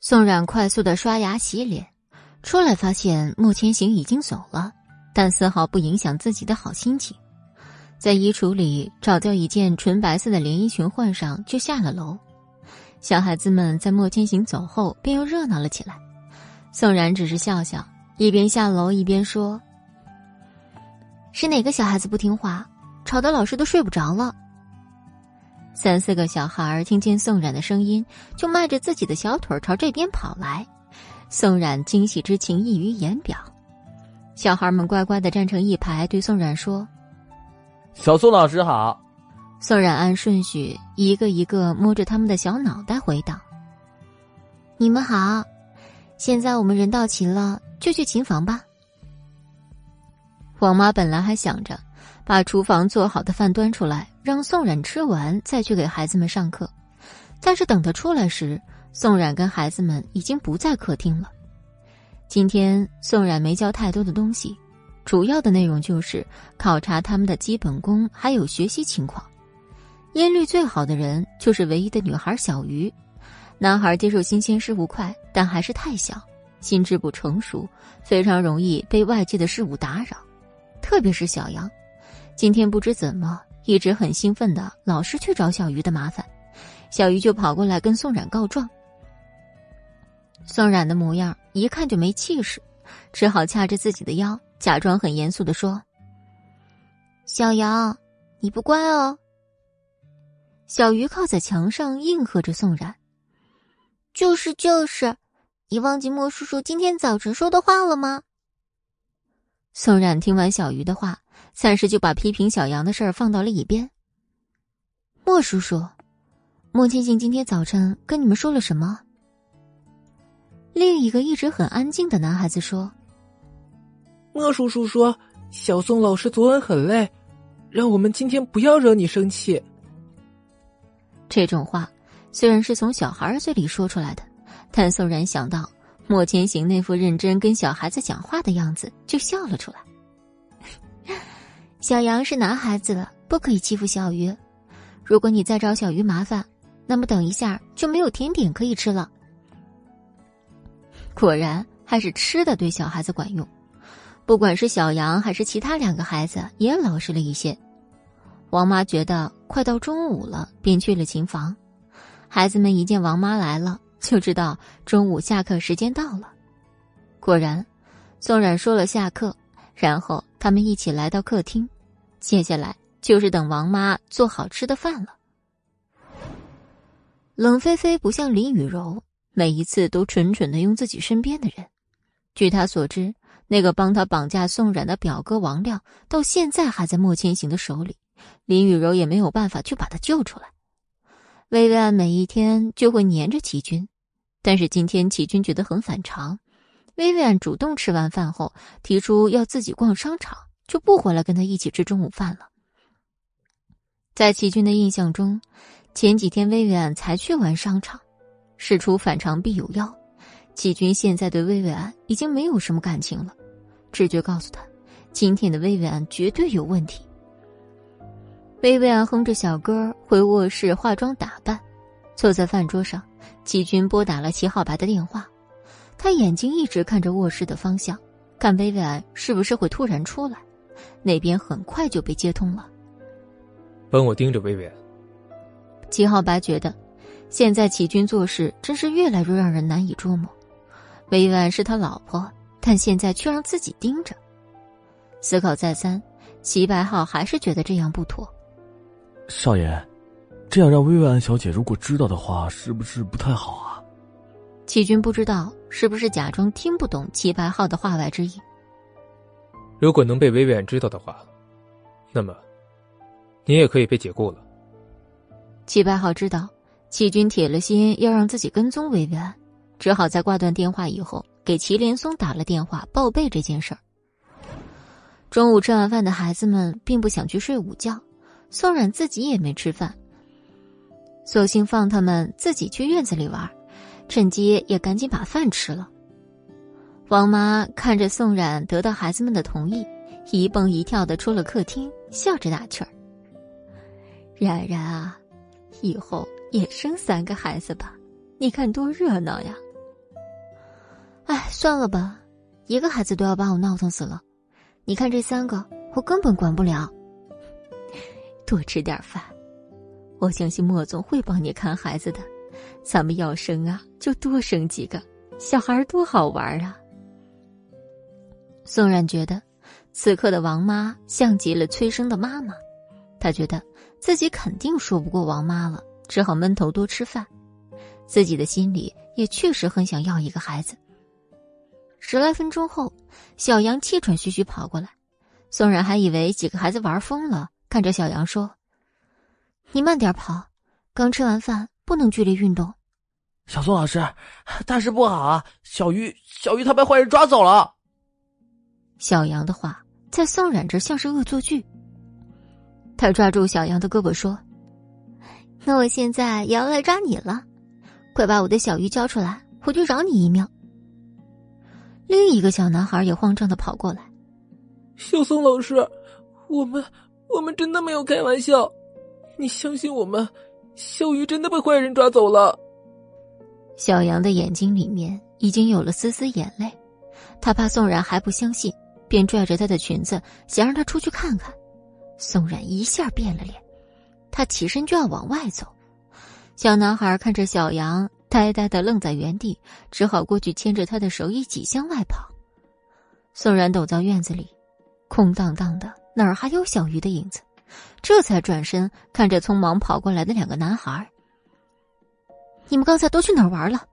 宋冉快速的刷牙洗脸，出来发现莫千行已经走了，但丝毫不影响自己的好心情，在衣橱里找到一件纯白色的连衣裙换上，就下了楼。小孩子们在莫千行走后，便又热闹了起来。宋然只是笑笑，一边下楼一边说：“是哪个小孩子不听话，吵得老师都睡不着了？”三四个小孩听见宋冉的声音，就迈着自己的小腿朝这边跑来。宋冉惊喜之情溢于言表。小孩们乖乖的站成一排，对宋冉说：“小宋老师好。”宋冉按顺序一个一个摸着他们的小脑袋回道：“你们好，现在我们人到齐了，就去琴房吧。”王妈本来还想着把厨房做好的饭端出来让宋冉吃完再去给孩子们上课。但是等他出来时，宋冉跟孩子们已经不在客厅了。今天宋冉没教太多的东西，主要的内容就是考察他们的基本功还有学习情况。音律最好的人就是唯一的女孩小鱼，男孩接受新鲜事物快，但还是太小，心智不成熟，非常容易被外界的事物打扰。特别是小杨，今天不知怎么一直很兴奋的，老是去找小鱼的麻烦。小鱼就跑过来跟宋冉告状。宋冉的模样一看就没气势，只好掐着自己的腰，假装很严肃的说：“小杨，你不乖哦。”小鱼靠在墙上应和着宋冉：“就是就是，你忘记莫叔叔今天早晨说的话了吗？”宋冉听完小鱼的话，暂时就把批评小杨的事儿放到了一边。莫叔叔，莫千行今天早晨跟你们说了什么？另一个一直很安静的男孩子说：“莫叔叔说，小宋老师昨晚很累，让我们今天不要惹你生气。”这种话虽然是从小孩嘴里说出来的，但宋然想到。莫千行那副认真跟小孩子讲话的样子，就笑了出来。小杨是男孩子了，不可以欺负小鱼。如果你再找小鱼麻烦，那么等一下就没有甜点可以吃了。果然，还是吃的对小孩子管用。不管是小杨还是其他两个孩子，也老实了一些。王妈觉得快到中午了，便去了琴房。孩子们一见王妈来了。就知道中午下课时间到了。果然，宋冉说了下课，然后他们一起来到客厅。接下来就是等王妈做好吃的饭了。冷菲菲不像林雨柔，每一次都蠢蠢的用自己身边的人。据他所知，那个帮他绑架宋冉的表哥王亮，到现在还在莫千行的手里，林雨柔也没有办法去把他救出来。薇薇安每一天就会黏着齐军，但是今天齐军觉得很反常。薇薇安主动吃完饭后提出要自己逛商场，就不回来跟他一起吃中午饭了。在齐军的印象中，前几天薇薇安才去完商场，事出反常必有妖。齐军现在对薇薇安已经没有什么感情了，直觉告诉他，今天的薇薇安绝对有问题。薇薇安哼着小歌回卧室化妆打扮，坐在饭桌上，齐军拨打了齐浩白的电话。他眼睛一直看着卧室的方向，看薇薇安是不是会突然出来。那边很快就被接通了。帮我盯着薇薇安。齐浩白觉得，现在齐军做事真是越来越让人难以捉摸。薇薇安是他老婆，但现在却让自己盯着。思考再三，齐白浩还是觉得这样不妥。少爷，这样让薇薇安小姐如果知道的话，是不是不太好啊？齐军不知道是不是假装听不懂齐白浩的话外之意。如果能被薇薇安知道的话，那么你也可以被解雇了。齐白浩知道齐军铁了心要让自己跟踪薇薇安，只好在挂断电话以后给齐连松打了电话报备这件事儿。中午吃完饭的孩子们并不想去睡午觉。宋冉自己也没吃饭，索性放他们自己去院子里玩，趁机也赶紧把饭吃了。王妈看着宋冉得到孩子们的同意，一蹦一跳的出了客厅，笑着打趣儿：“冉冉啊，以后也生三个孩子吧，你看多热闹呀！”哎，算了吧，一个孩子都要把我闹腾死了，你看这三个，我根本管不了。多吃点饭，我相信莫总会帮你看孩子的。咱们要生啊，就多生几个小孩，多好玩啊！宋冉觉得，此刻的王妈像极了催生的妈妈，她觉得自己肯定说不过王妈了，只好闷头多吃饭。自己的心里也确实很想要一个孩子。十来分钟后，小杨气喘吁吁跑过来，宋冉还以为几个孩子玩疯了。看着小杨说：“你慢点跑，刚吃完饭不能剧烈运动。”小宋老师，大事不好啊！小鱼，小鱼他被坏人抓走了。小杨的话在宋冉这像是恶作剧。他抓住小杨的胳膊说：“那我现在也要来抓你了，快把我的小鱼交出来，我就饶你一命。”另一个小男孩也慌张的跑过来：“小宋老师，我们我们真的没有开玩笑，你相信我们，小鱼真的被坏人抓走了。”小杨的眼睛里面已经有了丝丝眼泪，他怕宋冉还不相信，便拽着他的裙子想让他出去看看。宋冉一下变了脸，他起身就要往外走，小男孩看着小杨。呆呆的愣在原地，只好过去牵着他的手一起向外跑。宋然走到院子里，空荡荡的，哪儿还有小鱼的影子？这才转身看着匆忙跑过来的两个男孩：“你们刚才都去哪儿玩了？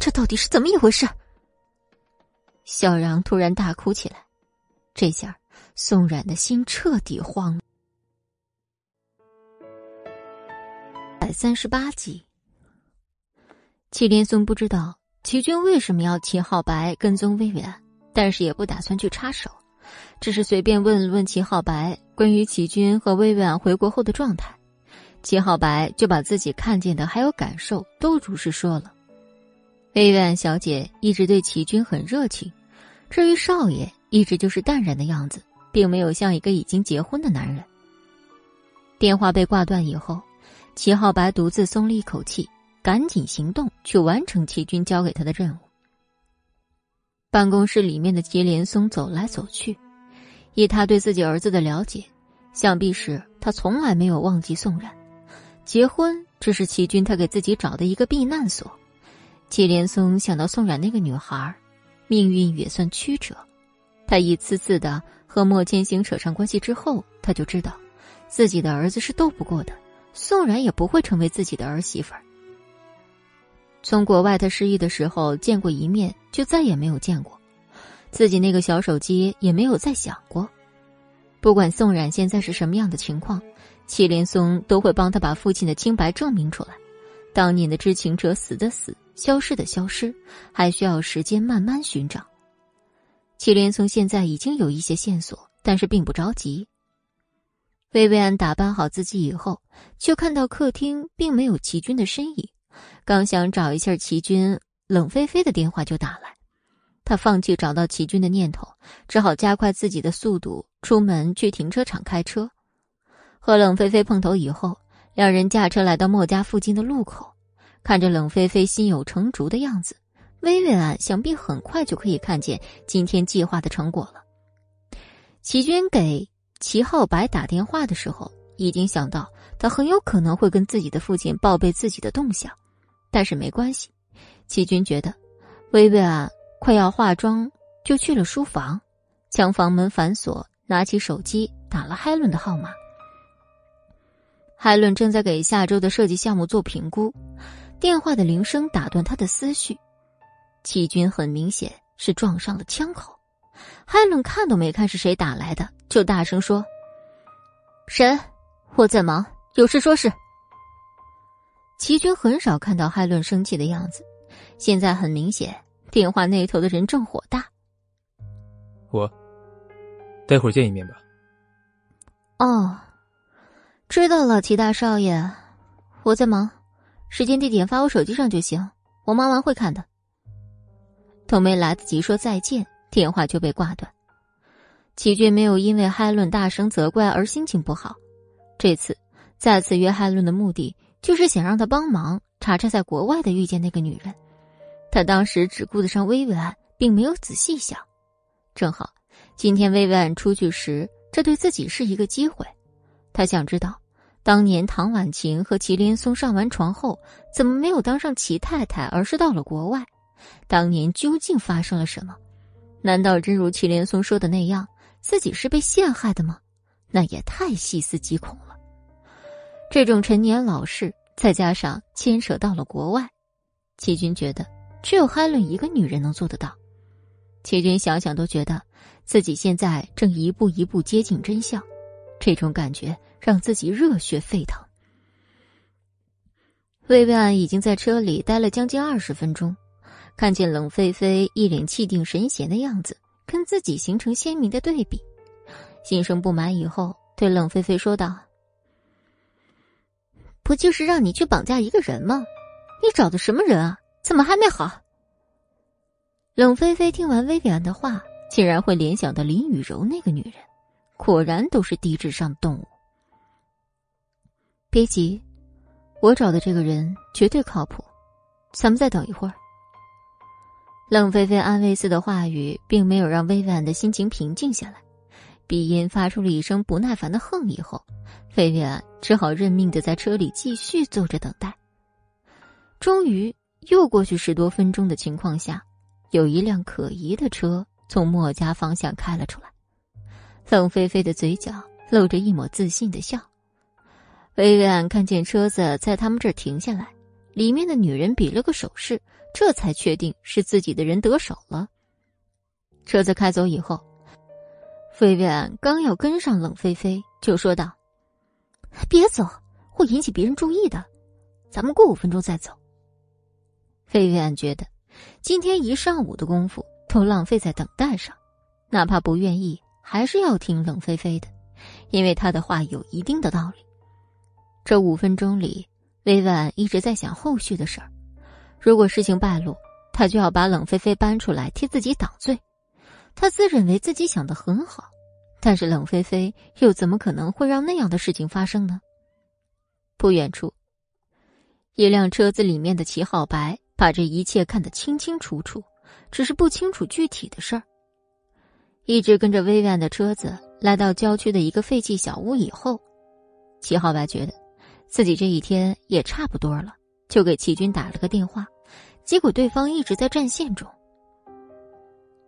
这到底是怎么一回事？”小杨突然大哭起来，这下宋冉的心彻底慌了。百三十八集。祁连松不知道齐军为什么要齐浩白跟踪薇薇安，但是也不打算去插手，只是随便问了问齐浩白关于齐军和薇薇安回国后的状态。齐浩白就把自己看见的还有感受都如实说了。薇薇安小姐一直对齐军很热情，至于少爷一直就是淡然的样子，并没有像一个已经结婚的男人。电话被挂断以后，齐浩白独自松了一口气。赶紧行动，去完成齐军交给他的任务。办公室里面的祁连松走来走去，以他对自己儿子的了解，想必是他从来没有忘记宋冉。结婚只是齐军他给自己找的一个避难所。祁连松想到宋冉那个女孩，命运也算曲折。他一次次的和莫千行扯上关系之后，他就知道，自己的儿子是斗不过的，宋冉也不会成为自己的儿媳妇儿。从国外他失忆的时候见过一面，就再也没有见过。自己那个小手机也没有再想过。不管宋冉现在是什么样的情况，祁连松都会帮他把父亲的清白证明出来。当年的知情者死的死，消失的消失，还需要时间慢慢寻找。祁连松现在已经有一些线索，但是并不着急。薇薇安打扮好自己以后，就看到客厅并没有齐军的身影。刚想找一下齐军，冷菲菲的电话就打来。他放弃找到齐军的念头，只好加快自己的速度，出门去停车场开车。和冷菲菲碰头以后，两人驾车来到莫家附近的路口，看着冷菲菲心有成竹的样子，薇薇安想必很快就可以看见今天计划的成果了。齐军给齐浩白打电话的时候，已经想到他很有可能会跟自己的父亲报备自己的动向。但是没关系，齐军觉得，薇薇安快要化妆，就去了书房，将房门反锁，拿起手机打了海伦的号码。海伦正在给下周的设计项目做评估，电话的铃声打断他的思绪。齐军很明显是撞上了枪口，海伦看都没看是谁打来的，就大声说：“谁？我在忙，有事说事。”齐军很少看到海伦生气的样子，现在很明显，电话那头的人正火大。我，待会儿见一面吧。哦，知道了，齐大少爷，我在忙，时间地点发我手机上就行，我忙完会看的。都没来得及说再见，电话就被挂断。齐军没有因为海伦大声责怪而心情不好，这次再次约海伦的目的。就是想让他帮忙查查在国外的遇见那个女人，他当时只顾得上薇薇安，并没有仔细想。正好今天薇薇安出去时，这对自己是一个机会。他想知道，当年唐婉晴和祁连松上完床后，怎么没有当上齐太太，而是到了国外？当年究竟发生了什么？难道真如祁连松说的那样，自己是被陷害的吗？那也太细思极恐了。这种陈年老事，再加上牵扯到了国外，齐军觉得只有海伦一个女人能做得到。齐军想想都觉得自己现在正一步一步接近真相，这种感觉让自己热血沸腾。薇薇安已经在车里待了将近二十分钟，看见冷菲菲一脸气定神闲的样子，跟自己形成鲜明的对比，心生不满以后，对冷菲菲说道。不就是让你去绑架一个人吗？你找的什么人啊？怎么还没好？冷菲菲听完薇薇安的话，竟然会联想到林雨柔那个女人，果然都是低智商动物。别急，我找的这个人绝对靠谱，咱们再等一会儿。冷菲菲安慰似的话语，并没有让薇薇安的心情平静下来，鼻音发出了一声不耐烦的哼以后，薇薇安只好认命的在车里继续坐着等待。终于，又过去十多分钟的情况下。有一辆可疑的车从莫家方向开了出来，冷菲菲的嘴角露着一抹自信的笑。薇薇安看见车子在他们这儿停下来，里面的女人比了个手势，这才确定是自己的人得手了。车子开走以后，薇薇安刚要跟上冷菲菲，就说道：“别走，会引起别人注意的，咱们过五分钟再走。”薇薇安觉得。今天一上午的功夫都浪费在等待上，哪怕不愿意，还是要听冷菲菲的，因为他的话有一定的道理。这五分钟里，薇婉一直在想后续的事儿。如果事情败露，他就要把冷菲菲搬出来替自己挡罪。他自认为自己想的很好，但是冷菲菲又怎么可能会让那样的事情发生呢？不远处，一辆车子里面的齐浩白。把这一切看得清清楚楚，只是不清楚具体的事儿。一直跟着薇薇安的车子来到郊区的一个废弃小屋以后，齐浩白觉得自己这一天也差不多了，就给齐军打了个电话，结果对方一直在占线中。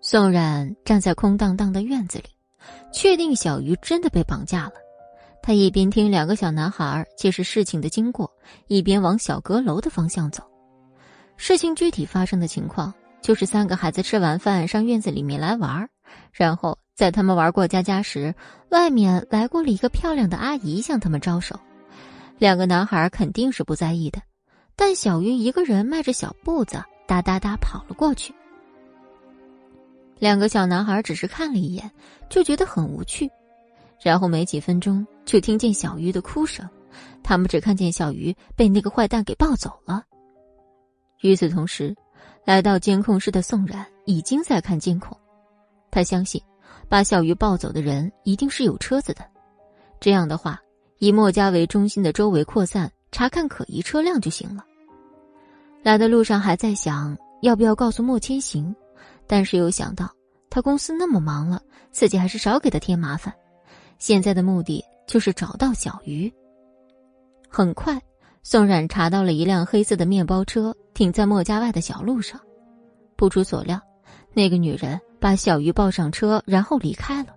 宋冉站在空荡荡的院子里，确定小鱼真的被绑架了。他一边听两个小男孩解释事情的经过，一边往小阁楼的方向走。事情具体发生的情况，就是三个孩子吃完饭上院子里面来玩然后在他们玩过家家时，外面来过了一个漂亮的阿姨向他们招手。两个男孩肯定是不在意的，但小鱼一个人迈着小步子哒哒哒跑了过去。两个小男孩只是看了一眼，就觉得很无趣，然后没几分钟就听见小鱼的哭声，他们只看见小鱼被那个坏蛋给抱走了。与此同时，来到监控室的宋冉已经在看监控。他相信，把小鱼抱走的人一定是有车子的。这样的话，以莫家为中心的周围扩散，查看可疑车辆就行了。来的路上还在想要不要告诉莫千行，但是又想到他公司那么忙了，自己还是少给他添麻烦。现在的目的就是找到小鱼。很快。宋冉查到了一辆黑色的面包车停在莫家外的小路上，不出所料，那个女人把小鱼抱上车，然后离开了。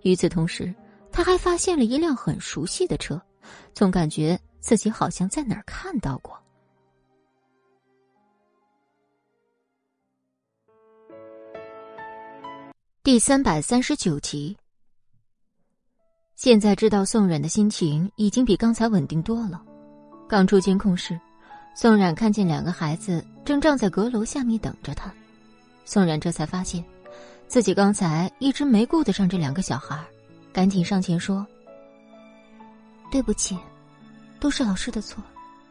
与此同时，他还发现了一辆很熟悉的车，总感觉自己好像在哪儿看到过。第三百三十九集。现在知道宋冉的心情已经比刚才稳定多了。刚出监控室，宋冉看见两个孩子正站在阁楼下面等着他。宋冉这才发现，自己刚才一直没顾得上这两个小孩，赶紧上前说：“对不起，都是老师的错，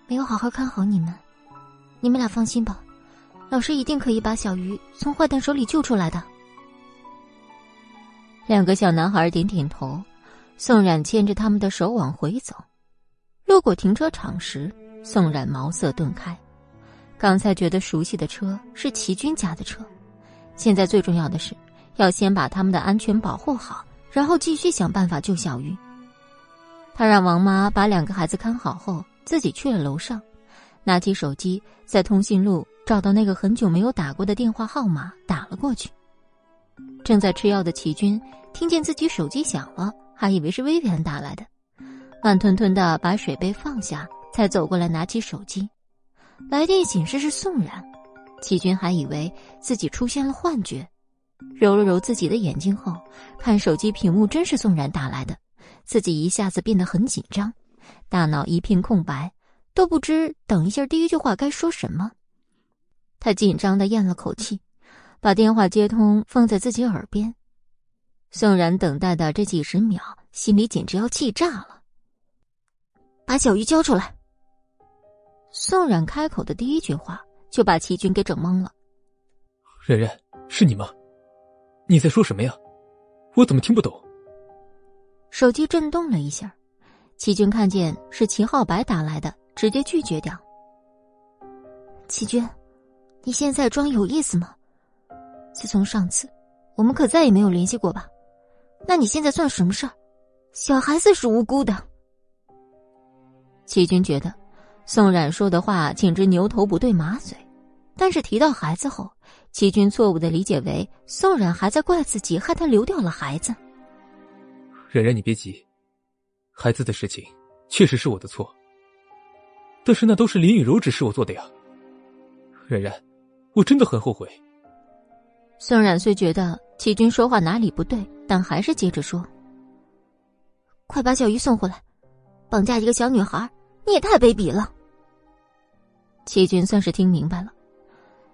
没有好好看好你们。你们俩放心吧，老师一定可以把小鱼从坏蛋手里救出来的。”两个小男孩点点头，宋冉牵着他们的手往回走。路过停车场时，宋冉茅塞顿开。刚才觉得熟悉的车是齐军家的车，现在最重要的是要先把他们的安全保护好，然后继续想办法救小鱼。他让王妈把两个孩子看好后，自己去了楼上，拿起手机在通讯录找到那个很久没有打过的电话号码，打了过去。正在吃药的齐军听见自己手机响了，还以为是薇薇安打来的。慢吞吞的把水杯放下，才走过来拿起手机。来电显示是宋冉，齐军还以为自己出现了幻觉，揉了揉自己的眼睛后，看手机屏幕真是宋冉打来的，自己一下子变得很紧张，大脑一片空白，都不知等一下第一句话该说什么。他紧张的咽了口气，把电话接通，放在自己耳边。宋冉等待的这几十秒，心里简直要气炸了。把小鱼交出来，宋冉开口的第一句话就把齐军给整懵了。冉冉，是你吗？你在说什么呀？我怎么听不懂？手机震动了一下，齐军看见是齐浩白打来的，直接拒绝掉。齐军，你现在装有意思吗？自从上次，我们可再也没有联系过吧？那你现在算什么事儿？小孩子是无辜的。齐军觉得宋冉说的话简直牛头不对马嘴，但是提到孩子后，齐军错误的理解为宋冉还在怪自己害他流掉了孩子。冉冉，你别急，孩子的事情确实是我的错，但是那都是林雨柔指示我做的呀。冉冉，我真的很后悔。宋冉虽觉得齐军说话哪里不对，但还是接着说：“快把小鱼送回来，绑架一个小女孩，你也太卑鄙了。”齐军算是听明白了，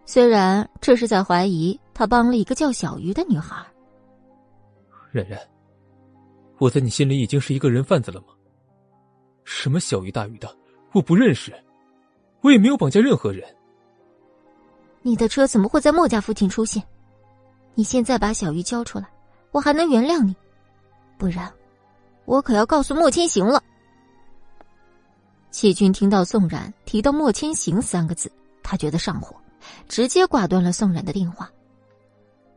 虽然这是在怀疑他帮了一个叫小鱼的女孩。冉冉，我在你心里已经是一个人贩子了吗？什么小鱼大鱼的，我不认识，我也没有绑架任何人。你的车怎么会在莫家附近出现？你现在把小鱼交出来，我还能原谅你；不然，我可要告诉莫千行了。齐军听到宋冉提到“莫千行”三个字，他觉得上火，直接挂断了宋冉的电话。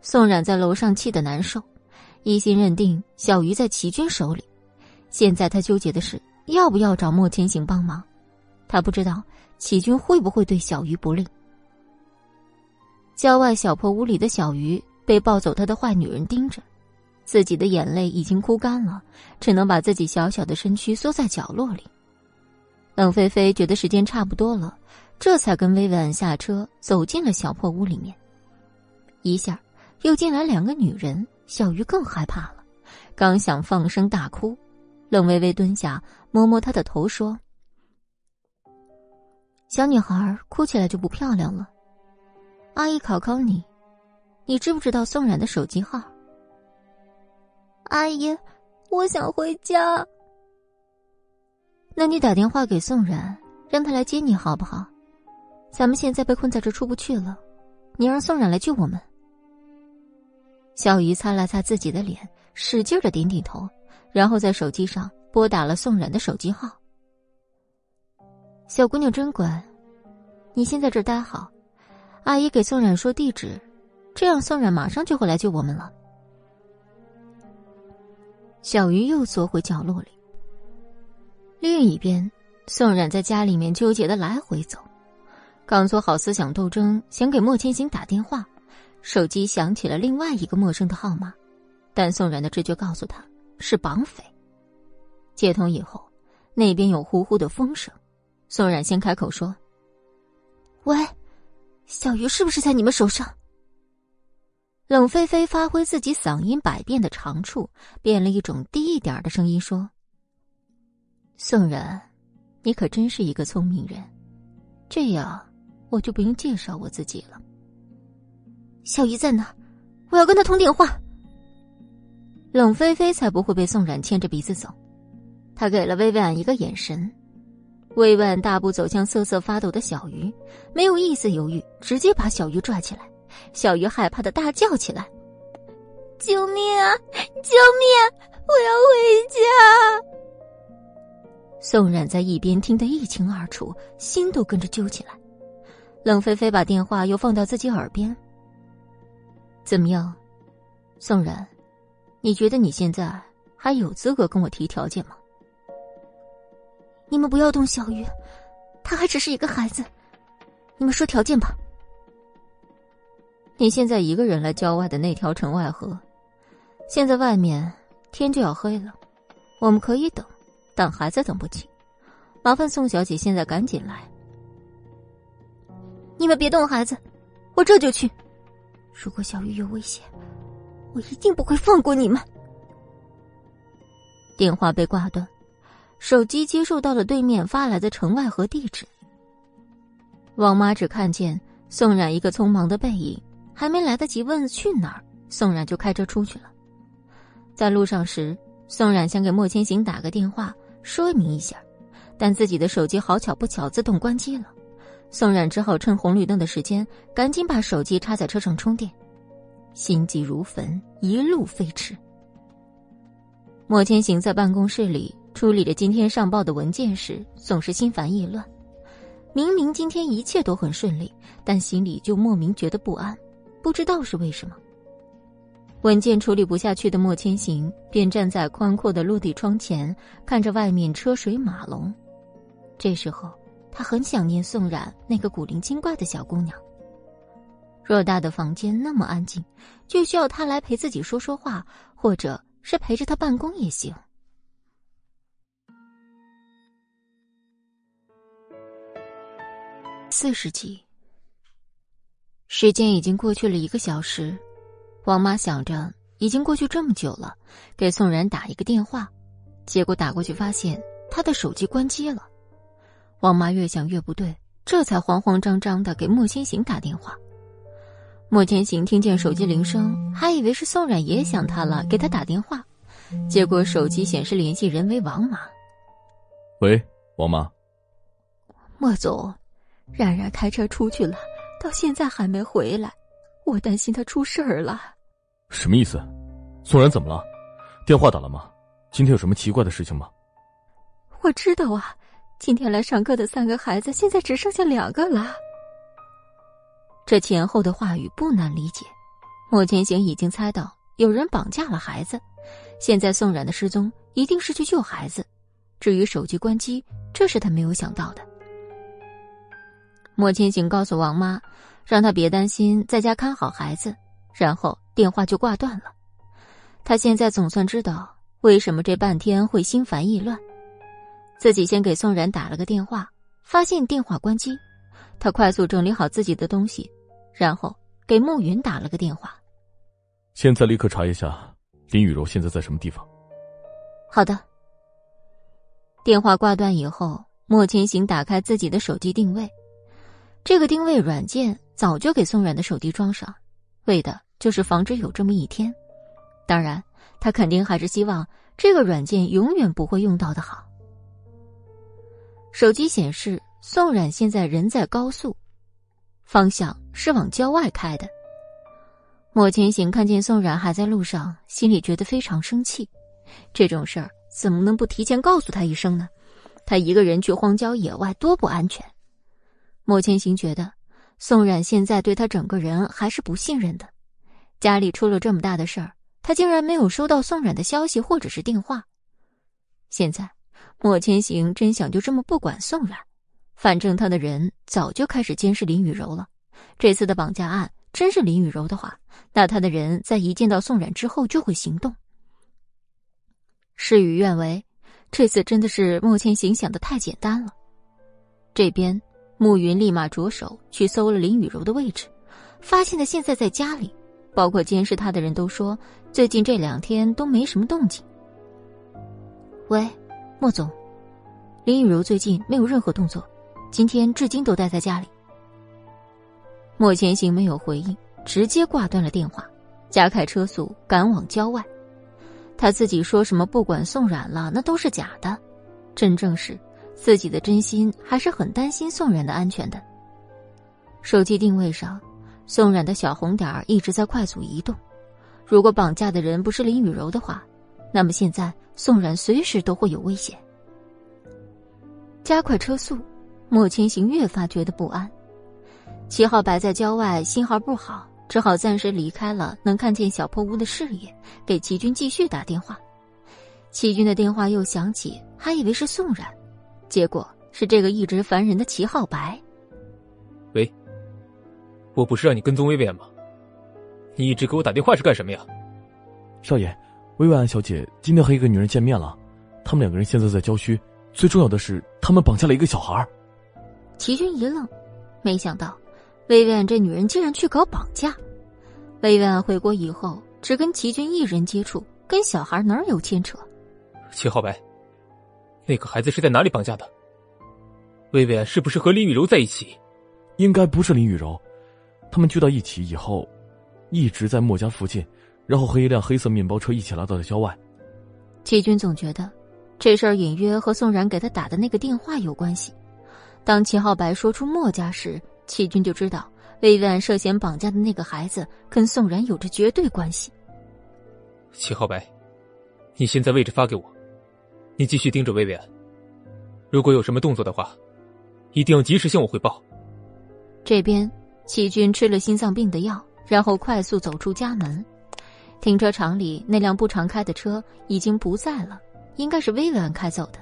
宋冉在楼上气得难受，一心认定小鱼在齐军手里，现在他纠结的是要不要找莫千行帮忙。他不知道齐军会不会对小鱼不利。郊外小破屋里的小鱼。被抱走他的坏女人盯着，自己的眼泪已经哭干了，只能把自己小小的身躯缩在角落里。冷菲菲觉得时间差不多了，这才跟薇薇安下车，走进了小破屋里面。一下又进来两个女人，小鱼更害怕了，刚想放声大哭，冷微微蹲下摸摸她的头说：“小女孩哭起来就不漂亮了，阿姨考考你。”你知不知道宋冉的手机号？阿姨，我想回家。那你打电话给宋冉，让他来接你好不好？咱们现在被困在这出不去了，你让宋冉来救我们。小鱼擦了擦自己的脸，使劲的点点头，然后在手机上拨打了宋冉的手机号。小姑娘真乖，你先在这待好，阿姨给宋冉说地址。这样，宋冉马上就会来救我们了。小鱼又缩回角落里。另一边，宋冉在家里面纠结的来回走，刚做好思想斗争，想给莫千行打电话，手机响起了另外一个陌生的号码，但宋冉的直觉告诉他是绑匪。接通以后，那边有呼呼的风声，宋冉先开口说：“喂，小鱼是不是在你们手上？”冷菲菲发挥自己嗓音百变的长处，变了一种低一点的声音说：“宋然，你可真是一个聪明人，这样我就不用介绍我自己了。小鱼在哪？我要跟他通电话。”冷菲菲才不会被宋冉牵着鼻子走，他给了薇薇安一个眼神，薇薇安大步走向瑟瑟发抖的小鱼，没有一丝犹豫，直接把小鱼拽起来。小鱼害怕的大叫起来：“救命啊！救命！我要回家！”宋冉在一边听得一清二楚，心都跟着揪起来。冷菲菲把电话又放到自己耳边：“怎么样，宋冉？你觉得你现在还有资格跟我提条件吗？”你们不要动小鱼，他还只是一个孩子。你们说条件吧。你现在一个人来郊外的那条城外河，现在外面天就要黑了，我们可以等，但孩子等不起，麻烦宋小姐现在赶紧来。你们别动孩子，我这就去。如果小玉有危险，我一定不会放过你们。电话被挂断，手机接收到了对面发来的城外河地址。王妈只看见宋冉一个匆忙的背影。还没来得及问去哪儿，宋冉就开车出去了。在路上时，宋冉想给莫千行打个电话说明一下，但自己的手机好巧不巧自动关机了，宋冉只好趁红绿灯的时间，赶紧把手机插在车上充电，心急如焚，一路飞驰。莫千行在办公室里处理着今天上报的文件时，总是心烦意乱。明明今天一切都很顺利，但心里就莫名觉得不安，不知道是为什么。文件处理不下去的莫千行，便站在宽阔的落地窗前，看着外面车水马龙。这时候，他很想念宋冉那个古灵精怪的小姑娘。偌大的房间那么安静，就需要他来陪自己说说话，或者是陪着他办公也行。四十集，时间已经过去了一个小时。王妈想着，已经过去这么久了，给宋冉打一个电话，结果打过去发现他的手机关机了。王妈越想越不对，这才慌慌张张的给莫千行打电话。莫千行听见手机铃声，还以为是宋冉也想他了，给他打电话，结果手机显示联系人为王妈。喂，王妈。莫总。冉冉开车出去了，到现在还没回来，我担心他出事儿了。什么意思？宋冉怎么了？电话打了吗？今天有什么奇怪的事情吗？我知道啊，今天来上课的三个孩子，现在只剩下两个了。这前后的话语不难理解，莫千行已经猜到有人绑架了孩子，现在宋冉的失踪一定是去救孩子。至于手机关机，这是他没有想到的。莫千行告诉王妈，让他别担心，在家看好孩子。然后电话就挂断了。他现在总算知道为什么这半天会心烦意乱。自己先给宋然打了个电话，发现电话关机。他快速整理好自己的东西，然后给慕云打了个电话。现在立刻查一下林雨柔现在在什么地方。好的。电话挂断以后，莫千行打开自己的手机定位。这个定位软件早就给宋冉的手机装上，为的就是防止有这么一天。当然，他肯定还是希望这个软件永远不会用到的好。手机显示宋冉现在人在高速，方向是往郊外开的。莫千行看见宋冉还在路上，心里觉得非常生气。这种事儿怎么能不提前告诉他一声呢？他一个人去荒郊野外多不安全。莫千行觉得，宋冉现在对他整个人还是不信任的。家里出了这么大的事儿，他竟然没有收到宋冉的消息或者是电话。现在，莫千行真想就这么不管宋冉，反正他的人早就开始监视林雨柔了。这次的绑架案真是林雨柔的话，那他的人在一见到宋冉之后就会行动。事与愿违，这次真的是莫千行想的太简单了。这边。暮云立马着手去搜了林雨柔的位置，发现她现在在家里，包括监视她的人都说最近这两天都没什么动静。喂，莫总，林雨柔最近没有任何动作，今天至今都待在家里。莫千行没有回应，直接挂断了电话，加快车速赶往郊外。他自己说什么不管宋冉了，那都是假的，真正是。自己的真心还是很担心宋冉的安全的。手机定位上，宋冉的小红点儿一直在快速移动。如果绑架的人不是林雨柔的话，那么现在宋冉随时都会有危险。加快车速，莫千行越发觉得不安。七号摆在郊外，信号不好，只好暂时离开了能看见小破屋的视野，给齐军继续打电话。齐军的电话又响起，还以为是宋冉。结果是这个一直烦人的齐浩白。喂，我不是让你跟踪薇薇安吗？你一直给我打电话是干什么呀？少爷，薇薇安小姐今天和一个女人见面了，他们两个人现在在郊区，最重要的是他们绑架了一个小孩。齐军一愣，没想到薇薇安这女人竟然去搞绑架。薇薇安回国以后只跟齐军一人接触，跟小孩哪有牵扯？齐浩白。那个孩子是在哪里绑架的？薇薇安是不是和林雨柔在一起？应该不是林雨柔，他们聚到一起以后，一直在墨家附近，然后和一辆黑色面包车一起来到了郊外。齐军总觉得这事儿隐约和宋然给他打的那个电话有关系，当齐浩白说出墨家时，齐军就知道薇薇安涉嫌绑架的那个孩子跟宋然有着绝对关系。齐浩白，你现在位置发给我，你继续盯着薇薇安。如果有什么动作的话，一定要及时向我汇报。这边齐军吃了心脏病的药，然后快速走出家门。停车场里那辆不常开的车已经不在了，应该是薇薇安开走的。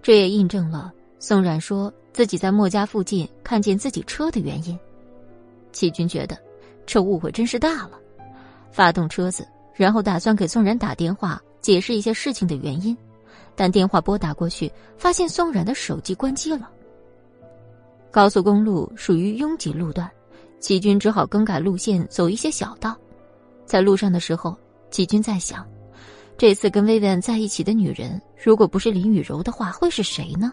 这也印证了宋冉说自己在莫家附近看见自己车的原因。齐军觉得这误会真是大了，发动车子，然后打算给宋冉打电话解释一些事情的原因，但电话拨打过去，发现宋冉的手机关机了。高速公路属于拥挤路段，齐军只好更改路线，走一些小道。在路上的时候，齐军在想，这次跟薇薇安在一起的女人，如果不是林雨柔的话，会是谁呢？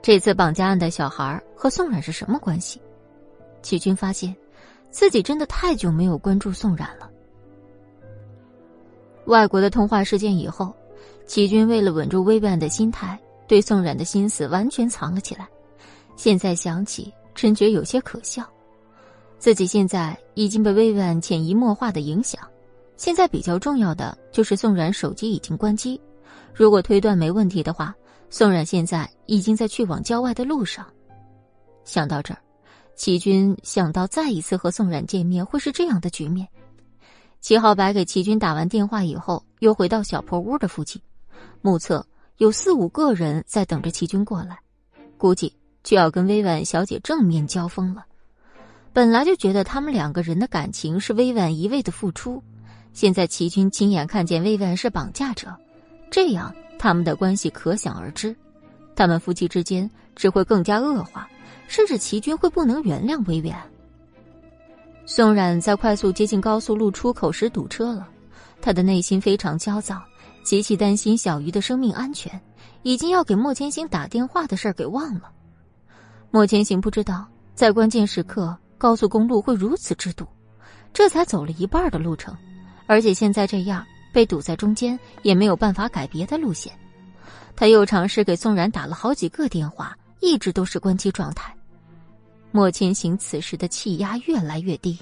这次绑架案的小孩和宋冉是什么关系？齐军发现，自己真的太久没有关注宋冉了。外国的通话事件以后，齐军为了稳住薇薇安的心态，对宋冉的心思完全藏了起来。现在想起，真觉有些可笑。自己现在已经被薇薇安潜移默化的影响，现在比较重要的就是宋冉手机已经关机。如果推断没问题的话，宋冉现在已经在去往郊外的路上。想到这儿，齐军想到再一次和宋冉见面会是这样的局面。齐浩白给齐军打完电话以后，又回到小破屋的附近，目测有四五个人在等着齐军过来，估计就要跟薇婉小姐正面交锋了。本来就觉得他们两个人的感情是薇婉一味的付出，现在齐军亲眼看见薇婉是绑架者，这样他们的关系可想而知，他们夫妻之间只会更加恶化，甚至齐军会不能原谅薇婉。宋冉在快速接近高速路出口时堵车了，他的内心非常焦躁，极其担心小鱼的生命安全，已经要给莫千行打电话的事儿给忘了。莫千行不知道在关键时刻。高速公路会如此之堵，这才走了一半的路程，而且现在这样被堵在中间，也没有办法改别的路线。他又尝试给宋然打了好几个电话，一直都是关机状态。莫千行此时的气压越来越低。